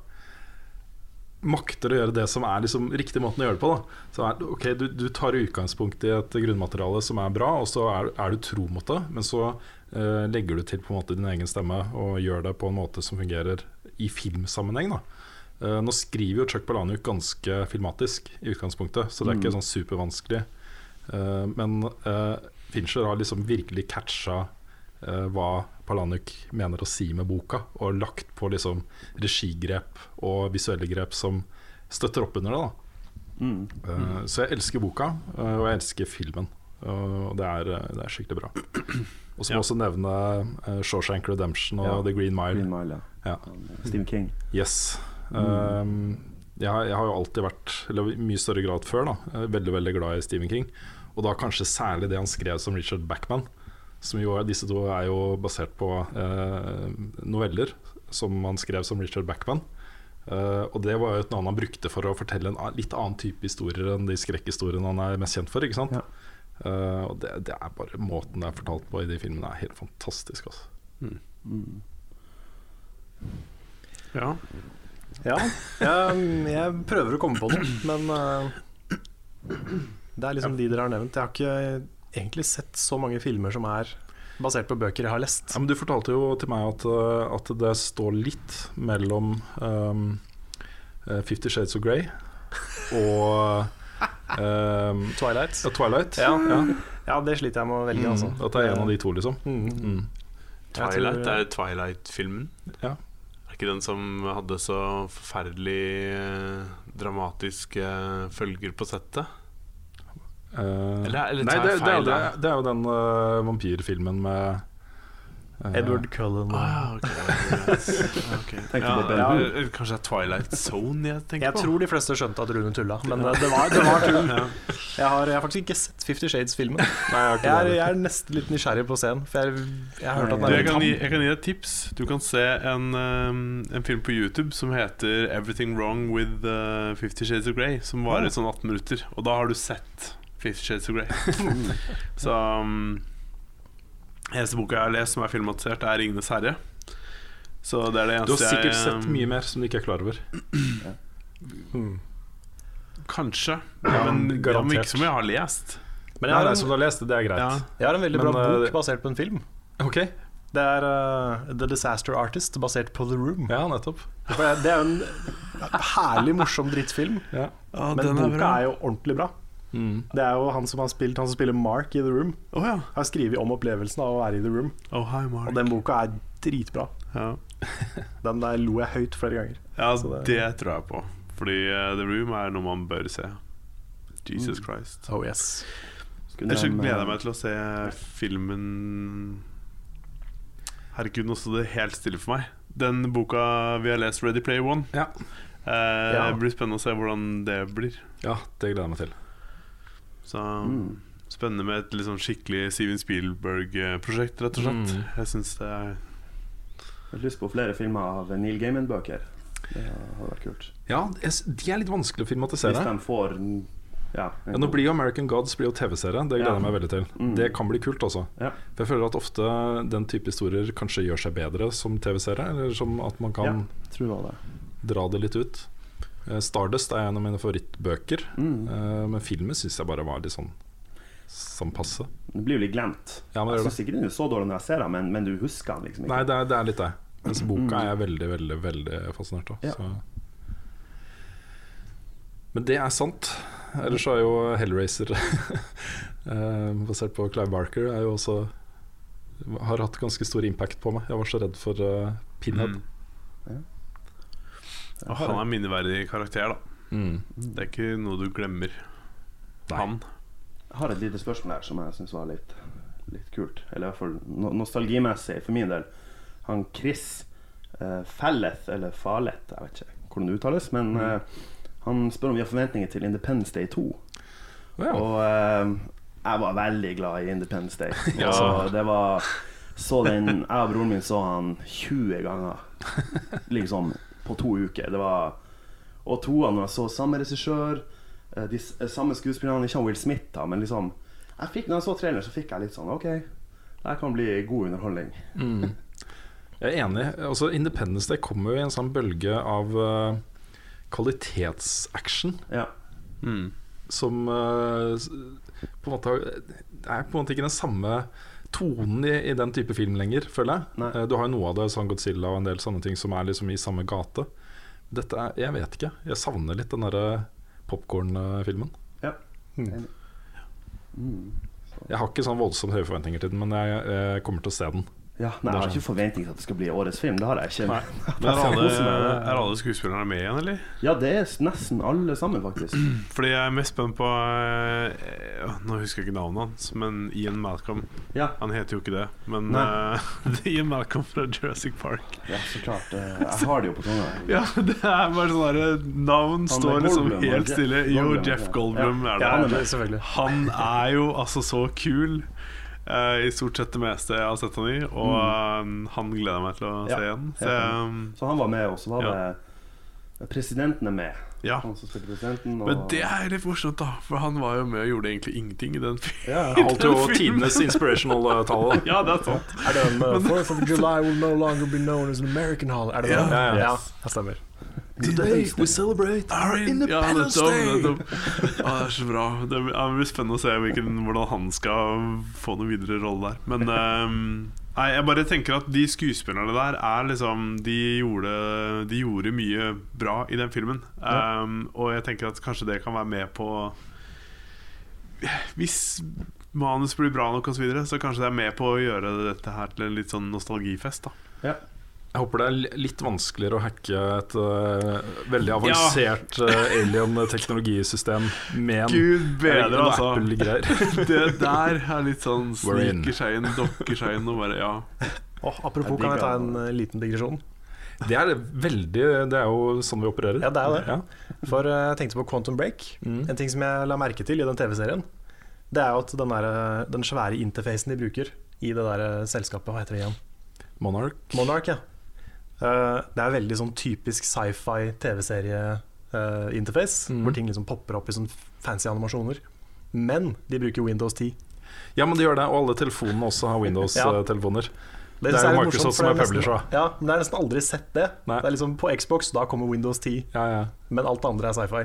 Makter å gjøre det som er liksom riktig måten å gjøre det på. Da. Så er, ok, du, du tar utgangspunkt i et grunnmateriale som er bra, og så er, er du tro mot det. Men så eh, legger du til på en måte din egen stemme og gjør det på en måte som fungerer i filmsammenheng. Eh, nå skriver jo Chuck Palahniuk ganske filmatisk i utgangspunktet, så det er ikke sånn supervanskelig. Eh, men eh, Fincher har liksom virkelig catcha eh, hva Palahniuk mener å si med boka, og lagt på liksom regigrep og visuelle grep som støtter opp under det. Da. Eh, så jeg elsker boka, eh, og jeg elsker filmen. Og det er, eh, det er skikkelig bra. Og så må jeg også nevne uh, Shawshank Redemption og Ja. The Green Mile. Green Mile, ja. Ja. Stephen King. Yes. Um, jeg, har- jeg har jo alltid vært, eller i mye større grad før, da, veldig veldig glad i Stephen King. Og da kanskje særlig det han skrev som Richard Backman. Som jo er, disse to er jo basert på eh, noveller som han skrev som Richard Backman. Eh, og det var jo et navn han brukte for å fortelle en litt annen type historier enn de skrekkhistoriene han er mest kjent for. Ikke sant? Ja. Uh, og det, det er bare måten det er fortalt på i de filmene, er helt fantastisk. Altså. Ja. Ja, jeg, jeg prøver å komme på noe, men uh, det er liksom de dere har nevnt. Jeg har ikke egentlig sett så mange filmer som er basert på bøker jeg har lest. Ja, men du fortalte jo til meg at, uh, at det står litt mellom um, Fifty Shades of Grey og um, Twilight. ja, Twilight. Ja. Ja. Ja, det sliter jeg med å velge, altså. At det er en av de to, liksom. Mm. Mm. Twilight tror- er Twilight-filmen. Ja. Er ikke den som hadde så forferdelig eh, dramatiske følger på settet? Uh, Eller- eller nei, tar det, jeg det, er, det, det er jo den uh, vampyrfilmen med uh, Edward Cullen. Ah, okay. okay. Ja, ja, Kanskje det er Twilight Zone jeg tenker Jeg på? tror de fleste skjønte at Rune tulla, men det, det, var, var tull. Jeg har, jeg har faktisk ikke sett Fifty Shades-filmen. Jeg Jeg, er- jeg er nesten litt nysgjerrig på scenen, for jeg, jeg har hørt at den er jeg, kan gi, jeg kan gi deg et tips. Du kan se en, um, en film på YouTube som heter 'Everything Wrong with uh, Fifty Shades of Grey'. Som varer sånn 18 minutter. Og da har du sett Fifty Shades of Grey. Så um, Eneste boka jeg har lest som er filmatisert, er 'Ringenes herre'. Så det er det Du har sikkert jeg sett um, mye mer som du ikke er klar over. Kanskje. Ja, men, det garantert. men ikke som jeg har lest. Men jeg har, nei, som du har lest, det er greit. Ja. jeg har en veldig Men, bra eh, bok basert på en film. Ok, Det er uh, The Disaster Artist, basert på The Room. ja, nettopp. Det- Det er jo en herlig morsom drittfilm, Ja. men boka er jo ordentlig bra. Mm. Det er jo han som har spilt Han som spiller Mark i The Room. Oh, ja. Har skrevet om opplevelsen av å være i The Room. Oh, hi, Mark. Og den boka er dritbra. Ja. Den der lo jeg høyt flere ganger. Ja, Så det... det- tror jeg på. Fordi uh, The Room er noe man bør se. Jesus Christ. Oh yes Skulle Ellers eh, gleder jeg meg til å se filmen Herregud, nå står det helt stille for meg. Den boka vi har lest, Ready Player One. Ja. Uh, Ja. Det blir spennende å se hvordan det blir. ja, det gleder jeg meg til. Så Mm. Spennende med et liksom skikkelig Steven Spielberg-prosjekt, rett og slett. Mm. Jeg syns det er Jeg har lyst på flere filmer av Neil Gaiman-bøker. Det hadde vært kult. Ja, de er litt vanskelig å filmatisere. Hvis de får ja, Ja, nå blir jo American Gods blir jo TV-serie. Det gleder Ja. jeg meg veldig til. Mm. Det kan bli kult også. Ja. For jeg føler at ofte den type historier kanskje gjør seg bedre som TV-serie. Eller som at man kan Ja, det. dra det litt ut. Eh, Stardust er en av mine favorittbøker. Mm. Eh, Men filmen syns jeg bare var litt sånn som passe. Det blir jo litt glemt. Ja, men Jeg syns ikke den er så dårlig når jeg ser den, men, men du husker den liksom ikke. Nei, det er, det er litt det. Mens boka Mm. er jeg veldig, veldig veldig fascinert av. Ja. Så. Men det er sant. Ellers så er jo Hellraiser eh, basert på Clive Barker er jo også har hatt ganske stor impact på meg. Jeg var så redd for uh, Pinhead. mm. Og Han er minneverdig karakter, da. Mm. Det er ikke noe du glemmer. Nei. Han. Jeg har et lite spørsmål her som jeg syns var litt, litt kult. Eller i hvert fall no nostalgimessig for min del. Han Chris uh, Falleth, eller Faleth, jeg vet ikke hvordan det uttales, men uh, han spør om vi har forventninger til Independence Day 2. Ja. Og uh, Jeg var veldig glad i Independence Day. Ja. Og det var Så den Jeg og broren min så han 20 ganger. Liksom på to uker. Det var Og toene jeg så samme regissør, eh, de eh, samme skuespillerne, ikke han Will Smith, da, men liksom jeg fikk, Når jeg så traileren, så fikk jeg litt sånn OK, det her kan bli god underholdning. Mm. Jeg er enig. Altså, Independence Day kommer jo i en sånn bølge av uh, kvalitetsaction. Ja. Mm. Som uh, på en måte har- Det er på en måte ikke den samme tonen i, i den type film lenger, føler jeg. Nei. Eh, Du har jo noe av det, sånn Godzilla og en del sånne ting som er liksom i samme gate. Dette er, Jeg vet ikke. Jeg savner litt den derre popkorn-filmen. Ja. Mm. Mm. Jeg har ikke sånn voldsomt høye forventninger til den, men jeg, jeg kommer til å se den. Ja, nei, Jeg har ikke forventning til at det skal bli årets film. Det har jeg ikke. Nei. Men er alle, er alle skuespillerne med igjen, eller? Ja, det er nesten alle sammen, faktisk. Fordi jeg er mest spent på eh, Nå husker jeg ikke navnet hans, men Ian Malcolm. Ja. Han heter jo ikke det, men er Ian Malcolm fra Jurassic Park. Ja, så klart. eh, Jeg har det jo på tunga. Ja, det er bare sånn derre Navn Han står liksom helt stille. Jo, Jeff. Goldblum Ja. er det. Ja, han er Han er jo altså så kul. Eh, I stort sett det meste jeg har sett han i, og eh, han gleder jeg meg til å se Mm. Igjen. Så, jeg, enig. Så han var med, også. var Ja. det Presidenten er med. Ja. Og... men det er litt morsomt, da, for han var jo med og gjorde egentlig ingenting i den filmen. Ja. Holdt jo tidenes inspirational-tale. Ja, det er sant. Er det en, uh, 4th of July will no longer be known as an American holiday? Er det Ja. det? Ja, ja. ja, det stemmer. Today we celebrate our Independence ja, nettopp, nettopp. Det er så bra. Det blir- spennende å se hvilken, hvordan han skal få noen videre rolle der. Men um, nei, jeg bare tenker at de skuespillerne der er liksom De gjorde, de gjorde mye bra i den filmen. Um, og jeg tenker at kanskje det kan være med på Hvis manus blir bra nok, og så, videre, så kanskje det er med på å gjøre dette her til en litt sånn nostalgifest. da Ja. Jeg håper det er litt vanskeligere å hacke et uh, veldig avansert øh, alien-teknologisystem med en Gud bedre, altså. Apple-greier. Det der er litt sånn sniker seg inn, dokker seg inn og bare ja. Åh, apropos, Jeg kan jeg ta en uh, liten digresjon? Det er veldig Det er jo sånn vi opererer. Ja, det er det. Ja. For uh, jeg tenkte på Quantum Break. Mm. En ting som jeg la merke til i den TV-serien, det er jo at den, der, uh, den svære interfacen de bruker i det der uh, selskapet, hva heter det igjen? Monarch. Monarch, ja. Uh, det er veldig sånn typisk sci-fi TV-serie-interface, Mm. hvor ting liksom popper opp i sånn fancy animasjoner. Men de bruker Windows 10. Ja, men de gjør det, og alle telefonene også har Windows-telefoner. Det det, er jo Microsoft som er publisher, da. Ja, men jeg har nesten aldri sett det. Nei. Det er liksom På Xbox da kommer Windows 10, Ja, ja. men alt det andre er sci-fi.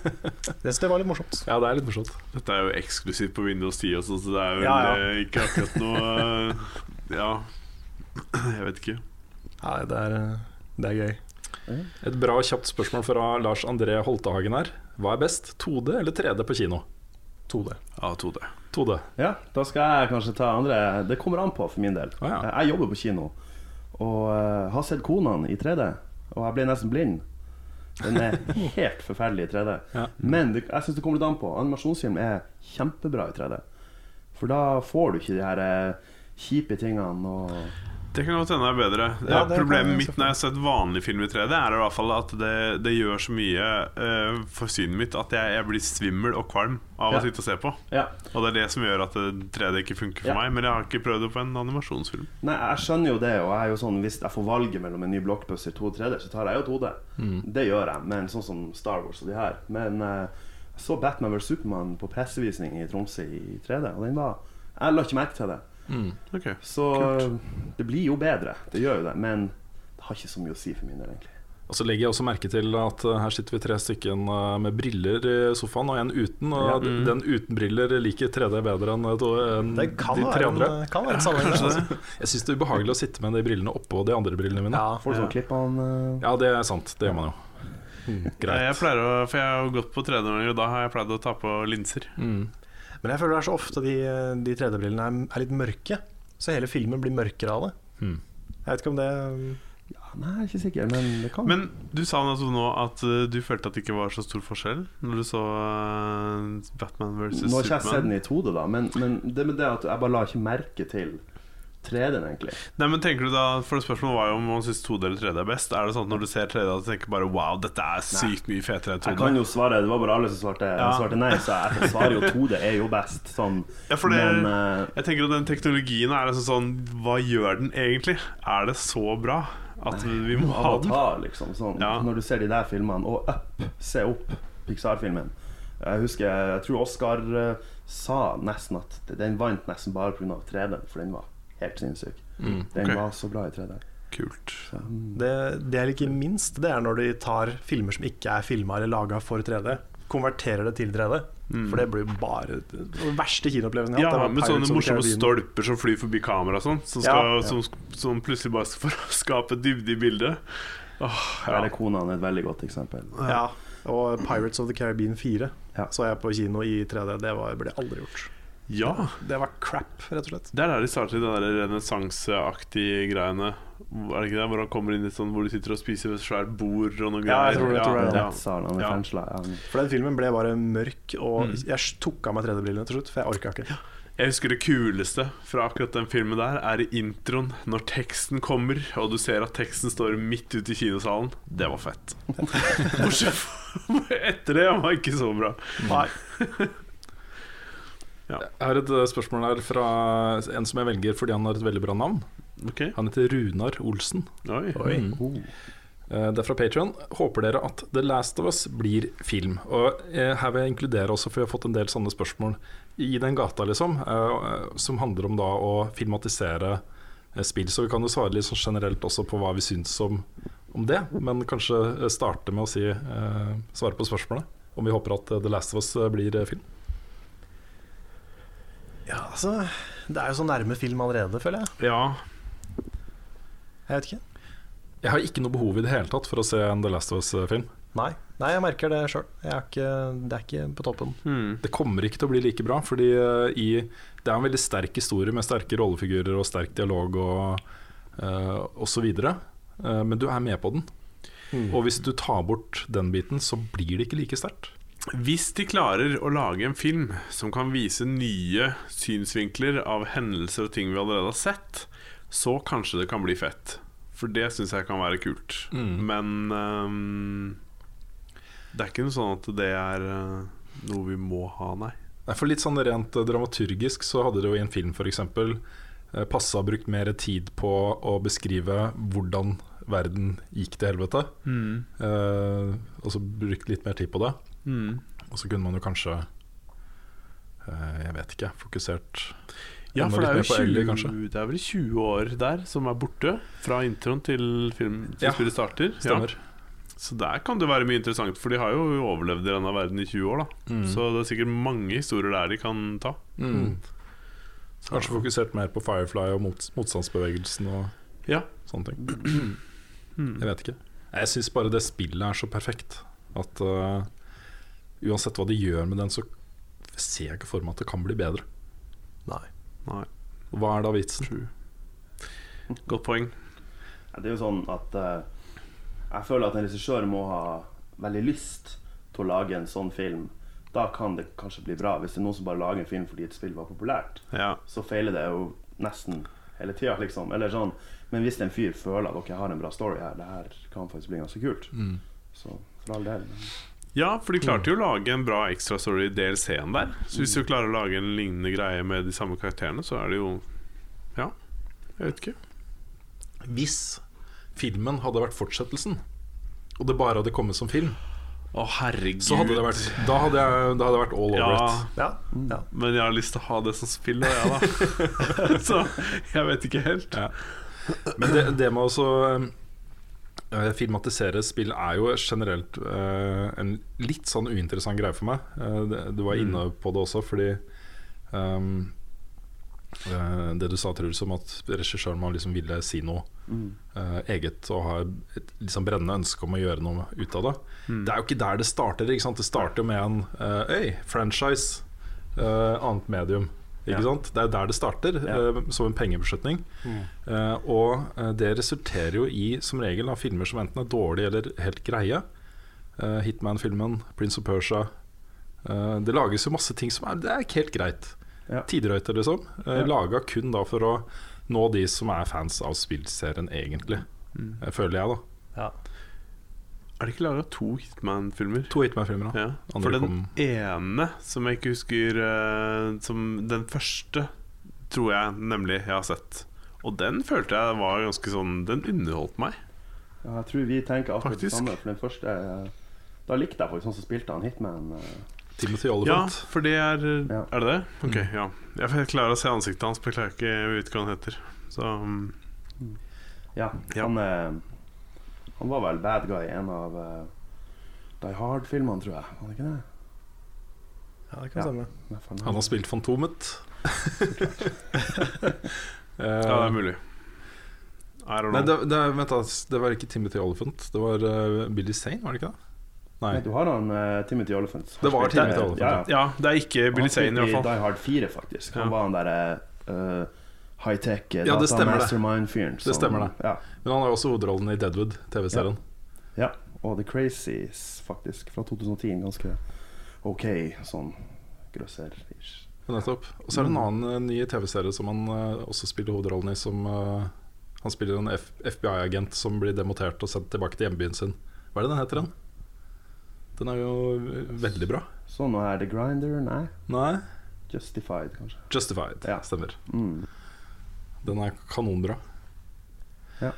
Det synes jeg var litt morsomt. ja, det er litt morsomt. Dette er jo eksklusivt på Windows 10 også, så det er vel Ja, ja. eh, ikke akkurat noe eh, Ja, jeg vet ikke. Nei, det er, uh, det er gøy. Et bra og kjapt spørsmål fra Lars André Holtehagen her. Hva er best, 2D eller 3D på kino? 2D. Ja, 2D. 2D. Ja, da skal jeg kanskje ta andre Det kommer an på for min del. Ah, ja. Jeg jobber på kino og eh, har sett Konan i 3D, og jeg ble nesten blind. Den er helt forferdelig i 3D. Ja. Men det, jeg syns det kommer litt an på. Animasjonsfilm er kjempebra i 3D. For da får du ikke de her eh, kjipe tingene og Det kan godt hende det er bedre. Ja, det Problemet mitt når jeg har sett vanlig film i 3D, er i hvert fall at det, det gjør så mye uh, for synet mitt at jeg, jeg blir svimmel og kvalm av Ja. å sitte og se på. Ja. Og det er det som gjør at 3D ikke funker for meg. Men jeg har ikke prøvd det på en animasjonsfilm. Nei, jeg skjønner jo det, og jeg er jo sånn hvis jeg får valget mellom en ny blockbuster 2 og 3D, så tar jeg jo 2D. Det gjør jeg, men sånn som Star Wars og de her. Men uh, jeg så Batman vs Supermann på pressevisning i Tromsø i 3D, og den var Jeg la ikke merke til det. Ok Så det blir jo bedre, det gjør jo det, men det har ikke så mye å si for min del, egentlig. Og så legger jeg også merke til at uh, her sitter vi tre stykker uh, med briller i sofaen, og en uten. Og Ja. mm. den uten briller liker 3D bedre enn Det kan de tre andre. en, kan være en sammenheng. Altså. Jeg syns det er ubehagelig å sitte med de brillene oppå de andre brillene mine. Ja, Får du sånn klipp-an uh, Ja, det er sant. Det gjør man jo. Jeg, jeg Greit. pleier å, for jeg har jo gått på 3D noen ganger, og da har jeg pleid å ta på linser. Mm. Men jeg føler det er så ofte de, de 3D-brillene er, er litt mørke. Så hele filmen blir mørkere av det. Mm. Jeg vet ikke om det Nei, jeg er ikke sikker, men det kan. Men du sa altså nå at eh, du følte at det ikke var så stor forskjell når du så eh, Batman vs. Nå har ikke jeg sett den i 2D, da, men, men det med det at jeg bare la ikke merke til 3D-en, egentlig. Nei, men tenker du da For Spørsmålet var jo om man syns 2D eller 3D er best. Er det sånn at når du ser 3D at du tenker bare wow, dette er sykt mye fetere enn 2D? Jeg kan jo svare, Det var bare alle som svarte, Ja. svarte nei, så jeg svarer jo 2D er jo best. Sånn. Ja, for det, Men uh, jeg tenker at den teknologien er liksom sånn Hva gjør den egentlig? Er det så bra at vi må ha den? Avatar, liksom. Sånn. Ja. Når du ser de der filmene, og Up, se opp Pixar-filmen. Jeg husker, jeg tror Oscar eh, sa nesten at den vant nesten bare pga. 3D, for den var helt sinnssyk. Mm, Den var så bra i 3D. Kult. Så, mm. Det, det jeg liker minst, det er når de tar filmer som ikke er filma eller laga for 3D, konverterer det til 3D. For det blir jo bare den verste kinoopplevelsen jeg Ja, har hatt. Ja, med sånne morsomme stolper som flyr forbi kamera og sånn. Som, Ja, ja. som, som plutselig bare skal for å skape dybde i bildet. Åh, Der er Konan et veldig godt eksempel. Ja, og Pirates of the Caribbean 4 så jeg på kino i 3D. Det var, ble aldri gjort. Ja. Det var crap, rett og slett. Det er der de starter de renessanseaktige greiene. Er det ikke det? Hvor han kommer inn i sånn Hvor de sitter og spiser ved et svært bord og noe Ja, jeg greier. tror det, jeg tror det. ja. Er Ja. fengsla. Ja. For den filmen ble bare mørk, og Mm. jeg tok av meg 3D-brillene til slutt, for jeg orka ikke. Jeg husker det kuleste fra akkurat den filmen der er i introen, når teksten kommer, og du ser at teksten står midt ute i kinosalen. Det var fett. Bortsett fra etter det var ikke så bra. Nei. Jeg har et eh, spørsmål her fra en som jeg velger fordi han har et veldig bra navn. Han heter Runar Olsen. Oi. Mm. Oh. Det er fra Patreon Håper dere at The Last of Us blir film? Og eh, Her vil jeg inkludere også, for vi har fått en del sånne spørsmål i den gata, liksom. eh, Som handler om da å filmatisere eh, spill. Så vi kan jo svare litt sånn generelt også på hva vi syns om, om det. Men kanskje eh, starte med å si, eh, svare på spørsmålet. Om vi håper at eh, The Last of Us eh, blir eh, film. Ja, altså Det er jo så nærme film allerede, føler jeg. Ja. Jeg vet ikke. Jeg har ikke noe behov i det hele tatt for å se en The Last of Us-film. Nei, Nei jeg merker det sjøl. Det er ikke på toppen. Det kommer ikke til å bli like bra, fordi eh, i, det er en veldig sterk historie med sterke rollefigurer og sterk dialog og, uh, og så videre. Uh, men du er med på den. Og hvis du tar bort den biten, så blir det ikke like sterkt. Hvis de klarer å lage en film som kan vise nye synsvinkler av hendelser og ting vi allerede har sett, så kanskje det kan bli fett. For det syns jeg kan være kult. Mm. Men um, det er ikke noe sånn at det er eh, noe vi må ha, nei. Nei, For litt sånn rent eh, dramaturgisk så hadde det jo i en film f.eks. Uh, passa brukt mer tid på å beskrive hvordan verden gikk til helvete. Mm. Uh, og så brukt litt mer tid på det. Mm. Og så kunne man jo kanskje eh, Jeg vet ikke, fokusert Ja, for det er, litt jo mer på Ellie, det er vel 20 år der som er borte, fra introen til film til Ja, spillet starter. stemmer. Så der kan det være mye interessant, for de har jo overlevd i denne verden i 20 år. da Mm. Så det er sikkert mange historier der de kan ta. Mm. Kanskje fokusert mer på Firefly og mot, motstandsbevegelsen og Ja. sånne ting. Jeg vet ikke. Jeg syns bare det spillet er så perfekt at eh, uansett hva de gjør med den, så ser jeg ikke for meg at det kan bli bedre. Nei. Nei. Hva er da vitsen? Godt poeng. Det er jo sånn at uh, Jeg føler at en regissør må ha veldig lyst til å lage en sånn film. Da kan det kanskje bli bra. Hvis det er noen som bare lager en film fordi et spill var populært, Ja. så feiler det jo nesten hele tida, liksom. Eller sånn. Men hvis en fyr føler at dere har en bra story her, det her kan faktisk bli ganske kult, Mm. så for all del. Ja, for de klarte jo å lage en bra ekstrastory i DLC-en der. Så hvis du klarer å lage en lignende greie med de samme karakterene, så er det jo Ja, jeg vet ikke. Hvis filmen hadde vært fortsettelsen, og det bare hadde kommet som film, Å, herregud. så hadde det vært Da hadde jeg, da hadde jeg vært all over Ja. it. Ja, ja. Men jeg har lyst til å ha det som spill, jeg, da. så jeg vet ikke helt. Ja. Men det, det med å så, eh, filmatisere spill er jo generelt uh, en litt sånn uinteressant greie for meg. Uh, det, du var inne på det også, fordi um, uh, Det du sa, Truls, om at regissøren må liksom ville si noe Mm. eh, eget og ha et liksom brennende ønske om å gjøre noe ut av det. Mm. Det er jo ikke der det starter. Ikke sant? Det starter jo med en eh, Øy, franchise, eh, annet medium. Ikke Ja. sant? Det er der det starter, Ja. eh, som en pengebeslutning. Mm. Eh, og eh, det resulterer jo i som regel av filmer som enten er dårlige eller helt greie. Hitman-filmen, Prince of Persia. Det lages jo masse ting som er Det er ikke helt greit. Ja. Tidrøyter, liksom. Ja. Laga kun da for å nå de som er fans av spillserien, egentlig. Mm. Føler jeg, da. Ja. Er det ikke laga to Hitman-filmer? To Hitman-filmer. Ja. Andre For den kom- ene, som jeg ikke husker eh, Som den første, tror jeg nemlig jeg har sett. Og den følte jeg var ganske sånn Den underholdt meg. Ja, jeg tror vi tenker akkurat det samme. For den første eh, Da likte jeg faktisk sånn som spilte han Hitman. Timothy Timothy Ja, for det er Ja. Er det det? Ok, Mm. ja. Jeg klarer å se ansiktet hans, men jeg klarer ikke Jeg vet ikke hva han heter. Så um. Ja, Ja. Han, eh, han var vel bad guy i en av uh, Die Hard-filmene, tror jeg. Var det ikke det? ja, det kan Ja. stemme. I Han har spilt Fantomet. uh, Ja, det er mulig. I don't know. Nei, det, det, vent da, det var ikke Timothy Oliphant. Det var uh, Billy Sane, var det ikke det? Nei. Nei, du har han uh, Timothy Oliphant. Det var Timothy Olyphant, Ja, ja. ja, det er ikke Billy Sane, i hvert fall. Han spilte i Die Hard 4, faktisk. Han Ja. var han derre uh, high-tech Ja, det. mastermind-fyren. Det stemmer det. Ja. Men han har jo også hovedrollen i Deadwood, TV-serien. ja. Og The Crazies, faktisk, fra 2010. Ganske OK sånn grøsser-ish. Nettopp. Og så er det en annen eh, ny TV-serie som han uh, også spiller hovedrollen i. Som uh, Han spiller en FBI-agent som blir demotert og sendt tilbake til hjembyen sin. Hva er det den heter, den? Den er jo veldig bra. Så nå er det Grinder? Nei. Nei? Justified, kanskje. Justified. Ja. Stemmer. Mm. Den er kanonbra. Ja.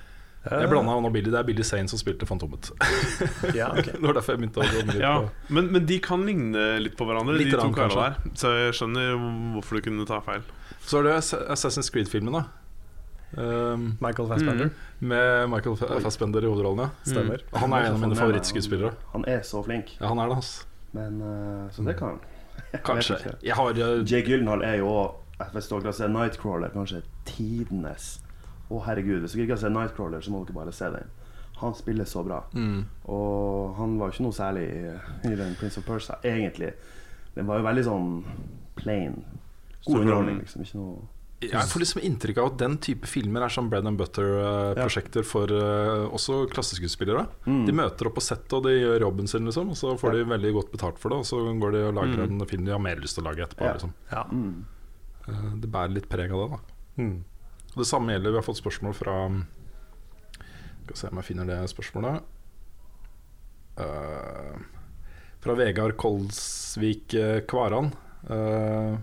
Jeg blanda han og Billy. Det er Billy Sane som spilte Fantomet. Ja, okay. det var derfor jeg begynte å gå Ja, men, men de kan ligne litt på hverandre, Litt de to karene der. Så jeg skjønner hvorfor du kunne ta feil. Så er det Ass- Assassin's Creed-filmen, da. Um, Michael Fassbender. med Michael Fa- Fassbender i hovedrollen, ja. Stemmer. Han er en av mine favorittskuespillere. Han er så flink. Ja, han er det, altså. Men uh, Så det kan han. Kanskje. Jeg har uh, Jay Gyllenhaal er jo òg Hvis dere ser Nightcrawler, kanskje tidenes Å, herregud. Hvis dere ikke har sett Nightcrawler, så må dere bare se den. Han spiller så bra. mm. Og han var jo ikke noe særlig i, i den Prince of Persia, egentlig. Den var jo veldig sånn plain. God underholdning, liksom. Ikke noe Jeg får liksom inntrykk av at den type filmer er som bread and butter-prosjekter for uh, også klasseskuespillere. Mm. De møter opp på settet og de gjør jobben sin, liksom, og så får de veldig godt betalt for det. Og så går de og lager Mm. en film de har mer lyst til å lage etterpå. Ja. Liksom. Ja. mm. Uh, Det bærer litt preg av det. da Mm. Det samme gjelder, vi har fått spørsmål fra Skal se om jeg finner det spørsmålet. Uh, fra Vegard Kolsvik eh, Kvaran. Uh,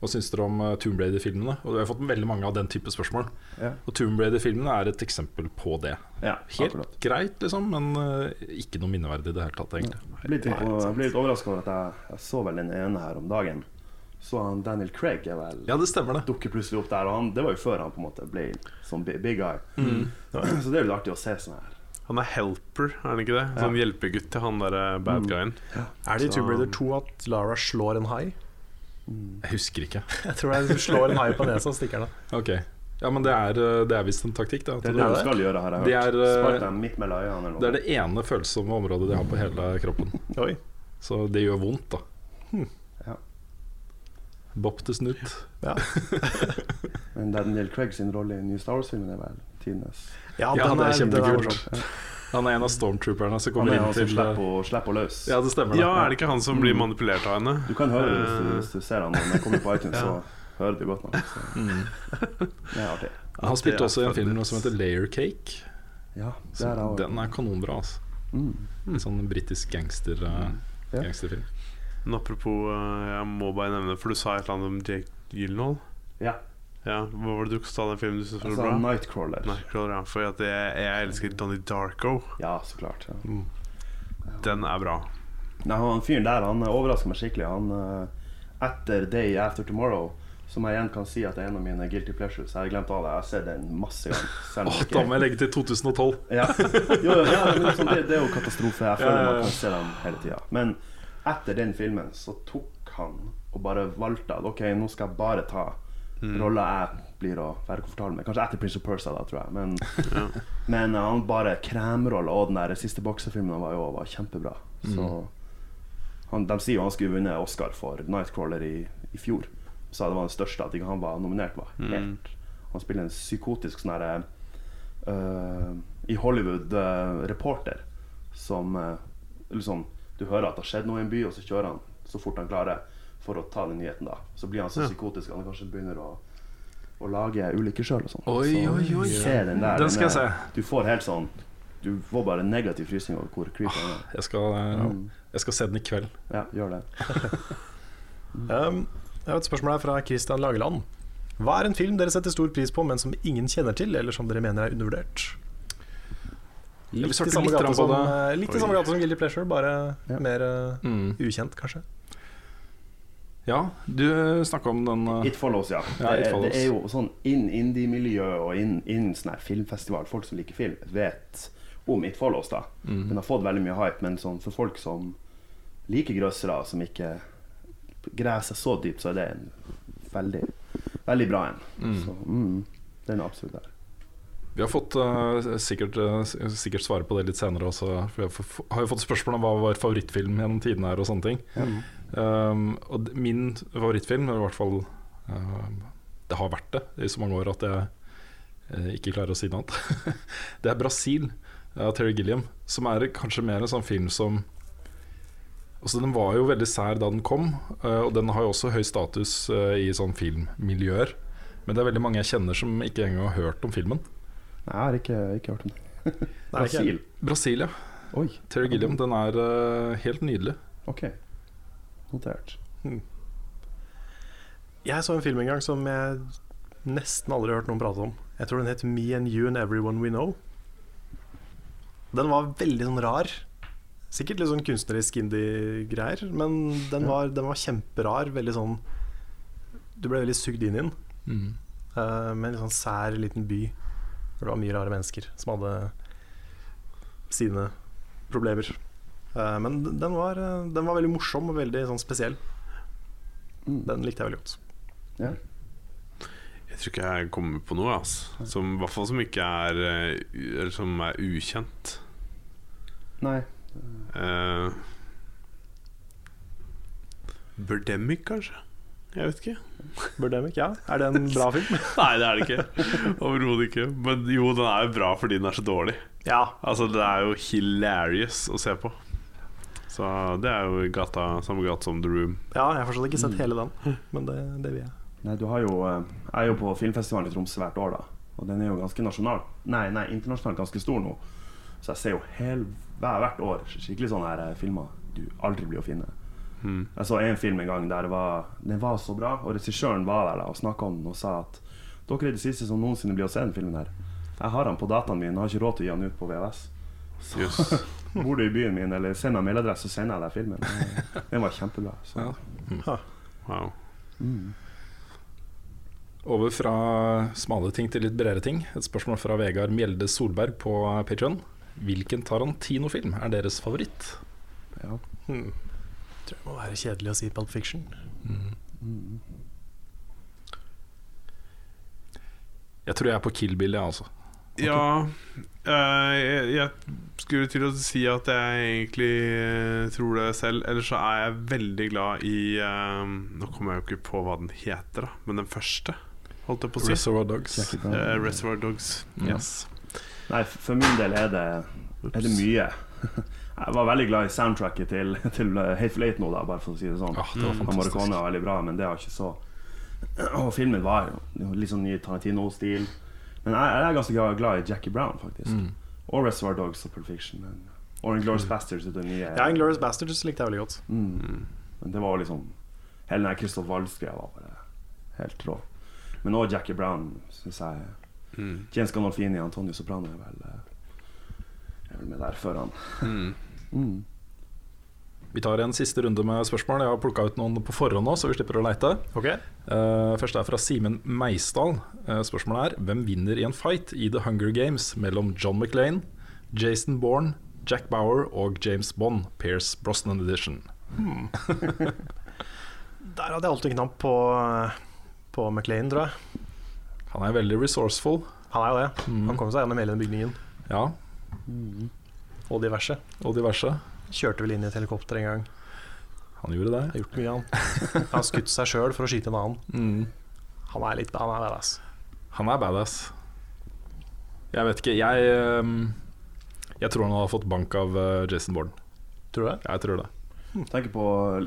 hva syns dere om Tomb Raider-filmene? Og Vi har fått veldig mange av den type spørsmål. Ja. Og Tomb Raider-filmene er et eksempel på det. Ja, Helt akkurat. greit, liksom, men uh, ikke noe minneverdig i det hele tatt, egentlig. Jeg blir litt, litt overraska over at jeg, jeg så vel den ene her om dagen. Så han Daniel Craig er vel Ja, det stemmer, det. dukker plutselig opp der. Og han, det var jo før han på en måte ble sånn big, guy. guy. Så det er jo litt artig å se sånn her. Han er helper, er han ikke det? Sånn hjelpegutt til han derre bad guyen. Er det i Tomb Raider 2 at Lara slår en hai? Jeg husker ikke. Jeg tror det er hun slår en hai på nesa og stikker den. Ok Ja, men det er, eh, det er visst en taktikk. Da. Det er det du- skal gjøre, har jeg Det hørt. er, eh, midt øynene. Det er det ene følsomme området de har på hele kroppen. Oi. Så det gjør vondt, da. Ja. Bob til snutt. Ja, Men Daniel Craig sin rolle i nye Star Wars-filmen er vel tidenes. ja, Ja, den er den kjempekult. Han er en av stormtrooperne som kommer er inn til slipper å slipper løs. Ja, det stemmer. Da. Ja, er det ikke han som blir manipulert av henne? Du kan høre det hvis du, Eh, hvis du ser han når han kommer på iTunes, Ja. så hører du godt nok. Så. Mm. Det er artig. Han spilte er også i en film som heter Layer Cake. Ja, det er også. den er kanonbra. Altså. Mm. En sånn britisk gangster, eh, Ja. gangsterfilm. Men apropos, eh, jeg må bare nevne For du sa et eller annet om Jake Gyllenhaal. Ja. Ja, Hva var det du sa den filmen du syntes var Altså, bra? Nightcrawler. Nightcrawler, ja. For jeg, jeg elsker Donnie Darko. Ja, så klart. Ja. Den er bra. Nei, han fyren der han overrasker meg skikkelig. Han eh, Etter Day After Tomorrow, som jeg igjen kan si at det er en av mine guilty pleasures. Jeg har glemt av det. Jeg har sett den masse ganger. Oh, da må jeg legge til 2012. Ja, jo, ja sånn, det, det er jo katastrofe. Jeg føler ja, ja. man kan se dem hele tida. Men etter den filmen så tok han og bare valgte at OK, nå skal jeg bare ta rolla jeg blir å være komfortabel med. Kanskje etter Prince of Persa, da, tror jeg. Men, men uh, han bare kremrolla, og den der siste boksefilmen var jo var kjempebra. Så han, De sier jo han skulle vunnet Oscar for Nightcrawler i, i fjor. Sa det var den største at ikke han var nominert. var helt Han spiller en psykotisk sånn herre uh, i Hollywood eh, reporter som uh, liksom, Du hører at det har skjedd noe i en by, og så kjører han så fort han klarer for å ta den nyheten. da Så blir han så Ja. psykotisk at han kanskje begynner å å lage ulykker sjøl og sånn. Oi, oi, oi. Se den der. Den skal jeg se. Du får helt sånn Du får bare negativ frysning over hvor creepy den er. Jeg skal, eh, jeg skal se den i kveld. Ja, gjør det. Um, jeg har et spørsmål her fra Christian Lageland. Hva er en film dere setter stor pris på, men som ingen kjenner til, eller som dere mener er undervurdert? Litt i samme gata gate som, eh, litt i samme gate som Guilty Pleasure, bare Ja. mer eh, Mm. ukjent, kanskje. Ja, du snakka om den uh... It Follows, ja. Ja, It det, Follows. det er jo sånn inn indie-miljø og inn, inn sånn filmfestival. Folk som liker film, vet om It Follows. da Mm. Den har fått veldig mye hype, men sånn, for folk som liker grøssere, som ikke graver seg så dypt, så er det en veldig, veldig bra en. Mm. Så mm, den er absolutt der. Vi har fått uh, sikkert, uh, sikkert svare på det litt senere også. For jeg har jo fått spørsmål om hva vår favorittfilm gjennom tidene er og sånne ting. Um, og min favorittfilm, eller i hvert fall uh, Det har vært det i så mange år at jeg eh, ikke klarer å si noe annet. det er 'Brasil' av Terry Gilliam, som er kanskje mer en sånn film som Altså Den var jo veldig sær da den kom, og den har jo også høy status i sånn filmmiljøer. Men det er veldig mange jeg kjenner som ikke engang har hørt om filmen. Nei, jeg har ikke, ikke hørt om det. Nei, ikke Brasil. Brasil, ja. Oi, Terry Gilliam. Den er uh, helt nydelig. ok. Notert. Jeg så en film en gang som jeg nesten aldri har hørt noen prate om. Jeg tror den het Me and You and Everyone We Know. Den var veldig sånn rar. Sikkert litt sånn kunstnerisk indie-greier, men den var, den var kjemperar. Veldig sånn Du ble veldig sugd inn i den. Eh, med en sånn sær liten by hvor det var mye rare mennesker som hadde sine problemer. Eh, men den var, eh, den var veldig morsom og veldig sånn spesiell. Den likte jeg veldig godt. Ja. Jeg tror ikke jeg kommer på noe, altså. Som, I hvert fall som ikke er eh, Eller som er ukjent. Nei. Uh, Birdemic, kanskje? Jeg vet ikke. Birdemic, ja. Er det en bra film? Nei, det er det ikke. Overhodet ikke. Men jo, den er jo bra fordi den er så dårlig. ja. Altså, det er jo hilarious å se på. Så det er jo gata, samme gata som The Room. ja, jeg har fortsatt ikke sett hele den, men det, det vil jeg. Nei, du har jo eh, Jeg er jo på filmfestivalen i Tromsø hvert år, da. Og den er jo ganske nasjonal Nei, nei, internasjonalt ganske stor nå. Så jeg ser jo hel, hvert år skikkelig sånne her eh, filmer du aldri blir å finne. Mm. Jeg så en film en gang der det var, den var så bra, og regissøren var der da og snakka om den og sa at dere er de siste som noensinne blir å se den filmen her. Jeg har den på dataen min, jeg har ikke råd til å gi den ut på VHS. yes. Bor du i byen min, eller send meg mailadresse, så sender jeg deg filmen. Den var kjempebra. Så. Ja. Wow. Over fra smale ting til litt bredere ting. Et spørsmål fra Vegard Mjelde Solberg på Patreon Hvilken Tarantino-film er deres favoritt? Ja. Hmm. Tror jeg må være kjedelig å si Pulp Fiction. Jeg tror jeg er på Kill Bill, jeg, altså. Ja eh, jeg, jeg skulle til å si at jeg egentlig eh, tror det selv. Ellers så er jeg veldig glad i eh, Nå kommer jeg jo ikke på hva den heter, da men den første, holdt jeg på å si. Reservoir Dogs. Uh, Reservoir Dogs. Mm. Yes. Nei, for min del er det, er det mye. Jeg var veldig glad i soundtracket til, til Hateful Eight nå, da, bare for å si det sånn. Ah, det var fantastisk. Morricone var veldig bra, men det var ikke så Og filmen var jo litt sånn ny Tarantino-stil. Men jeg, jeg er ganske glad, glad i Jackie Brown, faktisk. Mm. Og Reservoir Dogs og Pulp Fiction. Men, og Inglourious Bastards er det nye. Ja, Inglorious Bastards likte jeg veldig godt. Mm. Men det var liksom Hele den Christoph Waltz-greia var bare helt rå. Men òg Jackie Brown, syns jeg. Mm. James Gandolfini og Antonio Soprano er vel, eh, er vel med der før han. Mm. Mm. Vi tar en siste runde med spørsmål. Jeg har plukka ut noen på forhånd nå, så vi slipper å leite. Okay. Uh, først er fra Simen Meisdal. Uh, spørsmålet er hvem vinner i en fight i The Hunger Games mellom John McLean, Jason Bourne, Jack Bauer og James Bond, Pierce Brosnan Edition? Der hadde jeg alltid knapp på, på McLean, tror jeg. Han er veldig resourceful. Han er jo det. Mm. Han kom seg gjennom hele den bygningen. Ja, Og diverse. og diverse. Kjørte vel inn i et helikopter en gang. Han gjorde det. Har gjort mye. Han har skutt seg sjøl for å skyte en annen. Mm. Han er litt Han er badass. Han er badass. Jeg vet ikke. Jeg, um, jeg tror han hadde fått bank av uh, Jason Bourne. Tror du det? Jeg tror det. Tenker på,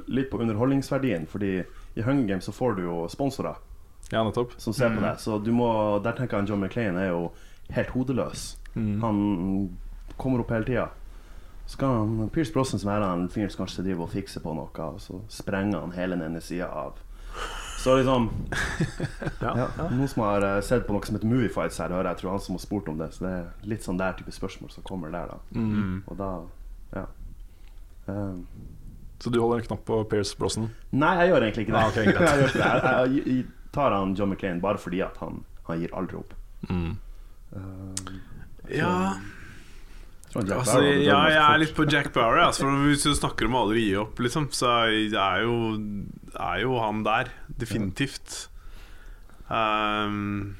litt på underholdningsverdien, fordi i Hunger Games så får du jo sponsorer. Ja, nettopp. som ser på Mm. det. Så du må, der tenker jeg John McClain er jo helt hodeløs. Mm. Han kommer opp hele tida. Så kan han, Pierce Brosnan som er en fyr som kanskje driver og fikser på noe, og så sprenger han hele den ene sida av. Så liksom ja, Noen som har eh, sett på noe som heter Moviefights her, hører jeg. Tror han som har spurt om det. Så det er litt sånn der type spørsmål som kommer der, da. Mm. Og da Ja. Um, Så du holder en knapp på Pierce Brosnan? Nei, jeg gjør egentlig ikke det. Ah, okay, jeg, gjør ikke det. Jeg, jeg, jeg tar han John McClain bare fordi at han, han gir aldri opp. Mm. Um, Ja Altså, ja, jeg er litt på Jack Bauer. Altså, for hvis du snakker om å aldri gi opp, liksom, så er jo, er jo han der. Definitivt. Um,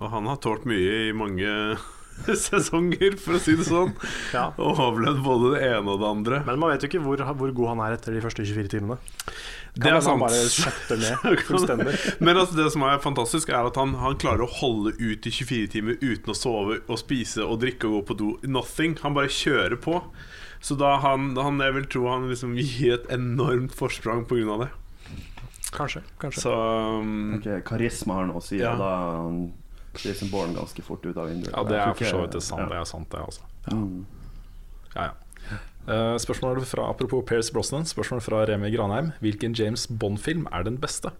og han har tålt mye i mange sesonger, for å si det sånn. Ja. Og overlevd både det ene og det andre. Men man vet jo ikke hvor, hvor god han er etter de første 24 timene. Det er sant. bare ned. Men altså, det som er fantastisk, er at han, han klarer å holde ut i 24 timer uten å sove og spise og drikke og gå på do. Nothing. Han bare kjører på. Så da han, han jeg vil tro han liksom gir et enormt forsprang pga. det. Kanskje. kanskje Så um, okay, Karisma har noe å si, Ja. da han Jason Bourne ganske fort ut av vinduet. Ja, det er for så vidt det sant, ja. det er sant, det, altså. Mm. Ja, ja. Eh, spørsmål fra, apropos Pierce Brosnan, spørsmål fra Remi Granheim. Hvilken James Bond-film er den beste?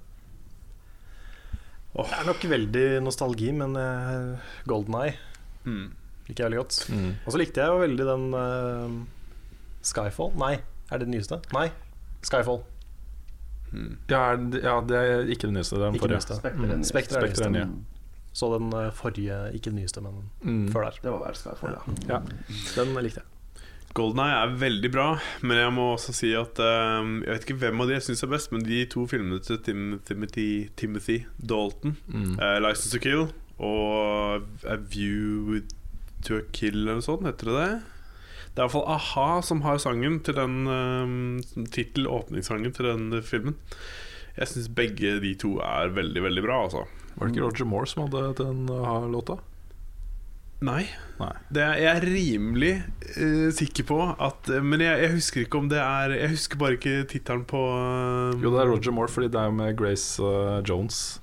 Det er nok veldig nostalgi, men uh, Golden Eye mm. liker jeg veldig godt. Mm. Og så likte jeg jo veldig den uh, Skyfall. Nei, er det den nyeste? Nei, Skyfall. Ja, er det- ja, det er ikke den nyeste, det er den Ikke forrige. Spekter, er den Mm. Spectre er den nye. Så den eh, forrige, ikke den nyeste, men Mm. før der. Det var vel Skyfall, ja. Ja. Den likte jeg. Golden Eye er veldig bra, men jeg må også si at um, Jeg vet ikke hvem av de jeg syns er best, men de to filmene til Tim, Timothy, Timothy Dalton, Mm. uh, 'License to Kill' og 'A View to a Kill' eller noe sånt, heter det det? Det er iallfall a-ha som har sangen til den um, tittel- åpningssangen til den filmen. Jeg syns begge de to er veldig, veldig bra, altså. Var det ikke Roger Moore som hadde den uh, låta? Nei. Nei. Det er, jeg er rimelig uh, sikker på at eh, Men jeg, jeg husker ikke om det er Jeg husker bare ikke tittelen på uh, Jo, det er Roger Moore, fordi det er jo med Grace uh, Jones.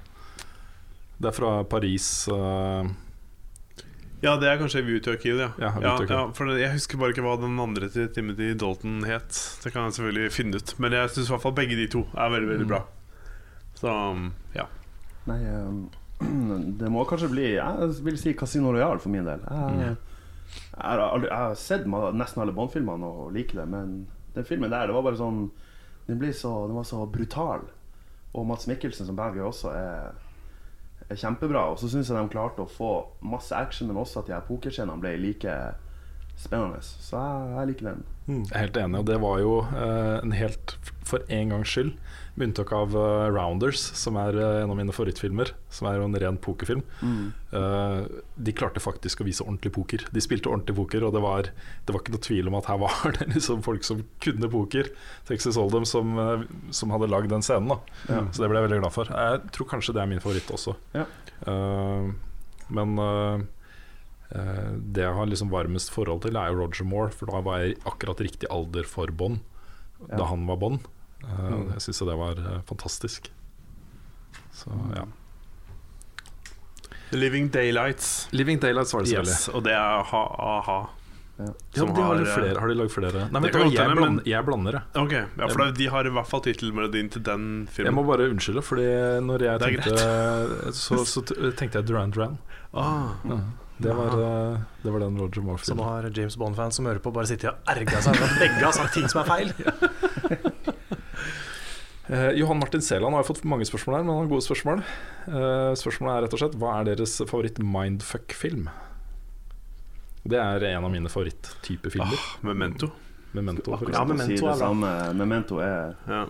Det er fra Paris. uh, Ja, det er kanskje View to Kill, ja. Ja, ja, ja for jeg husker bare ikke hva den andre til Timothy Dalton het. Det kan jeg selvfølgelig finne ut. Men jeg syns i hvert fall begge de to er veldig, veldig Mm. bra. Så ja. Nei, um, det må kanskje bli Jeg vil si Casino Royale for min del. Jeg, Mm. jeg, har, aldri, jeg har sett nesten alle Bond-filmene og liker det, men den filmen der, det var bare sånn Den, ble så, den var så brutal. Og Mats Mikkelsen som bad guy også er, er kjempebra. Og så syns jeg de klarte å få masse action, men også at de her pokerscenene ble like spennende. Så jeg, jeg liker den. Jeg er helt enig, og det var jo eh, en helt, for en gangs skyld, med unntak av uh, Rounders, som er uh, en av mine favorittfilmer, som er jo en ren pokerfilm. Eh, de klarte faktisk å vise ordentlig poker. De spilte ordentlig poker, og det var, det var ikke noe tvil om at her var det liksom folk som kunne poker. Texas Hold'em som, som hadde lagd den scenen. Ja. Så det ble jeg veldig glad for. Jeg tror kanskje det er min favoritt også. Ja. Men det jeg har liksom varmest forhold til, er jo Roger Moore, for da var jeg akkurat riktig alder for Bond. Da han var Bond. Eh, Mm. Jeg syns det var eh, fantastisk. Så ja. Living Daylights. Living Daylights var det selvfølgelig. Yes, og det er a-ha. Ja. Ja, de har, har, eh, flere, har de lagd flere? Nei, men, godt jeg, hende, jeg blander det. Okay, ja, for da- De har i hvert fall tittelmelodien til den filmen. Jeg må bare unnskylde, Fordi når jeg tenkte så, så tenkte jeg Duran Duran. Ah. Ja, det, var, eh, det var den Roger Så nå Moore-filmen. har James Bond-fans som hører på, bare sittet og erga seg over at begge har sagt ting som er feil. Eh, Johan Martin Seland har fått mange spørsmål her, men han har gode spørsmål. Eh, spørsmålet er rett og slett Hva er deres favoritt-mindfuck-film? Det er en av mine favoritt-type filmer. Ah, Memento. Memento, for si Memento er samme. Memento er Ja.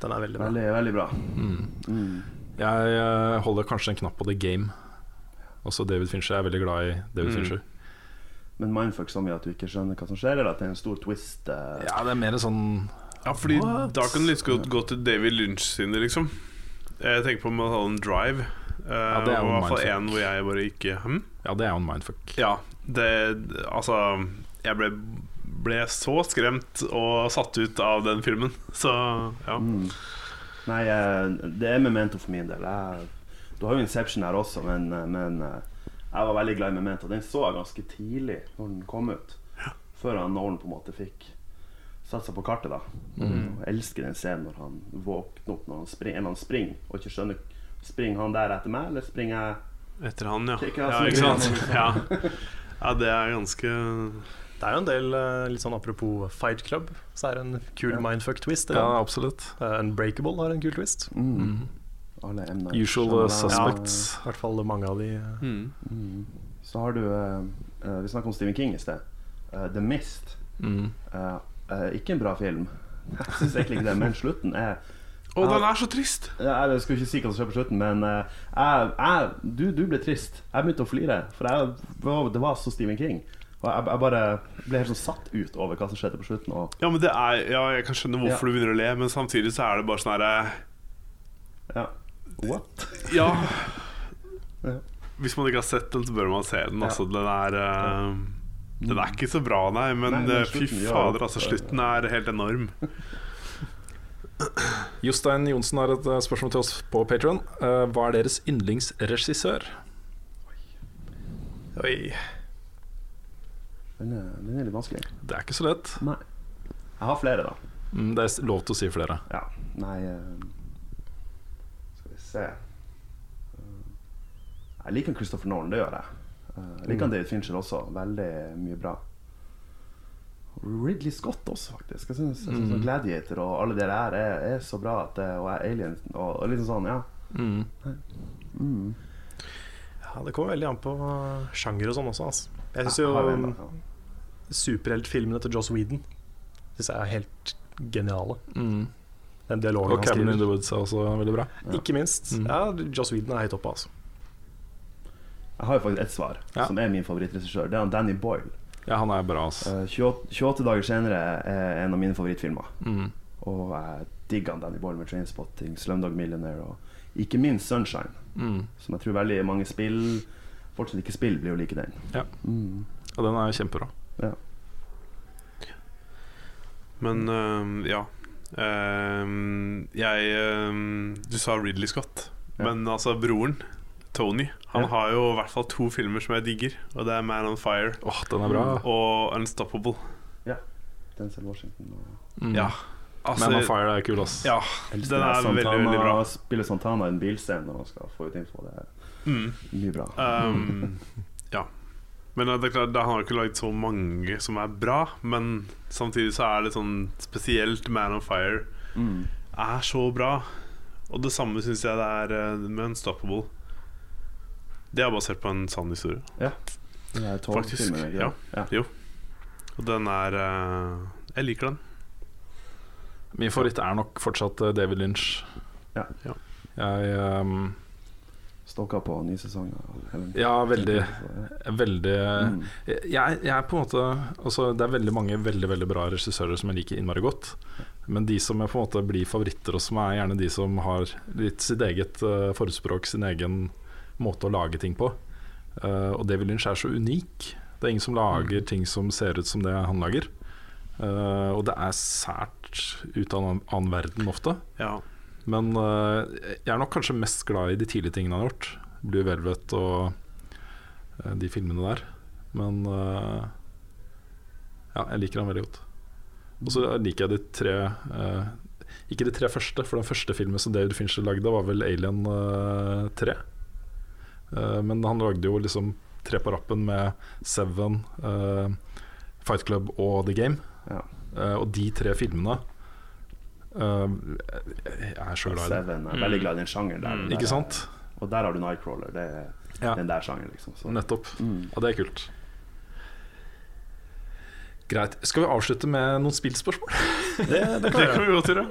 Den er veldig bra. veldig, veldig bra. Mm. Mm. Jeg eh, holder kanskje en knapp på The Game. Også David Fincher. Er veldig glad i David Mm. Fincher. Men mindfuck så mye at du ikke skjønner hva som skjer, eller at det er en stor twist? Uh... Ja, det er mer sånn Ja, fordi What? da kan du like godt gå til David Lynch sine, liksom. Jeg tenker på Mulholland Drive. Uh, det er jo og i hvert fall mindfuck. en hvor jeg bare ikke hm? Ja, det er jo en mindfuck. Ja, det Altså, jeg ble, ble så skremt og satt ut av den filmen, så ja. Mm. Nei, eh, det er memento for min del. Jeg, Du har jo Inception her også, men, eh, men eh, jeg var veldig glad i Memento. Den så jeg ganske tidlig når den kom ut. Før han Nolan på en måte fikk satt seg på kartet. da Mm. Jeg elsker den scenen når han våkner opp når han springer, eller han springer og ikke skjønner Springer han der etter meg, eller springer jeg Etter han, ja. Ikke Ja, ikke sant? Ja. ja, det er ganske Det er jo en del, eh, litt sånn apropos Fight Club, så er det en kul Ja. mindfuck-twist. Ja, absolutt. Eh, Unbreakable har en kul twist. Mm. Alle M. Night Usual suspects. suspects. I hvert fall mange av de. mm. Mm. Så har du eh, eh, Vi snakket om Stephen King i sted. Uh, The Mist. Mm. Uh, eh, ikke en bra film. Jeg syns egentlig ikke det, men slutten er Å, den er så trist! Jeg, Jeg skulle ikke si hva som skjer på slutten, men jeg, jeg, du, du ble trist. Jeg begynte å flire, for jeg, det var så Stephen King. Og jeg, jeg bare ble helt sånn satt ut over hva som skjedde på slutten. Og, Ja, men det er Ja, jeg kan skjønne hvorfor Ja. du begynner å le, men samtidig så er det bare sånn herre ja. What? Ja. Hvis man ikke har sett den, så bør man se den. Altså, den er uh, Den er ikke så bra, nei, men, Nei, eh, fy fader, altså. Slutten er helt enorm. Jostein Johnsen har et eh, spørsmål til oss på Patron. hva er deres yndlingsregissør? Oi. Den er, den er litt vanskelig. Det er ikke så lett. Nei. Jeg har flere, da. Mm, det er lov til å si flere. Ja. Nei vi se Eh, Jeg liker Christopher Nolan, det gjør jeg. Eh, Jeg liker David Fincher også. Veldig mye bra. Ridley Scott også, faktisk. Jeg synes jeg synes mm. Gladiator og alle de der er, er så bra. At det, og Alien og, og liksom sånn, ja. Mm. Mm. Ja, det kommer veldig an på sjanger og sånn også. Altså. Jeg syns jo ja. da, superheltfilmene til Joss Whedon Synes jeg er helt geniale. Mm. Den dialogen Og han Cabin in the. Woods er også veldig bra. Ikke minst. Mm. Ja, Joss Whedon er høyt oppe, altså. Jeg har jo faktisk ett svar, Ja. som er min favorittregissør. Det er Danny Boyle. Ja, han er bra, altså. Eh, 28, 28 dager senere er en av mine favorittfilmer. Mm. Og jeg digger Danny Boyle med Trainspotting, Slumdog Millionaire og ikke minst Sunshine. Mm. Som jeg tror veldig mange spill Folk som ikke spiller, blir jo like den. Ja. Mm. Og den er kjempebra. Ja. Men uh, ja. Eh, jeg eh, Du sa Ridley Scott, Ja. men altså broren, Tony, han Ja. har jo i hvert fall to filmer som jeg digger. Og det er Man on Fire Åh, den er bra. og Unstoppable. Denzel Washington og Mm. Ja. Altså, Man on Fire er kul, ass. Ja, den er Santana, veldig, veldig bra. Spiller Santana i en bilscene når han skal få ut info. Det er Mm. mye bra. Um, ja. Men det er klart, han har ikke laget så mange som er bra. Men samtidig så er det sånn spesielt Man on Fire Mm. er så bra. Og det samme syns jeg det er eh, med Unstoppable. Det er basert på en sann historie. Det er Faktisk, togfilmer, ja. ja. Jo. Og den er eh, Jeg liker den. Min favoritt er nok fortsatt eh, David Lynch. Ja. Ja. Jeg ehm, Stokka på ny sesong. Ja, veldig. Veldig Mm. jeg, jeg er på en måte altså, Det er veldig mange veldig veldig bra regissører som jeg liker innmari godt. Men de som jeg på en måte blir favoritter, og som er gjerne de som har litt sitt eget uh, forspråk, sin egen måte å lage ting på. Uh, og David Lynch er så unik. Det er ingen som lager ting som ser ut som det han lager. Uh, og det er sært ut av en annen verden ofte. Ja. Men uh, jeg er nok kanskje mest glad i de tidlige tingene han har gjort. Blue Velvet og uh, de filmene der. Men uh, ja, jeg liker han veldig godt. Og så liker jeg de tre Ikke de tre første, for den første filmen som David Fincher lagde, var vel Alien eh, 3. Eh, men han lagde jo liksom tre på rappen med Seven, Fight Club og The Game. Ja. Og de tre filmene Jeg er så glad i. Seven er veldig glad i den sjangeren der. Mm. Der Ikke er- sant? Og der har du Nightcrawler. Det er Ja. den der sjangeren, liksom. Så. Nettopp. Mm. Og det er kult. Greit. Skal vi avslutte med noen spillspørsmål? Det, det kan Det vi kan vi godt gjøre.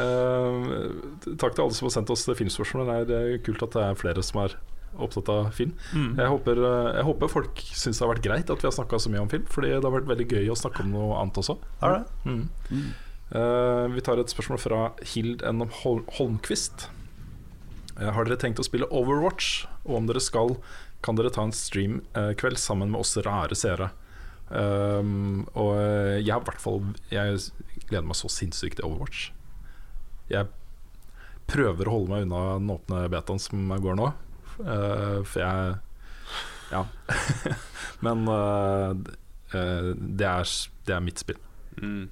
Eh, takk til alle som har sendt oss filmspørsmål. Det er kult at det er flere som er opptatt av film. Mm. Jeg håper, eh, jeg håper folk syns det har vært greit at vi har snakka så mye om film. Fordi det har vært veldig gøy å snakke om noe annet også. Er det? Mm. Eh, vi tar et spørsmål fra Hild N. Holmquist. Eh, har dere tenkt å spille Overwatch? Og om dere skal, kan dere ta en streamkveld sammen med oss rare seere. Um, og eh, jeg har i hvert fall Jeg gleder meg så sinnssykt til Overwatch. Jeg prøver å holde meg unna den åpne betaen som går nå. uh, for jeg Ja. Men uh, eh, det, er, det er mitt spill. Mm.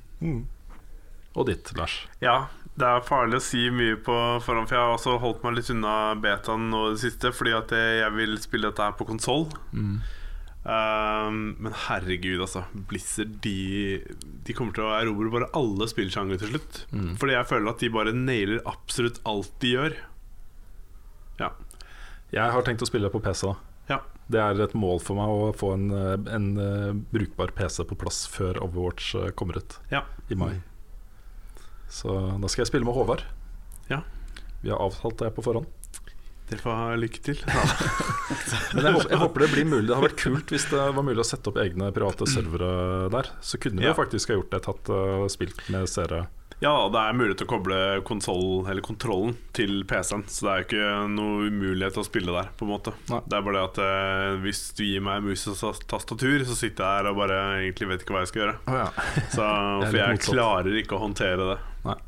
Og ditt, Lars. Ja, det er farlig å si mye på forhånd, for jeg har også holdt meg litt unna betaen nå i det siste, fordi at jeg vil spille dette her på konsoll. Mm. Um, men herregud, altså. Blizzard de, de kommer til å erobre bare alle spillsjangre til slutt. Mm. Fordi jeg føler at de bare nailer absolutt alt de gjør. Ja. Jeg har tenkt å spille på PC. Ja. Det er et mål for meg å få en, eh, en eh, brukbar PC på plass før Overwatch eh, kommer ut Ja. i mai. Så da skal jeg spille med Håvard. Ja. Vi har avtalt det på forhånd. Dere får ha lykke til. Men jeg håper, jeg håper det blir mulig. Det hadde vært kult hvis det var mulig å sette opp egne private servere der. Så kunne vi Ja. faktisk ha gjort det, tatt uh, spilt med seere. Ja, det er mulig til å koble konsol, eller kontrollen til PC-en. Så det er jo ikke noe umulighet til å spille der. på en måte Det er bare det at eh, hvis du gir meg mus og tastatur, så sitter jeg her og bare egentlig vet ikke hva jeg skal gjøre. Oh, ja. Så, for jeg motsatt. klarer ikke å håndtere det. Nei.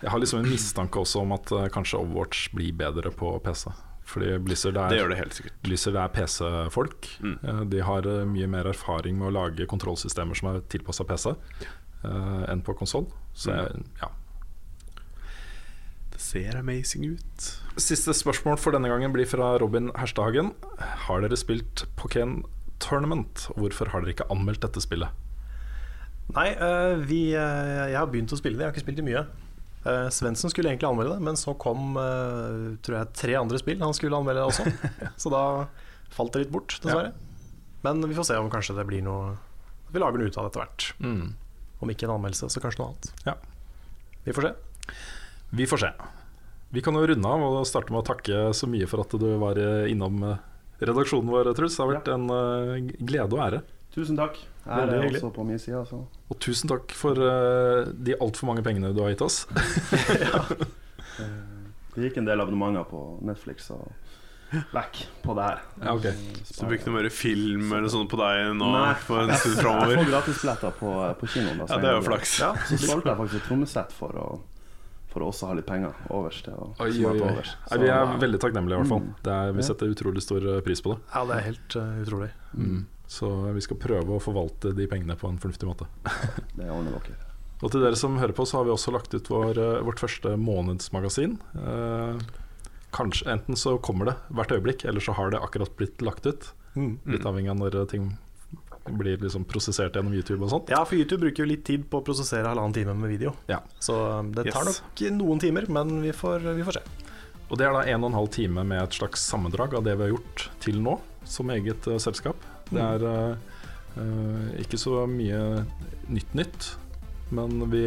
Jeg har liksom en mistanke også om at uh, kanskje Overwatch blir bedre på PC. Fordi Blizzard er, Det det. Blizzard er PC-folk. Mm. Eh, De har eh, mye mer erfaring med å lage kontrollsystemer som er tilpassa PC, enn på konsoll. Så Mm. jeg, ja. Det ser amazing ut. Siste spørsmål for denne gangen blir fra Robin Herstadhagen. Har dere spilt Pokémon Tournament? Hvorfor har dere ikke anmeldt dette spillet? Nei, eh, vi, eh, jeg har begynt å spille det. Jeg har ikke spilt det mye. Uh, Svendsen skulle egentlig anmelde det, men så kom eh, tror jeg, tre andre spill han skulle anmelde også. så da falt det litt bort, dessverre. Men vi får se om kanskje det blir noe Vi lager noe ut av det etter hvert. Mm. Om ikke en anmeldelse, så kanskje noe annet. Ja. Vi får se. Vi får se. Vi kan jo runde av og starte med å takke så mye for at du var innom eh, redaksjonen vår, Truls. Det har vært en eh, glede og ære. Tusen takk. Veldig er også på min side. Altså. Og tusen takk for uh, de altfor mange pengene du har gitt oss. Det gikk en del abonnementer på Netflix og vekk på det her. Ja, okay. Så du ikke noe mer film eller sånt på deg nå Nei. for en stund Jeg framover? får gratisbilletter på, på kinoen. Da, Ja, det er jo flaks. Ja, så solgte jeg faktisk et trommesett for å, for å også ha litt penger overs til å Oi, oi, oi. overs. Nei, vi er Så, veldig takknemlige, i hvert fall. Mm. Det er, vi setter utrolig stor eh, pris på det. Ja, det er helt uh, utrolig. Mm. Så vi skal prøve å forvalte de pengene på en fornuftig måte. Det ordner dere. Og til dere som hører på, så har vi også lagt ut vår, eh, vårt første månedsmagasin. Eh, kanskje Enten så kommer det hvert øyeblikk, eller så har det akkurat blitt lagt ut. Mm. Litt avhengig av når ting blir liksom prosessert gjennom YouTube og sånt. Ja, for YouTube bruker jo litt tid på å prosessere halvannen time med video. Ja. Så um, det tar Yes. nok noen timer, men vi får, vi får se. Og det er da en og en halv time med et slags sammendrag av det vi har gjort til nå, som eget uh, selskap. Det er uh, ikke så mye nytt nytt, men vi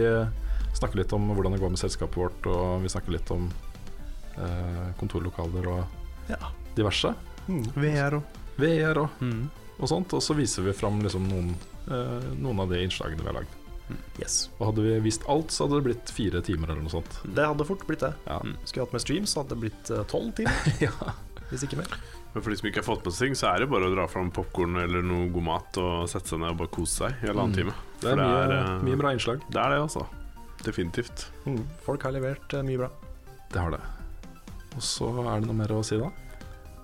snakker litt om hvordan det går med selskapet vårt, og vi snakker litt om kontorlokaler og Ja. diverse. VR og VR og, og sånt. Og så viser vi fram liksom noen, eh, noen av de innslagene vi har lagd. Yes. Og hadde vi vist alt, så hadde det blitt fire timer eller noe sånt. Det hadde fort blitt det. Ja. Skulle vi hatt med stream, så hadde det blitt eh, tolv timer. Hvis ikke mer. Men for de som ikke har fått med seg ting, så er det bare å dra fram popkorn eller noe god mat og sette seg ned og bare kose seg i halvannen annen time. Det er For mye, eh, mye bra innslag. Det er det, altså. Definitivt. Mm. Folk har levert eh, mye bra. Det har det. Og så er det noe mer å si da?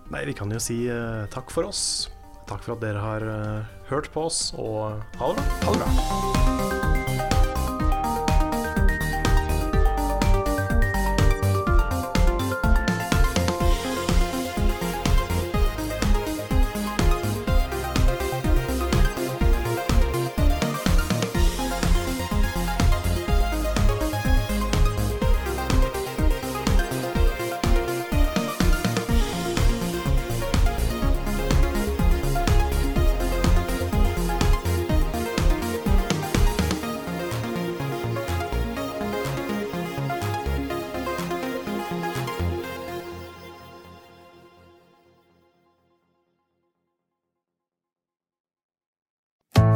Nei, vi kan jo si uh, takk for oss. Takk for at dere har uh, hørt på oss, og ha det bra. Ha det bra.